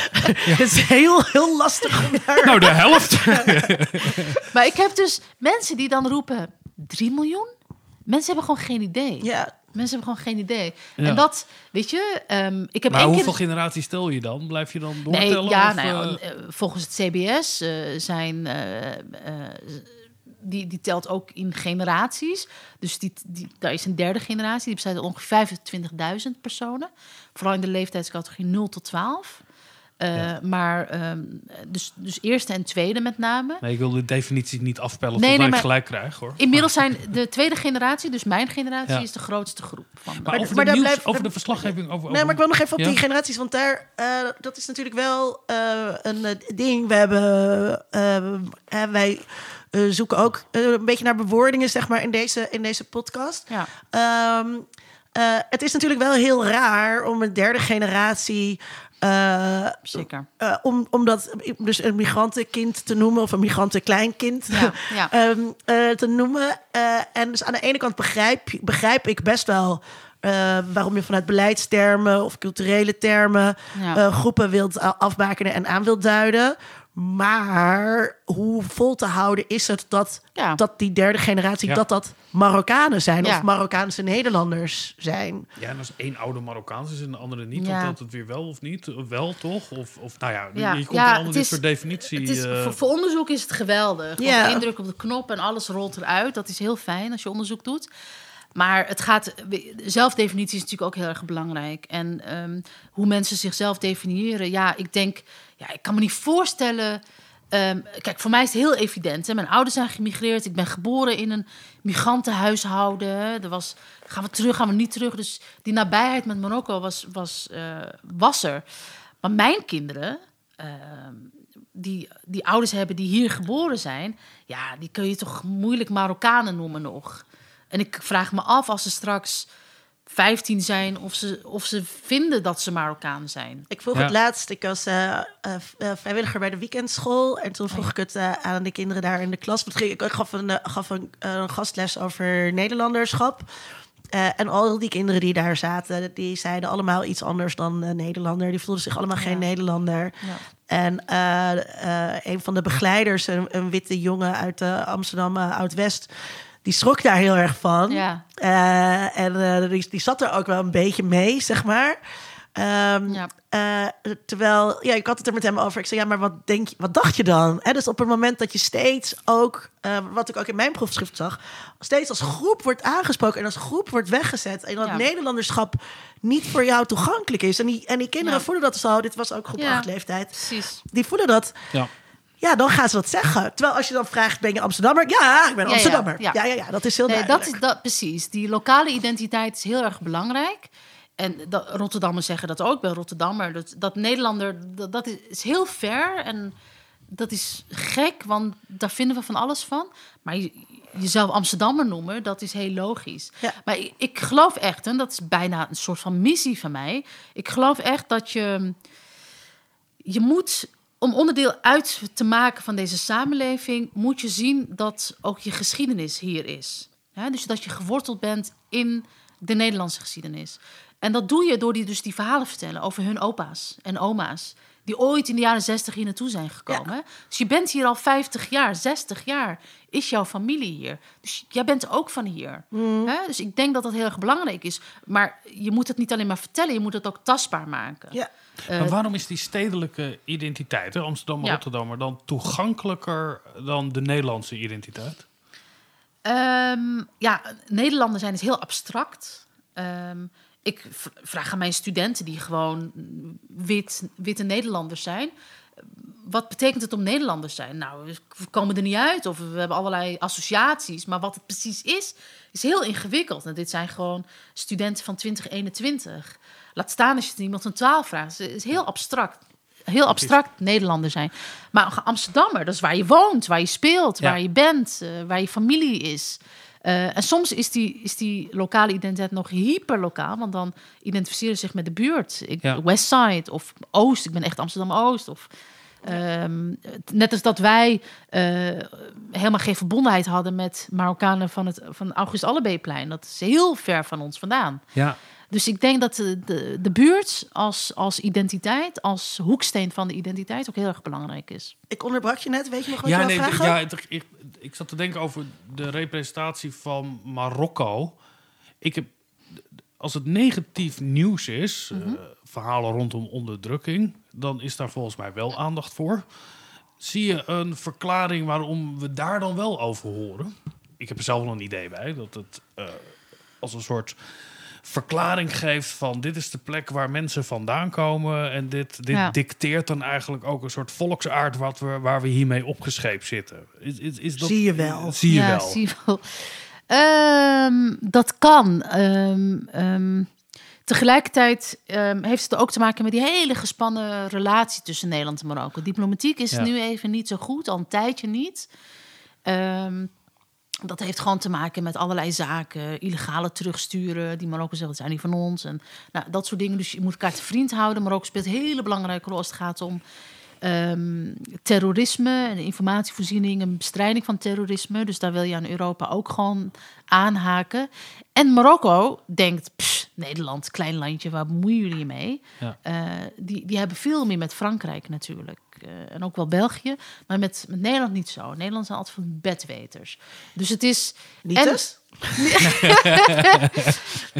Het is heel, heel lastig. Nou, de helft. Maar ik heb dus mensen die dan roepen 3 miljoen. Mensen hebben gewoon geen idee. Ja, Mensen hebben gewoon geen idee. Ja. En dat, weet je, ehm, ik heb Maar één hoeveel keer... generaties stel je dan? Blijf je dan Nee, doortellen? ja, of, nou ja, eh, eh, volgens het CBS eh, zijn... die, die telt ook in generaties. Dus die, die, daar is een derde generatie. Die bestaat uit ongeveer 25.000 personen. Vooral in de leeftijdscategorie 0 tot 12. Eh, Maar ehm, dus, dus eerste en tweede met name. Nee, ik wil de definitie niet afpellen Nee, nee, ik gelijk krijg, hoor. Inmiddels zijn de tweede generatie, dus mijn generatie, Ja. is de grootste groep. Van Maar, over, maar de daar nieuws, blijft- over de verslaggeving over... Nee, over- maar ik wil nog even op Ja? die generaties, want daar, eh, dat is natuurlijk wel eh, een ding. We hebben, wij zoeken ook een beetje naar bewoordingen, zeg maar, in deze, in deze podcast. Ja. Ehm, eh, het is natuurlijk wel heel raar om een derde generatie. Eh, Zeker. eh, om, om dat dus een migrantenkind te noemen of een migrantenkleinkind Ja, ja. ehm, eh, te noemen. En dus aan de ene kant begrijp, begrijp ik best wel waarom je vanuit beleidstermen of culturele termen Ja. groepen wilt afbakenen en aan wilt duiden. Maar hoe vol te houden is het dat, Ja. dat die derde generatie... Ja. dat dat Marokkanen zijn Ja. of Marokkaanse Nederlanders zijn? Ja, en als één oude Marokkaans is en de andere niet, Ja. dan telt het weer wel of niet. Wel toch? Of, of nou ja, Ja, je komt ja, in allemaal dit soort definitie. Het is, eh, voor, voor onderzoek is het geweldig. Ja. Want één druk op de knop en alles rolt eruit. Dat is heel fijn als je onderzoek doet. Maar het gaat, zelfdefinitie is natuurlijk ook heel erg belangrijk. En ehm, hoe mensen zichzelf definiëren. Ja, ik denk, ja, ik kan me niet voorstellen. ehm, kijk, voor mij is het heel evident. Mijn ouders zijn gemigreerd. Ik ben geboren in een migrantenhuishouden. Er was, gaan we terug, gaan we niet terug. Dus die nabijheid met Marokko was, was, eh, was er. Maar mijn kinderen, ehm, die, die ouders hebben die hier geboren zijn, ja, die kun je toch moeilijk Marokkanen noemen nog. En ik vraag me af als ze straks 15 zijn of ze, of ze vinden dat ze Marokkaan zijn. Ik vroeg Ja. het laatst, ik was eh, eh, eh, vrijwilliger bij de weekendschool. En toen vroeg ik het aan de kinderen daar in de klas. Ik gaf een, gaf een, een gastles over Nederlanderschap. Eh, en al die kinderen die daar zaten, die zeiden allemaal iets anders dan eh, Nederlander. Die voelden zich allemaal geen. Nederlander. Ja. En eh, eh, een van de begeleiders, een, een witte jongen uit eh, Amsterdam Oud-West, die schrok daar heel erg van. Ja. Eh, en eh, die, die zat er ook wel een beetje mee, zeg maar. Ehm, Ja. eh, terwijl, ja, ik had het er met hem over. Ik zei, ja, maar wat denk je, wat dacht je dan? Hè, dus op het moment dat je steeds ook, eh, wat ik ook in mijn proefschrift zag, steeds als groep wordt aangesproken en als groep wordt weggezet. En dat Ja. Nederlanderschap niet voor jou toegankelijk is. En die, en die kinderen Ja. voelen dat zo. Dit was ook groep Ja. 8 leeftijd. Precies. Die voelen dat. ja. Ja, dan gaan ze dat zeggen. Terwijl als je dan vraagt, ben je Amsterdammer? Ja, ik ben Ja, ja, Amsterdammer. Ja, ja. ja, ja, dat is heel Nee, dat duidelijk. is dat precies. Die lokale identiteit is heel erg belangrijk. En dat, Rotterdammers zeggen dat ook bij Rotterdammer. Dat, dat Nederlander, dat, dat is heel ver. En dat is gek, want daar vinden we van alles van. Maar je, jezelf Amsterdammer noemen, dat is heel logisch. Ja. Maar ik, ik geloof echt, en dat is bijna een soort van missie van mij. Ik geloof echt dat je je moet, om onderdeel uit te maken van deze samenleving, moet je zien dat ook je geschiedenis hier is. Dus dat je geworteld bent in de Nederlandse geschiedenis. En dat doe je door die, dus die verhalen vertellen over hun opa's en oma's. Die ooit in de jaren 60 hier naartoe zijn gekomen. Dus je bent hier al 50 jaar, 60 jaar is jouw familie hier. Dus jij bent ook van hier. Hè? Dus ik denk dat dat heel erg belangrijk is. Maar je moet het niet alleen maar vertellen, je moet het ook tastbaar maken. Ja. Maar waarom is die stedelijke identiteit, hè, Amsterdam, Ja. Rotterdammer, dan toegankelijker dan de Nederlandse identiteit? Ehm, ja, Nederlander zijn is heel abstract. Ehm, ik vraag aan mijn studenten die gewoon wit, witte Nederlanders zijn. Wat betekent het om Nederlanders te zijn? Nou, we komen er niet uit of we hebben allerlei associaties. Maar wat het precies is, is heel ingewikkeld. En dit zijn gewoon studenten van 2021. Laat staan als je iemand een taal vraagt. Het is heel abstract. Heel abstract Nederlander zijn. Maar Amsterdammer, dat is waar je woont, waar je speelt, Ja. waar je bent, eh, waar je familie is. Eh, en soms is die, is die lokale identiteit nog hyperlokaal, want dan identificeren ze zich met de buurt. Ik, Ja. Westside of Oost, ik ben echt Amsterdam-Oost. Of, ehm, net als dat wij eh, helemaal geen verbondenheid hadden met Marokkanen van het van August Allebeeplein. Dat is heel ver van ons vandaan. Ja. Dus ik denk dat de, de, de buurt als, als identiteit, als hoeksteen van de identiteit ook heel erg belangrijk is. Ik onderbrak je net, weet je nog wat Ja, je nee, vragen? ja het- ik, ik zat te denken over de representatie van Marokko. Ik heb, als het negatief nieuws is, eh, verhalen rondom onderdrukking, dan is daar volgens mij wel aandacht voor. Zie je een verklaring waarom we daar dan wel over horen? Ik heb er zelf wel een idee bij, dat het eh, als een soort verklaring geeft van dit is de plek waar mensen vandaan komen en dit, dit Ja. dicteert dan eigenlijk ook een soort volksaard wat we, waar we hiermee opgescheept zitten. Is, is, is dat, Zie je wel. Zie je ja, wel. zie je wel. Ehm, dat kan. Ehm, ehm, tegelijkertijd ehm, heeft het ook te maken met die hele gespannen relatie tussen Nederland en Marokko. Diplomatiek is Ja. nu even niet zo goed, al een tijdje niet. Ehm, dat heeft gewoon te maken met allerlei zaken. Illegale terugsturen. Die Marokko zegt, dat zijn niet van ons. En nou, dat soort dingen. Dus je moet elkaar te vriend houden. Marokko speelt een hele belangrijke rol als het gaat om ehm, terrorisme en informatievoorziening en bestrijding van terrorisme. Dus daar wil je aan Europa ook gewoon aanhaken. En Marokko denkt, "Pss, Nederland, klein landje, waar bemoeien jullie je mee? Ja. Eh, die, die hebben veel meer met Frankrijk natuurlijk. Eh, en ook wel België. Maar met, met Nederland niet zo. Nederland zijn altijd van bedweters. Dus het is... Niet en- dus?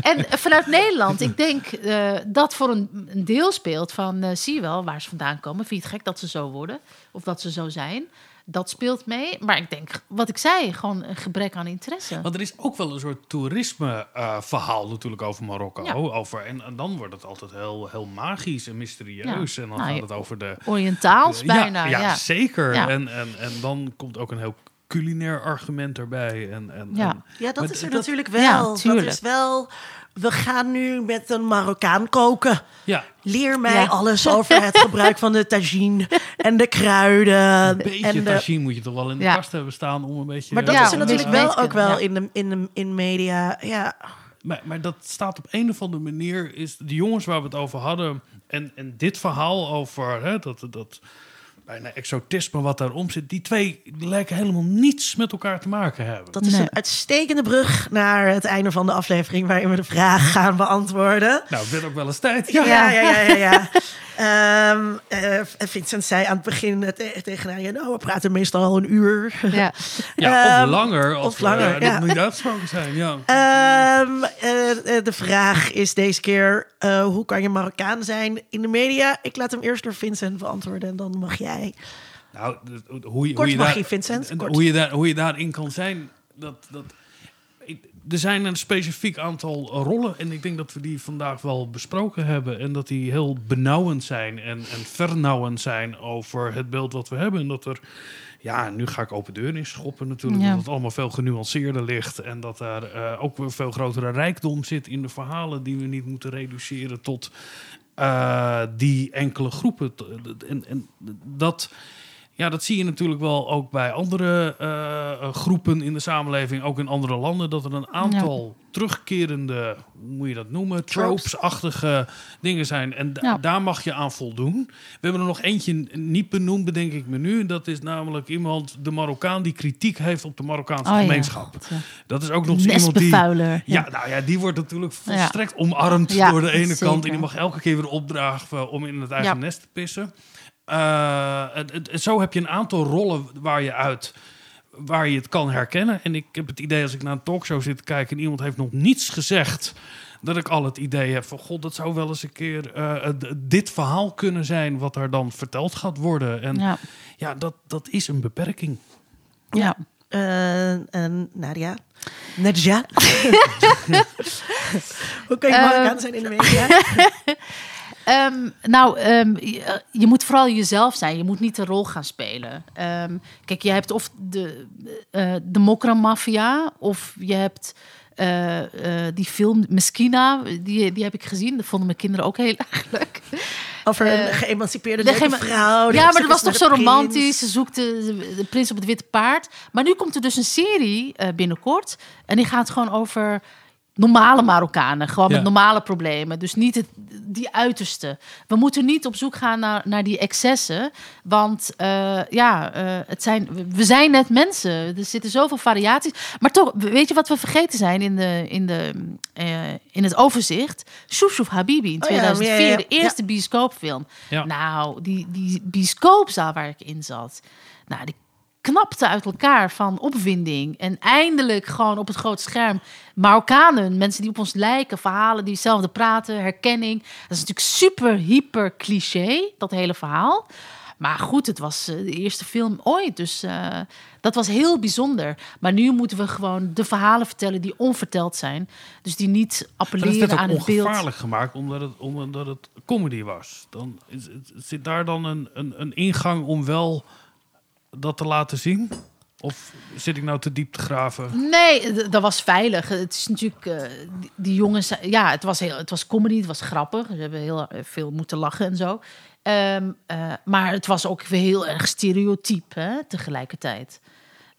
En vanuit Nederland, ik denk eh, dat voor een, een deel speelt van... eh, zie je wel waar ze vandaan komen. Vind je het gek dat ze zo worden? Of dat ze zo zijn? Dat speelt mee. Maar ik denk, wat ik zei, gewoon een gebrek aan interesse. Want er is ook wel een soort toerisme-verhaal natuurlijk over Marokko. Ja. Over, en, en dan wordt het altijd heel, heel magisch en mysterieus. Ja. En dan Nou, gaat het over de... Oriëntaals bijna, ja, ja. ja, zeker. Ja. En, en, en dan komt ook een heel culinair argument erbij. En, en, Ja. en- Ja, dat is er dat- natuurlijk wel. Ja, dat is wel... We gaan nu met een Marokkaan koken. ja, Leer mij Ja. alles over het gebruik van de tagine en de kruiden. een beetje en de, tagine moet je toch wel in de Ja. kast hebben staan om een beetje... maar dat Ja, is er natuurlijk wel ook wel in, de, in, de, in media. Ja, Maar, maar dat staat op een of andere manier, is de jongens waar we het over hadden, en, en dit verhaal over hè, dat, dat bijna exotisme wat daarom zit, die twee lijken helemaal niets met elkaar te maken hebben. dat is Nee. een uitstekende brug naar het einde van de aflevering... waarin we de vraag gaan beantwoorden. Nou, het werd ook wel eens tijd. Ja, ja, ja, ja. ja, ja. Ehm, eh, Vincent zei aan het begin eh, te- tegen haar... Nou, we praten meestal al een uur. Ja. Ja, Ehm, of langer, als of we, langer, eh, ja. dat moet niet uitgesproken zijn. Ja. Ehm, eh, eh, de vraag is deze keer: eh, hoe kan je Marokkaan zijn in de media? Ik laat hem eerst door Vincent beantwoorden en dan mag jij. Nou, hoe je, Kort hoe je mag daar, je, Vincent, en kort. Hoe je, daar, hoe je daarin kan zijn, dat, dat, er zijn een specifiek aantal rollen en ik denk dat we die vandaag wel besproken hebben en dat die heel benauwend zijn en, en vernauwend zijn over het beeld wat we hebben en dat er, ja, nu ga ik open deur in schoppen natuurlijk, Ja. dat het allemaal veel genuanceerder ligt en dat er eh, ook weer veel grotere rijkdom zit in de verhalen die we niet moeten reduceren tot eh, die enkele groepen. En, en dat, ja, dat zie je natuurlijk wel ook bij andere eh, groepen in de samenleving, ook in andere landen, dat er een aantal terugkerende, hoe moet je dat noemen, tropes-achtige dingen zijn. En Ja. daar mag je aan voldoen. We hebben er nog eentje niet benoemd, bedenk ik me nu. Dat is namelijk iemand, de Marokkaan, die kritiek heeft op de Marokkaanse Oh gemeenschap. Ja. Dat is ook nog eens iemand die... Ja, nou ja, die wordt natuurlijk volstrekt omarmd door de ene zeker. kant. En die mag elke keer weer opdragen om in het eigen nest te pissen. Eh, het, het- zo heb je een aantal rollen waar je uit waar je het kan herkennen. En ik heb het idee als ik naar een talkshow zit te kijken en iemand heeft nog niets gezegd. Dat ik al het idee heb van god, dat zou wel eens een keer eh, dit verhaal kunnen zijn wat er dan verteld gaat worden. En ja, Ja. dat, dat is een beperking. Ja. Eh, en Nadia. Nadja. hoe kan je Eh, Marokkaan zijn in de media? Ehm, nou, ehm, je, je moet vooral jezelf zijn. Je moet niet de rol gaan spelen. Ehm, kijk, je hebt of de, eh de Mokra-maffia... of je hebt eh, eh, die film Meskina. Die, die heb ik gezien. Dat vonden mijn kinderen ook heel erg leuk. Over een geëmancipeerde de leuke vrouw. ja, maar dat was toch zo prins. romantisch. Ze zoekt de, de prins op het witte paard. Maar nu komt er dus een serie binnenkort. En die gaat gewoon over normale Marokkanen. Gewoon Ja. met normale problemen. Dus niet het, die uiterste. We moeten niet op zoek gaan naar, naar die excessen. Want eh, ja, eh, het zijn, we- zijn net mensen. Er zitten zoveel variaties. Maar toch, weet je wat we vergeten zijn in, de, in, de, eh, in het overzicht? Shoef Habibi in Oh ja, 2004. ja, ja, ja. De eerste bioscoopfilm. Ja. Nou, die, die bioscoopzaal waar ik in zat. Nou, die knapte uit elkaar van opwinding. En eindelijk gewoon op het grote scherm Marokkanen, mensen die op ons lijken, verhalen die hetzelfde praten, herkenning. Dat is natuurlijk super hyper cliché, dat hele verhaal. Maar goed, het was eh, de eerste film ooit, dus eh, dat was heel bijzonder. Maar nu moeten we gewoon de verhalen vertellen die onverteld zijn. Dus die niet het appelleren aan het beeld. ongevaarlijk gemaakt omdat het, omdat het comedy was. Dan is, het- zit daar dan een, een, een ingang om wel dat te laten zien? Of zit ik nou te diep te graven? Nee, dat was veilig. Het is natuurlijk, eh, die, jongens, ja, het was, heel, het was comedy, het was grappig. Ze hebben heel eh, veel moeten lachen en zo. Ehm, eh, maar het was ook weer heel erg stereotyp hè, tegelijkertijd.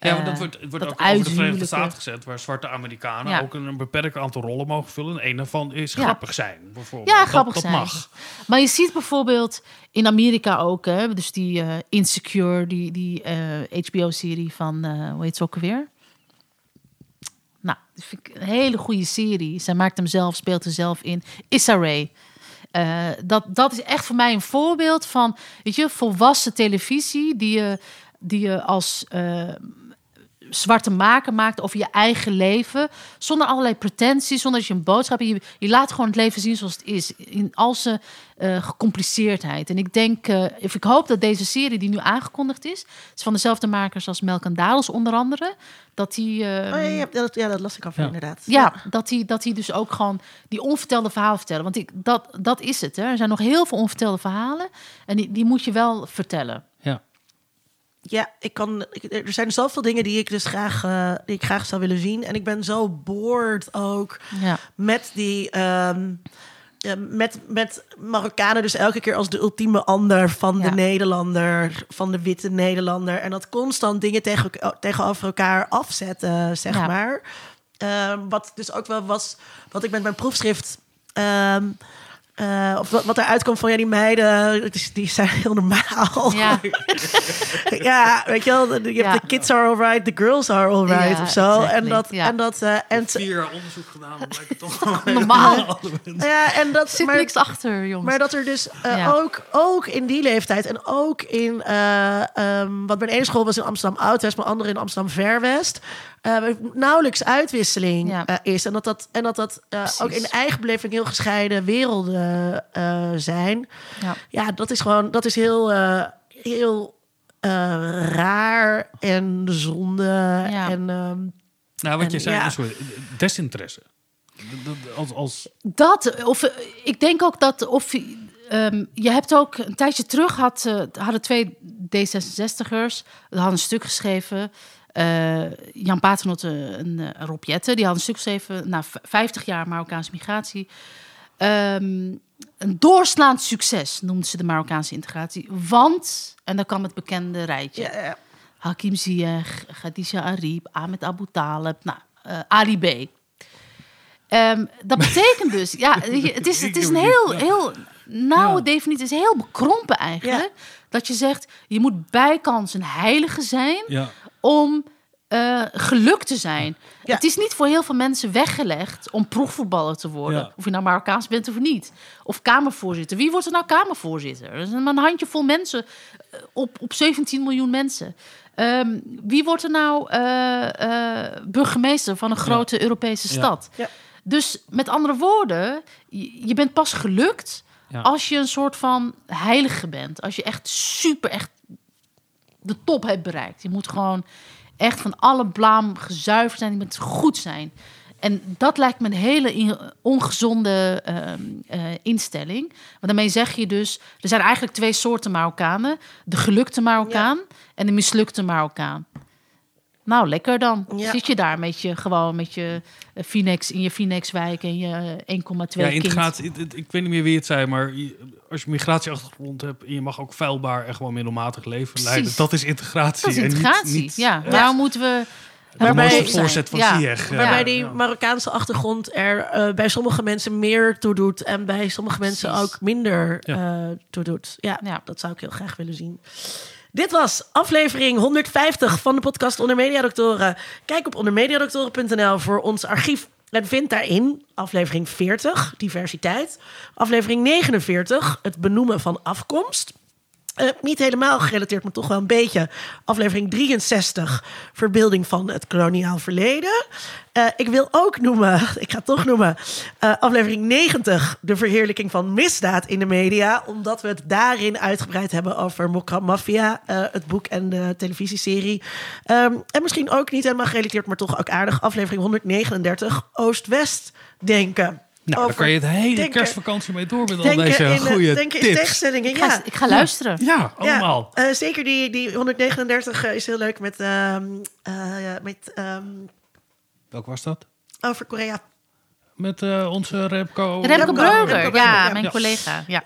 Ja, want Eh, dat wordt, het wordt dat ook over de Verenigde. Staten gezet, waar zwarte Amerikanen Ja. ook een, een beperkt aantal rollen mogen vullen. En een daarvan is Ja. grappig zijn, bijvoorbeeld. Ja, Dat- grappig dat, zijn. mag. Maar je ziet bijvoorbeeld in Amerika ook, hè, dus die eh, Insecure, die, die HBO-serie van, eh, hoe heet ze ook alweer? Nou, dat vind ik een hele goede serie. Zij maakt hem zelf, speelt er zelf in. Issa Rae. Eh, dat, dat is echt voor mij een voorbeeld van, weet je, volwassen televisie die je, die je als eh, zwarte maker maakt over je eigen leven. Zonder allerlei pretenties, zonder dat je een boodschap hebt. Je, je laat gewoon het leven zien zoals het is. In al zijn eh, gecompliceerdheid. En ik denk, eh, of ik hoop dat deze serie die nu aangekondigd is... is van dezelfde makers als Melk en Dadels onder andere... dat die... eh, Oh, ja, ja, dat, ja, dat las ik af, Ja. inderdaad. ja, dat hij dat die dus ook gewoon die onvertelde verhalen vertellen. Want ik, dat, dat is het. Hè. Er zijn nog heel veel onvertelde verhalen. En die, die moet je wel vertellen. Ja. Ik kan, er zijn zoveel dingen die ik dus graag, eh, die ik graag zou willen zien. En ik ben zo bored ook Ja. met die... ja, met, met Marokkanen dus elke keer als de ultieme ander van de. Nederlander, van de witte Nederlander. En dat constant dingen tegen, tegenover elkaar afzetten, zeg Ja. maar. Ehm, wat dus ook wel was, wat ik met mijn proefschrift... ehm, eh, of wat, wat eruit kwam van ja, die meiden, die, die zijn heel normaal. Ja. ja, weet je wel, je hebt Ja. de kids are alright, the girls are alright Ja, of zo. En dat, Ja. en dat, eh, en Vier jaar onderzoek gedaan, het toch Normaal. ja, en dat, Er zit maar, niks achter, jongens. maar dat er dus eh, Ja. ook, ook in die leeftijd en ook in, eh, ehm, wat mijn ene school was in Amsterdam Oud-West, mijn andere in Amsterdam Ver-West, nauwelijks uitwisseling Ja. eh, is. En dat dat, en dat, dat eh, ook in eigen beleving heel gescheiden werelden eh, zijn. Ja. Ja, dat is gewoon, dat is heel, eh, heel eh, raar en zonde. Ja. En ehm, Nou, wat je zei, ja. sorry, desinteresse. Als, als, Dat, of eh, ik denk ook dat, of ehm, je hebt ook een tijdje terug had, eh, hadden twee D66'ers, die hadden een stuk geschreven. Eh, Jan Paternotte en eh, Rob Jetten, die hadden een stuk geschreven na v- 50 jaar Marokkaanse migratie. Ehm, een doorslaand succes noemden ze de Marokkaanse integratie. Want, en dan kwam het bekende rijtje. ja, ja. Hakim Ziyech, Khadija Arib, Ahmed Abu Talib, nou, eh Ali B. Ehm, dat betekent dus, ja, het is, het is een heel, heel nauwe Ja. definitie, het is heel bekrompen eigenlijk. Dat je zegt, je moet bijkans een heilige zijn ja, om eh geluk te zijn. Ja. Het is niet voor heel veel mensen weggelegd om proefvoetballer te worden. Ja. Of je nou Marokkaans bent of niet. Of Kamervoorzitter. Wie wordt er nou Kamervoorzitter? Dat is maar een handjevol mensen eh, op, op 17 miljoen mensen. Ehm, wie wordt er nou eh, burgemeester van een grote Europese stad? Dus met andere woorden, je, je bent pas gelukt als je een soort van heilige bent. Als je echt super, echt de top hebt bereikt. Je moet gewoon echt van alle blaam gezuiverd zijn. Je moet goed zijn. En dat lijkt me een hele ongezonde ehm, eh, instelling. Want daarmee zeg je dus... Er zijn eigenlijk twee soorten Marokkanen. De gelukte Marokkaan en de mislukte Marokkaan. Nou, lekker dan. Ja. Zit je daar met je, gewoon met je eh, Finex in je Finex-wijk en je 1,2 ja, kind. integratie. Ik weet niet meer wie het zei, maar als je migratieachtergrond hebt en je mag ook vuilbaar en gewoon middelmatig leven Precies. leiden, dat is integratie. Dat is en niet- integratie. niet- ja, Ja. waarom moeten we... de Waarbij- voorzet van Ja. Ziyech. eh, Waarbij Ja. die Marokkaanse achtergrond er eh, bij sommige mensen meer toe doet en bij sommige mensen Precies. ook minder Ja. eh, toe doet. Ja, Ja. dat zou ik heel graag willen zien. Dit was aflevering 150 van de podcast Onder Mediadoktoren. Kijk op ondermediadoktoren.nl voor ons archief. En vind daarin aflevering 40, diversiteit. Aflevering 49, het benoemen van afkomst. Eh, niet helemaal gerelateerd, maar toch wel een beetje. Aflevering 63, verbeelding van het koloniaal verleden. Eh, ik wil ook noemen, ik ga het toch noemen, eh, aflevering 90, de verheerlijking van misdaad in de media. Omdat we het daarin uitgebreid hebben over Mokram Mafia, het boek en de televisieserie. Ehm, en misschien ook niet helemaal gerelateerd, maar toch ook aardig. Aflevering 139, Oost-West denken. Nou, daar Over kan je het hele denken- kerstvakantie mee door met al deze in, eh, goede denken in tips. tegenstellingen, Ik ga, ja. ik ga luisteren. Ja, allemaal. Ja, eh, zeker die, die 139 eh, is heel leuk met, ehm, eh, met ehm, Welk was dat? over Korea. Met eh, onze Remco. Remco Remco ja, ja. mijn Ja. collega. Ja.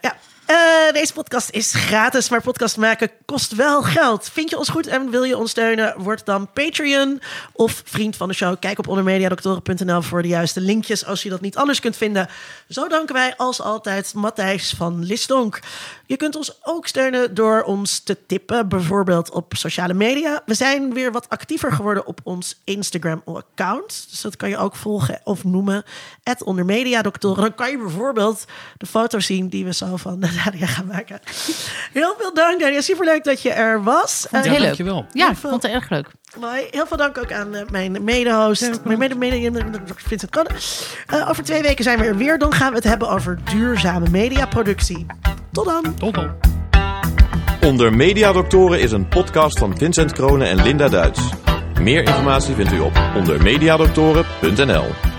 Eh, deze podcast is gratis, maar podcast maken kost wel geld. Vind je ons goed en wil je ons steunen? Word dan Patreon of vriend van de show. Kijk op ondermediadoktoren.nl voor de juiste linkjes als je dat niet anders kunt vinden. Zo danken wij als altijd Matthijs van Listonk. Je kunt ons ook steunen door ons te tippen, bijvoorbeeld op sociale media. We zijn weer wat actiever geworden op ons Instagram-account. Dus dat kan je ook volgen of noemen. Het ondermediadoktoren. Dan kan je bijvoorbeeld de foto's zien die we zo van Nadia gaan maken. Heel veel dank, Nadia. Superleuk dat je er was. Uh, Heel leuk. dankjewel. Ja, ik vond het erg leuk. Mooi. Heel veel dank ook aan eh, mijn mede-host, mijn mede mede Vincent Kanne. Eh, over twee weken zijn we er weer. Dan gaan we het hebben over duurzame mediaproductie. Tot dan. Tot dan. Onder Mediadoktoren is een podcast van Vincent Kronen en Linda Duits. Meer informatie vindt u op ondermediadoktoren.nl.